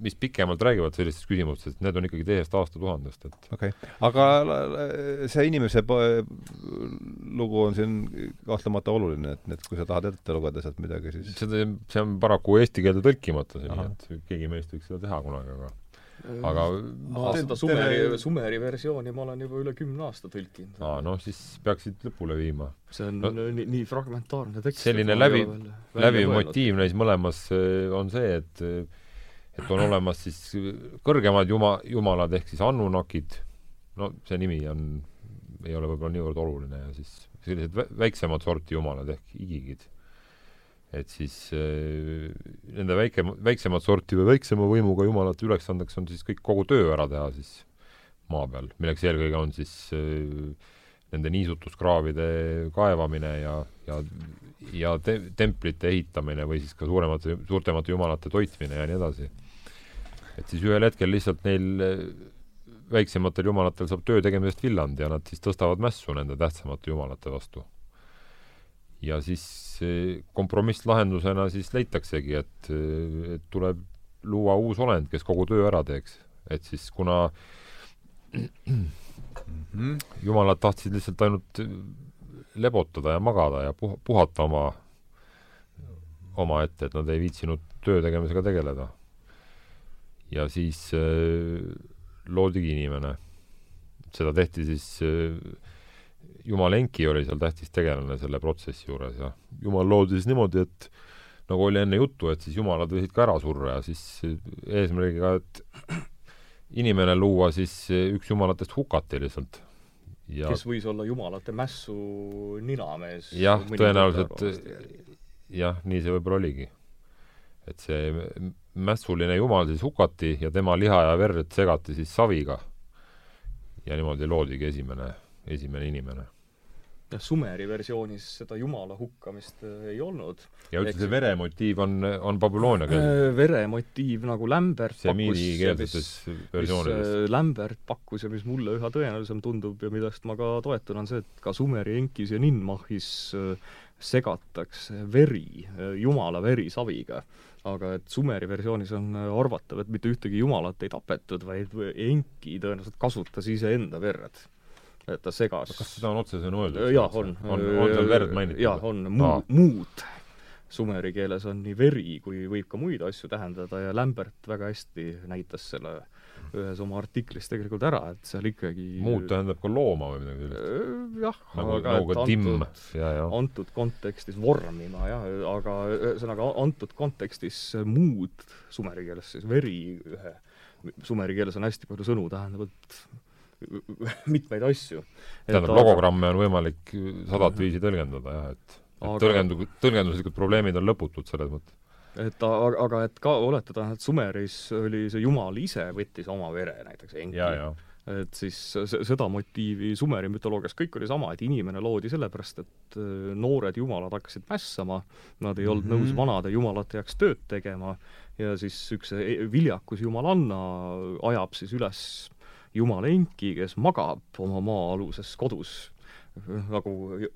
mis pikemalt räägivad sellistest küsimustest, need on ikkagi teisest aastatuhandest, et okei okay., aga see inimese lugu on siin kahtlemata oluline, et, et kui sa tahad ette lugeda sealt midagi, siis seda, see on paraku eesti keelde tõlkimata, nii et keegi meist võiks seda teha kunagi, aga aga ma seda Sumeri, Sumeri versiooni ma olen juba üle kümne aasta tõlkinud. aa, noh, siis peaksid lõpule viima. see on no- nii, nii fragmentaarne tekst. selline läbi- läbiv motiiv neis mõlemas eh, on see, et et on olemas siis kõrgemad juma-, jumalad ehk siis Anunnakid, no see nimi on, ei ole võib-olla niivõrd oluline ja siis sellised vä- väiksemat sorti jumalad ehk igigid. et siis äh, nende väike, väiksemat sorti või väiksema võimuga jumalate ülesandeks on siis kõik kogu töö ära teha siis maa peal, milleks eelkõige on siis äh, nende niisutuskraavide kaevamine ja, ja ja te-, templite ehitamine või siis ka suuremate, suurtemate jumalate toitmine ja nii edasi. Et siis ühel hetkel lihtsalt neil eh, väiksematel jumalatel saab töö tegemisest villand ja nad siis tõstavad mässu nende tähtsamate jumalate vastu. ja siis eh, kompromisslahendusena siis leitaksegi, et, et tuleb luua uus olend, kes kogu töö ära teeks. et siis kuna mm, jumalad tahtsid lihtsalt ainult lebotada ja magada ja puh-, puhata oma, omaette, et nad ei viitsinud töö tegemisega tegeleda. Ja siis äh, loodigi inimene. seda tehti siis äh, jumal Enki oli seal tähtis tegelane selle protsessi juures ja jumal loodi siis niimoodi, et nagu oli enne juttu, et siis jumalad võisid ka ära surra ja siis eesmärgiga, et inimene luua, siis üks jumalatest hukati lihtsalt. ja kes võis olla jumalate mässu ninamees. jah, tõenäoliselt jah, nii see võib-olla oligi. et see mässuline jumal siis hukati ja tema liha ja verd segati siis saviga. ja niimoodi loodigi esimene, esimene inimene jah, Sumeri versioonis seda jumala hukkamist äh, ei olnud. ja üldse see veremotiiv on, on Babyloonia keeles? Äh, veremotiiv nagu Lämbert semiinikeelsetes versioonides. Äh, Lämbert pakkus ja mis mulle üha tõenäolisem tundub ja millest ma ka toetun, on see, et ka Sumeri enkis ja Ninmahis segatakse veri, jumala veri saviga. aga et Sumeri versioonis on arvatav, et mitte ühtegi jumalat ei tapetud, vaid enki tõenäoliselt kasutas iseenda verd et ta segas. kas seda on otsesõnu öeldud? jah, on. on, on seal verd mainitud? jah, on, muu, muud. Sumeri keeles on nii veri kui võib ka muid asju tähendada ja Lämbert väga hästi näitas selle ühes oma artiklis tegelikult ära, et seal ikkagi muud tähendab ka looma või midagi sellist? Äh, jah, nagu, aga nagu ja, ja. antud kontekstis vormima jah, aga ühesõnaga antud kontekstis muud sumeri keeles siis veri ühe sumeri keeles on hästi palju sõnu, tähendavad <laughs> mitmeid asju. tähendab, logogramme on võimalik sadat viisi tõlgendada jah, et et aga... tõlgendu-, tõlgenduslikud probleemid on lõputud selles mõttes. Et aga, aga et ka oletada, et Sumeris oli see jumal ise võttis oma vere näiteks enki. et siis seda motiivi Sumeri mütoloogias kõik oli sama, et inimene loodi sellepärast, et äh, noored jumalad hakkasid mässama, nad ei olnud mm -hmm. nõus vanade jumalate heaks tööd tegema ja siis üks viljakus jumalanna ajab siis üles jumala enki, kes magab oma maa-aluses kodus nagu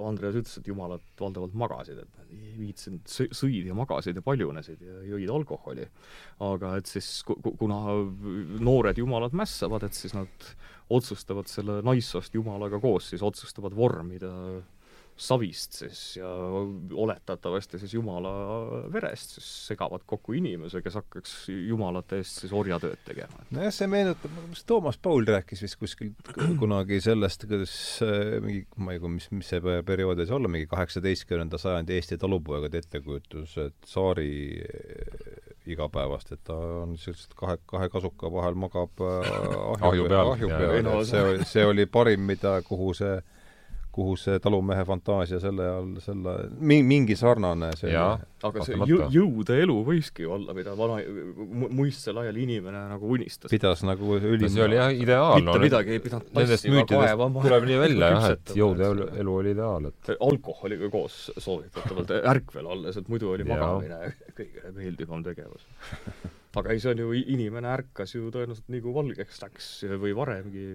Andreas ütles, et jumalad valdavalt magasid, et nad ei viitsinud, sõid ja magasid ja paljunesid ja jõid alkoholi. aga et siis, kuna noored jumalad mässavad, et siis nad otsustavad selle naissoost jumalaga koos, siis otsustavad vormida savist siis ja oletatavasti siis jumala verest siis segavad kokku inimese, kes hakkaks jumalate eest siis orjatööd tegema. nojah, see meenutab, kas Toomas Paul rääkis vist kuskil <clears throat> kunagi sellest, kuidas äh, mingi, ma ei tea, mis, mis see periood võis olla, mingi kaheksateistkümnenda sajandi Eesti talupoegade ettekujutus, et tsaari äh, igapäevast, et ta on niisugused kahe, kahe kasuka vahel magab äh, ahju, ahju peal, ahju peal, et see, see oli parim, mida, kuhu see kuhu see talumehe fantaasia selle all, selle, mingi sarnane see jaa, aga see jõ, jõude elu võiski olla, mida vana muistsel ajal inimene nagu unistas. pidas nagu ülim- see oli jah ideaal. mitte no, midagi ei pidanud tassima, kaevama. tuleb nii välja jah, et jõude elu, elu oli ideaal, et alkoholiga koos soovitatavalt ärkvel alles, et muidu oli magamine kõige meeldivam tegevus aga ei, see on ju, inimene ärkas ju tõenäoliselt nii kui valgeks läks või varemgi,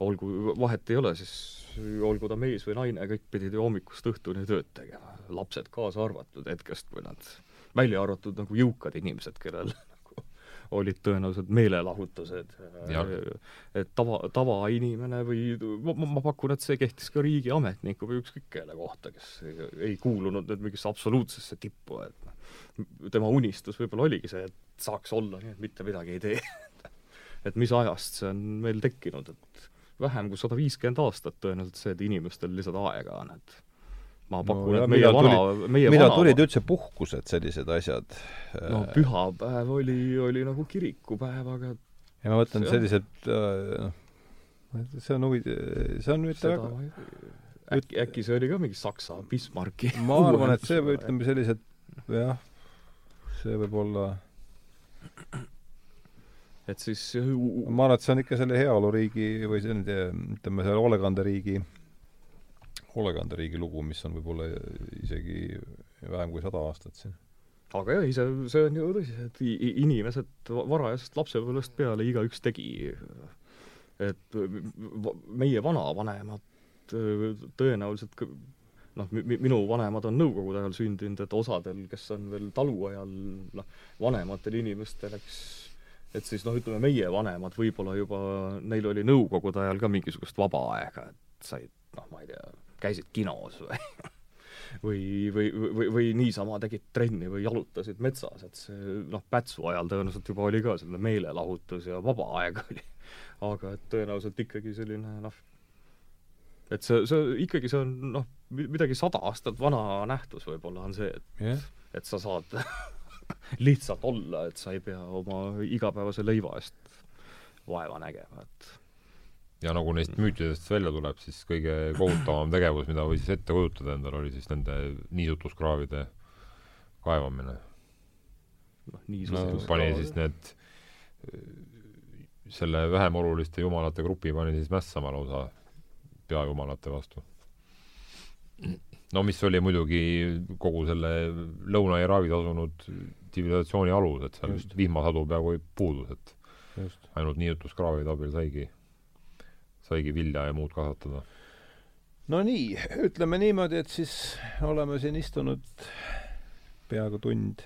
olgu, vahet ei ole, siis olgu ta mees või naine, kõik pidid ju hommikust õhtuni tööd tegema, lapsed kaasa arvatud hetkest, kui nad, välja arvatud nagu jõukad inimesed, kellel <laughs> nagu olid tõenäoliselt meelelahutused. et tava, tavainimene või ma, ma pakun, et see kehtis ka riigiametniku või ükskõik kelle kohta, kes ei, ei kuulunud nüüd mingisse absoluutsesse tippu, et tema unistus võib-olla oligi see, et saaks olla nii, et mitte midagi ei tee. <laughs> Et mis ajast see on meil tekkinud, et vähem kui sada viiskümmend aastat tõenäoliselt see, et inimestel lihtsalt aega on, et ma pakun no,, et meie vana, meie millal tulid üldse puhkused, sellised asjad? no pühapäev oli, oli nagu kirikupäev, aga ja ma mõtlen, sellised äh, noh, see on huvi-, see on nüüd väga äkki, äkki see oli ka mingi Saksa Bismarcki <laughs> ma arvan, et see või ütleme sellised jah, see võib olla et siis ma arvan, et see on ikka selle heaoluriigi või see, ütleme, selle hoolekanderiigi, hoolekanderiigi lugu, mis on võib-olla isegi vähem kui sada aastat siin. aga jah, ise, see on ju tõsi, et inimesed varajasest lapsepõlvest peale igaüks tegi, et meie vanavanemad tõenäoliselt noh, minu vanemad on nõukogude ajal sündinud, et osadel, kes on veel taluajal, noh, vanematel inimestel, eks et siis noh, ütleme meie vanemad võib-olla juba, neil oli nõukogude ajal ka mingisugust vaba aega, et said noh, ma ei tea, käisid kinos või <laughs> või, või, või, või niisama tegid trenni või jalutasid metsas, et see noh, Pätsu ajal tõenäoliselt juba oli ka selline meelelahutus ja vaba aeg <laughs> oli. aga et tõenäoliselt ikkagi selline noh, et see, see ikkagi see on noh, midagi sada aastat vana nähtus võib-olla on see, et yeah. et sa saad <laughs> <laughs> lihtsalt olla, et sa ei pea oma igapäevase leiva eest vaeva nägema, et ja nagu neist müütidest välja tuleb, siis kõige kohutavam <clears throat> tegevus, mida võis ette kujutada endale, oli siis nende niisutuskraavide kaevamine noh, nii No, pani siis need selle vähem oluliste jumalate grupi pani siis mässama lausa peajumalate vastu. no mis oli muidugi kogu selle Lõuna-Iraagis asunud tsivilisatsiooni alus, et seal Just. vihmasadu peaaegu ei puudus, et just. ainult niiutuskraavide abil saigi, saigi vilja ja muud kasvatada. no nii, ütleme niimoodi, et siis oleme siin istunud peaaegu tund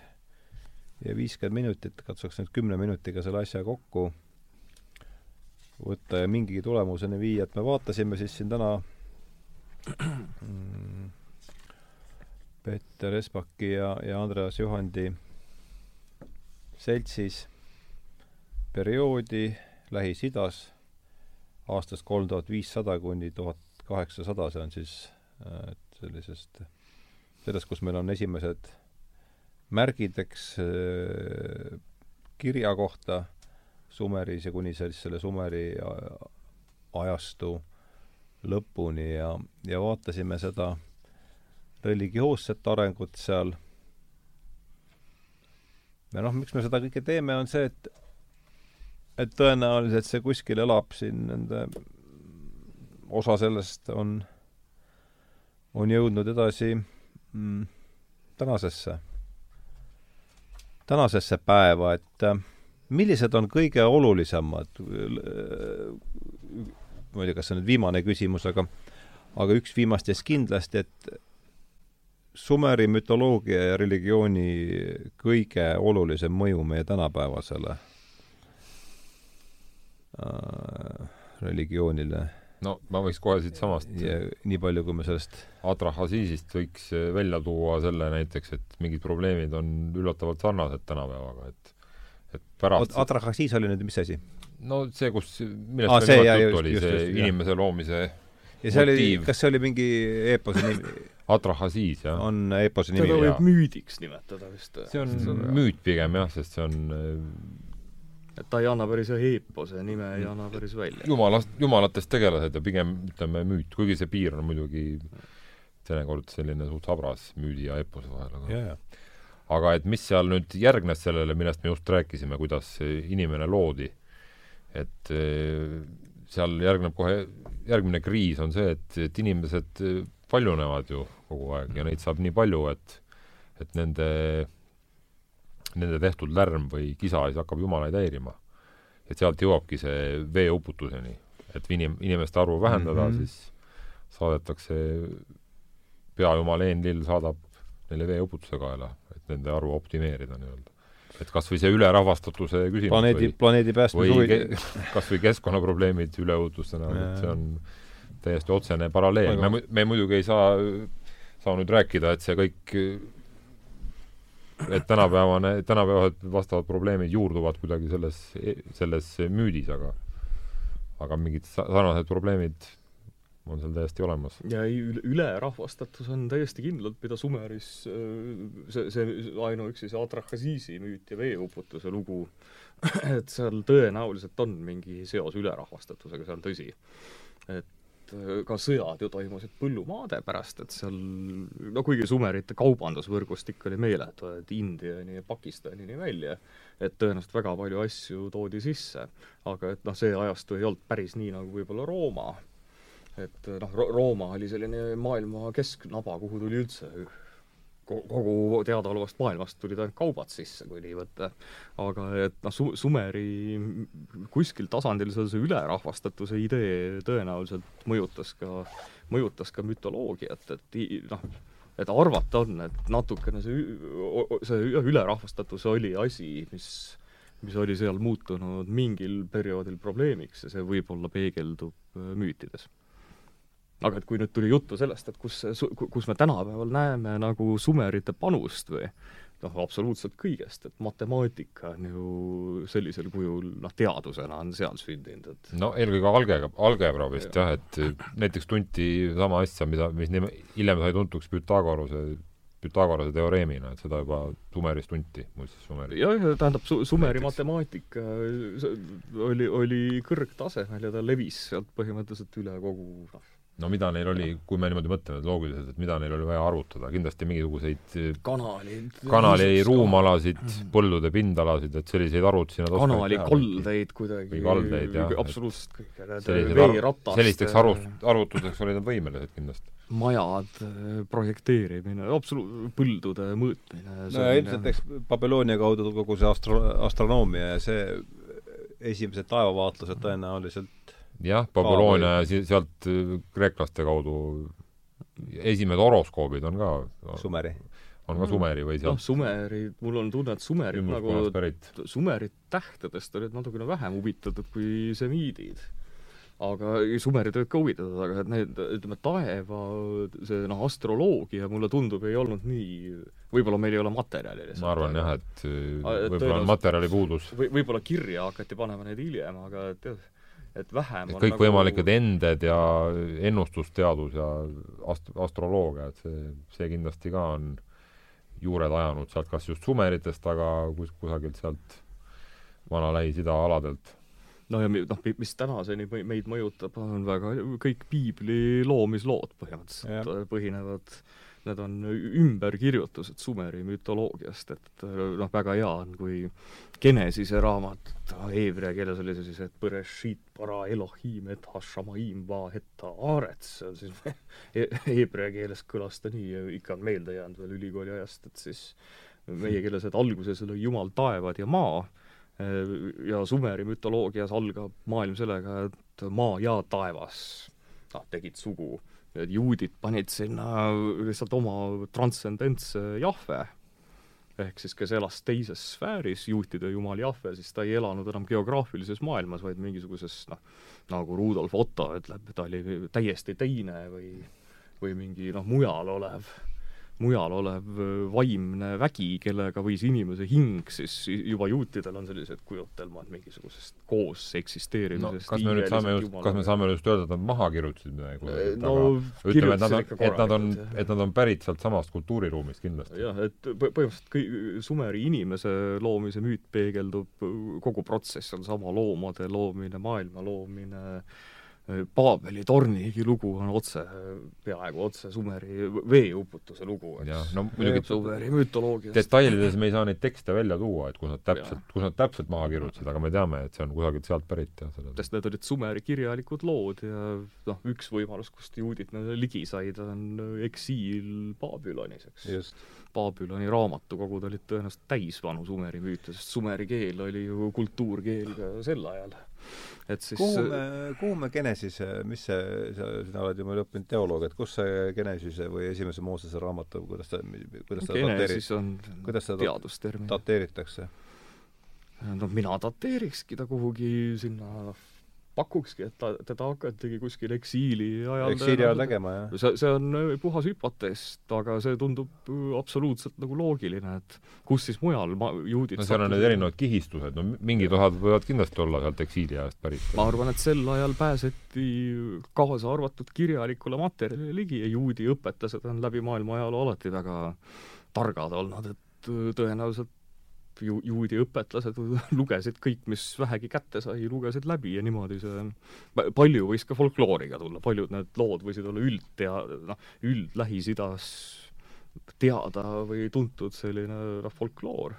ja viiskümmend minutit, katsuks nüüd kümne minutiga selle asja kokku võtta ja mingigi tulemuseni viia, et me vaatasime siis siin täna mm, Peeter Espaki ja, ja Andreas Juhandi seltsis perioodi Lähis-Idas aastast kolm tuhat viissada kuni tuhat kaheksasada, see on siis äh, et sellisest, sellest, kus meil on esimesed märgid, eks äh, kirja kohta Sumeris ja kuni siis selle Sumeri a- ajastu lõpuni ja, ja vaatasime seda religioosset arengut seal. Ja noh, miks me seda kõike teeme, on see, et et tõenäoliselt see kuskil elab siin nende, osa sellest on, on jõudnud edasi mm, tänasesse, tänasesse päeva, et äh, millised on kõige olulisemad, ma ei tea, kas see on nüüd viimane küsimus, aga aga üks viimastest kindlasti, et Sumeri mütoloogia ja religiooni kõige olulisem mõju meie tänapäevasele äh, religioonile no ma võiks kohe siitsamast nii palju, kui me sellest Adrahasisist võiks eh, välja tuua selle näiteks, et mingid probleemid on üllatavalt sarnased tänapäevaga, et et pärast Adrahasiis oli nüüd mis asi? no see, kus, millest see, meil juttu oli, see just, inimese loomise ja see oli Motiiv., kas see oli mingi eepose nimi, Adrahasiis, jah. on eepose nimi teda või? võib müüdiks nimetada vist. see on müüt pigem jah, sest see on eh, et ta ei anna päris eepose nime, ei anna päris välja. jumalast, jumalatest tegelased ja pigem ütleme müüt, kuigi see piir on muidugi teinekord selline suht habras müüdi ja epose vahel, aga jaa. aga et mis seal nüüd järgnes sellele, millest me just rääkisime, kuidas see inimene loodi, et eh, seal järgneb kohe, järgmine kriis on see, et, et inimesed eh, paljunevad ju kogu aeg ja neid saab nii palju, et et nende, nende tehtud lärm või kisa siis hakkab jumalaid häirima. et sealt jõuabki see veeuputuseni. et inim-, inimeste arvu vähendada mm. -hmm. siis saadetakse peajumal Enlil saadab neile veeuputuse kaela, et nende arvu optimeerida nii-öelda. et kas või see ülerahvastatuse küsimus planeedi, planeedi päästmise huvi kas või keskkonnaprobleemid üleujutuste näol, et see on täiesti otsene paralleel. Me, me muidugi ei saa, saa nüüd rääkida, et see kõik et tänapäevane, tänapäevased vastavad probleemid juurduvad kuidagi selles, selles müüdis, aga aga mingid sa- sarnased probleemid on seal täiesti olemas. ja ei, üle- ülerahvastatus on täiesti kindlalt, mida Sumeris see, see ainuüksi see Adrahasiisi müüt ja veeuputuse lugu, et seal tõenäoliselt on mingi seos ülerahvastatusega seal, tõsi. et ka sõjad ju toimusid põllumaade pärast, et seal no kuigi Sumerite kaubandusvõrgustik oli meeletu, et Indiani ja Pakistanini välja, et tõenäoliselt väga palju asju toodi sisse. aga et noh, see ajastu ei olnud päris nii, nagu võib-olla Rooma et noh, Rooma oli selline maailma kesknaba, kuhu tuli üldse kogu teadaolevast maailmast tulid ainult kaubad sisse, kui nii võtta. aga et noh, Su-, Sumeri kuskil tasandil see, see ülerahvastatuse idee tõenäoliselt mõjutas ka, mõjutas ka mütoloogiat, et noh, et arvata on, et natukene see, see ülerahvastatus oli asi, mis mis oli seal muutunud mingil perioodil probleemiks ja see võib-olla peegeldub äh, müütides aga et kui nüüd tuli juttu sellest, et kus, kus me tänapäeval näeme nagu sumerite panust või noh, absoluutselt kõigest, et matemaatika on ju sellisel kujul noh, teadusena on seal sündinud, et no eelkõige algebra, algebra vist jah, et näiteks tunti sama asja, mida, mis hiljem sai tuntuks Pythagorase, Pythagorase teoreemina, et seda juba Sumeris tunti, muuseas Sumeris. jah, tähendab su-, Sumeri Näiteks. matemaatika oli, oli kõrgtasemel ja ta levis sealt põhimõtteliselt üle kogu noh, no mida neil oli, kui me niimoodi mõtleme loogiliselt, et mida neil oli vaja arvutada, kindlasti mingisuguseid kanalid, kanali ruumalasid, põllude pindalasid, et selliseid arvutusi nad kanali koldeid kuidagi, või kaldeid, jah. absoluutselt kõike, need veeratast sellisteks arvut-, arvutusteks olid nad võimelised kindlasti. majad, projekteerimine, absoluut-, põldude mõõtmine. no ja ilmselt eks Babyloonia kaudu kogu see astro-, astronoomia ja see esimesed taevavaatlused tõenäoliselt jah, Babyloonia ja sealt äh, kreeklaste kaudu esimesed horoskoobid on ka Sumeri? on ka Sumeri või sealt noh, Sumeri, mul on tunne, et Sumerid nagu, Sumerid tähtedest olid natukene vähem huvitatud kui semiidid. aga Sumerid olid ka huvitatud, aga et need, ütleme, taeva see noh, astroloogia mulle tundub, ei olnud nii võib-olla meil ei ole materjali lihtsalt. ma arvan jah, et võib-olla on materjali puudus. või võib-olla kirja hakati panema neid hiljem, aga et jah, et vähem et kõikvõimalikud nagu... ended ja ennustusteadus ja ast-, astroloogia, et see, see kindlasti ka on juured ajanud sealt kas just sumeritest, aga kus, kusagilt sealt vana Lähis-Ida aladelt. no ja noh, mis tänaseni meid mõjutab, on väga, kõik piibli loomislood põhimõtteliselt põhinevad need on ümberkirjutused Sumeri mütoloogiast, et noh, väga hea on, kui Genesise raamat, heebrea keeles oli see siis, et Bereshit bara Elohim et hashamaim va hetta aarets, see on siis <laughs> heebrea keeles kõlas ta nii, ikka on meelde jäänud veel ülikooli ajast, et siis meie keeles, et alguses lõi Jumal taevad ja maa, ja Sumeri mütoloogias algab maailm sellega, et maa ja taevas noh, tegid sugu juudid panid sinna lihtsalt oma transcendentse Jahve, ehk siis kes elas teises sfääris, juutide jumal Jahve, siis ta ei elanud enam geograafilises maailmas, vaid mingisuguses noh, nagu Rudolf Otto ütleb, ta oli täiesti teine või või mingi noh, mujal olev mujal olev vaimne vägi, kellega võis inimese hing, siis juba juutidel on sellised kujutelmad mingisugusest koos eksisteerimisest no, kas me nüüd saame just, kas me saame just öelda, et nad maha kirjutasid midagi no, ütleme, et nad on, et nad on, et nad on pärit sealt samast kultuuriruumist kindlasti. jah, et põhimõtteliselt kõi-, Sumeri inimese loomise müüt peegeldub, kogu protsess on sama, loomade loomine, maailma loomine, Paabeli tornigi lugu on otse, peaaegu otse Sumeri veeuputuse lugu, eks. no muidugi Sumeri mütoloogiast. detailides me ei saa neid tekste välja tuua, et kus nad täpselt, kus nad täpselt maha kirjutasid, aga me teame, et see on kusagilt sealt pärit, jah. sest need olid Sumeri kirjalikud lood ja noh, üks võimalus, kust juudid nendele ligi said, on eksiil Babülonis, eks. Babüloni raamatukogud olid tõenäoliselt täis vanu Sumeri müüte, sest sumeri keel oli ju kultuurkeel ka sel ajal et siis kuhu me, kuhu me Genesise, mis see, sa, sina oled ju meil õppinud teoloog, et kus see Genesise või esimese Moosese raamatu, kuidas ta, kuidas ta Genesis on kuidas seda teadustermin. dateeritakse? no mina dateerikski ta kuhugi sinna pakukski, et ta, teda hakatigi kuskil eksiili ajal eksiili ajal tegema, jah? see, see on äh, puhas hüpotees, aga see tundub äh, absoluutselt nagu loogiline, et kus siis mujal ma-, juudid no seal on need erinevad kihistused, no mingid osad võivad kindlasti olla sealt eksiili ajast pärit. ma arvan, et sel ajal pääseti kaasa arvatud kirjalikule materjalile ligi ja juudi õpetlased on läbi maailma ajaloo alati väga targad olnud, et äh, tõenäoliselt ju-, juudi õpetlased <laughs> lugesid kõik, mis vähegi kätte sai, lugesid läbi ja niimoodi see palju võis ka folklooriga tulla, paljud need lood võisid olla üldtea-, noh, üld Lähis-Idas teada või tuntud selline noh, folkloor.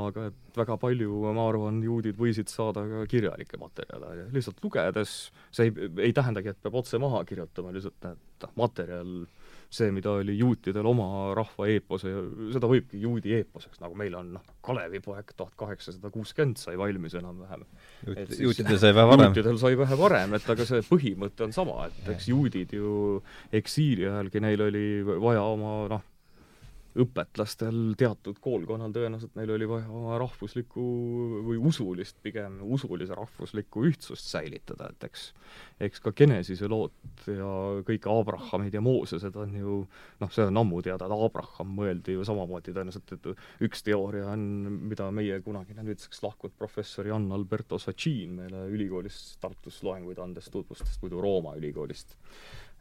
aga et väga palju, ma arvan, juudid võisid saada ka kirjalikke materjale, lihtsalt lugedes, see ei, ei tähendagi, et peab otse maha kirjutama, lihtsalt need noh, materjal see, mida oli juutidel oma rahva eepose, seda võibki juudi eeposeks, nagu meil on noh, Kalevipoeg tuhat kaheksasada kuuskümmend sai valmis enam-vähem. juutidel sai vähe varem. juutidel sai vähe varem, et aga see põhimõte on sama, et eks juudid ju eksiili ajalgi, neil oli vaja oma noh, õpetlastel, teatud koolkonnal tõenäoliselt neil oli vaja oma rahvuslikku või usulist, pigem usulise rahvuslikku ühtsust säilitada, et eks eks ka Genesise lood ja kõik Abrahamid ja Moosesed on ju noh, see on ammu teada, et Abraham mõeldi ju samamoodi tõenäoliselt, et üks teooria on, mida meie kunagine nüüdseks lahkunud professor Jan Alberto Sachin meile ülikoolis Tartus loenguid andes tutvustas, muidu Rooma ülikoolist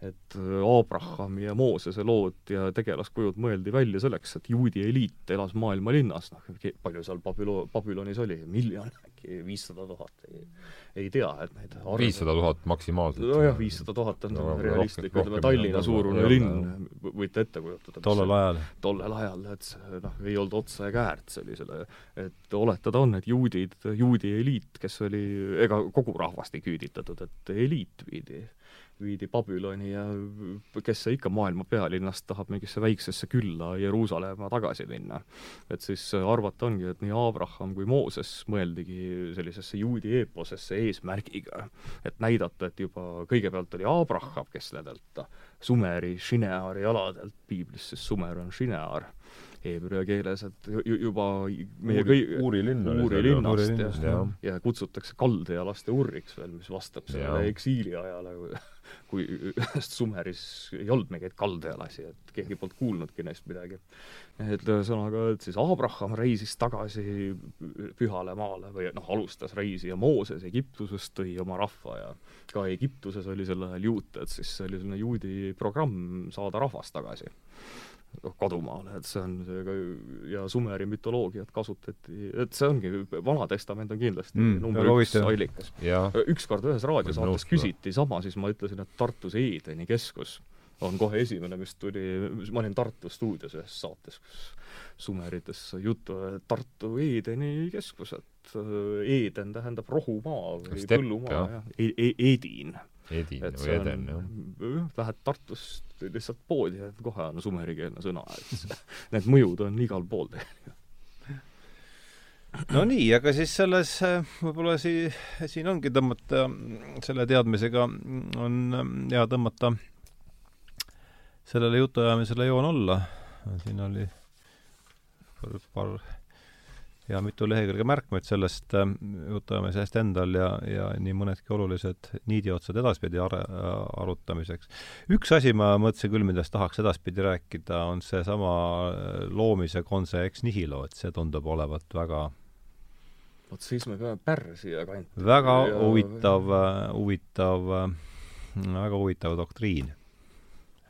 et äh, Abrahami ja Moosese lood ja tegelaskujud mõeldi välja selleks, et juudi eliit elas maailmalinnas, noh, palju seal Babülo-, Babülonis oli, miljon äkki, viissada tuhat, ei, ei tea, et neid viissada tuhat maksimaalselt? nojah, viissada tuhat on no, realistlik, ütleme Tallinna suurune linn, võite ette kujutada. tollel ajal? tollel ajal, et see noh, ei olnud otsa ega äärt sellisele, et oletada on, et juudid, juudi eliit, kes oli, ega kogu rahvast ei küüditatud, et eliit viidi viidi Babyloni ja kes see ikka maailma pealinnast tahab mingisse väiksesse külla Jeruusalemma tagasi minna. et siis arvata ongi, et nii Abraham kui Mooses mõeldigi sellisesse juudi eeposesse eesmärgiga, et näidata, et juba kõigepealt oli Abraham, kes nendelt Sumeri, Shineari aladelt, piiblis siis Sumer on Shinear, heebrea keeles, et juba meie kõi-, Uuri linn oli Uuri linnast ja, ja, ja kutsutakse kaldealaste urriks veel, mis vastab sellele eksiili ajale, <laughs> kui ühest <laughs> Sumeris ei olnud mingeid kaldealasi, et keegi polnud kuulnudki neist midagi. et ühesõnaga, et siis Abraham reisis tagasi pühale maale või noh, alustas reisi ja Mooses Egiptusest tõi oma rahva ja ka Egiptuses oli sel ajal juute, et siis see oli selline juudi programm saada rahvas tagasi noh, kodumaale, et see on ja Sumeri mütoloogiat kasutati, et see ongi, Vana Testament on kindlasti mm, number üks allikas. ükskord ühes raadiosaates küsiti sama, siis ma ütlesin, et Tartus Eedeni keskus on kohe esimene, mis tuli, ma olin Tartu stuudios ühes saates, kus Sumerites juttu, Tartu Eedeni keskus, et Eeden tähendab rohumaa või Stepp, põllumaa, jah, e-, e-, Edin Edin või Eden, jah. Lähed Tartust lihtsalt poodi ja kohe on sumerikeelne sõna, et <laughs> need mõjud on igal pool no nii, aga siis selles võib-olla sii-, siin ongi tõmmata, selle teadmisega on hea tõmmata sellele jutuajamisele joon alla. siin oli paar, paar ja mitu lehekülge märkmeid sellest äh, jutuajamisest endal ja, ja nii mõnedki olulised niidiotsad edaspidi ar-, arutamiseks. üks asi ma mõtlesin küll, millest tahaks edaspidi rääkida, on seesama äh, loomise konse ex nihilo, et see tundub olevat väga vot siis me peame Pärsia kanti väga ja... huvitav, äh, huvitav, väga huvitav doktriin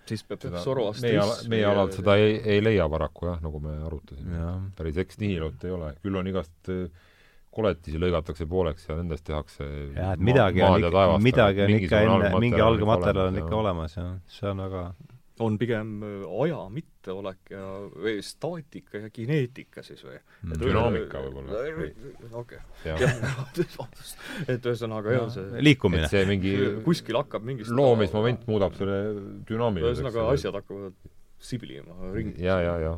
siis peab Zoroastrism meie ala, meie alal seda ei, ei leia paraku jah, nagu me arutasime. päris eks nihilot ei ole, küll on igast äh, koletisi lõigatakse pooleks ja nendest tehakse jah, et midagi on midagi on ikka enne, mingi algmaterjal on ikka olemas, jah. see on väga on pigem äh, aja mitteolek ja või staatika ja kineetika siis või mm.? dünaamika võib-olla. okei, jah, <laughs> vabandust. et ühesõnaga jah, see liikumine. see mingi kuskil hakkab mingist loomismoment muudab selle dünaamiliseks. ühesõnaga asjad hakkavad siblima ringi. ja, ja, ja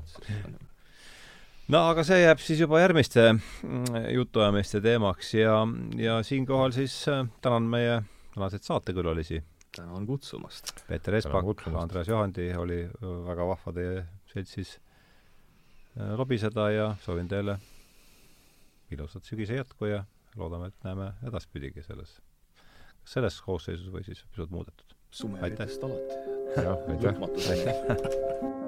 no aga see jääb siis juba järgmiste mm, jutuajamiste teemaks ja, ja siinkohal siis äh, tänan meie tänaseid saatekülalisi tänan kutsumast! Peeter Espak, Andreas Johandi oli väga vahva teie seltsis äh, lobiseda ja soovin teile ilusat sügise jätku ja loodame, et näeme edaspidigi selles, selles koosseisus või siis pisut muudetud. sumeritest alati. jah, aitäh! <laughs>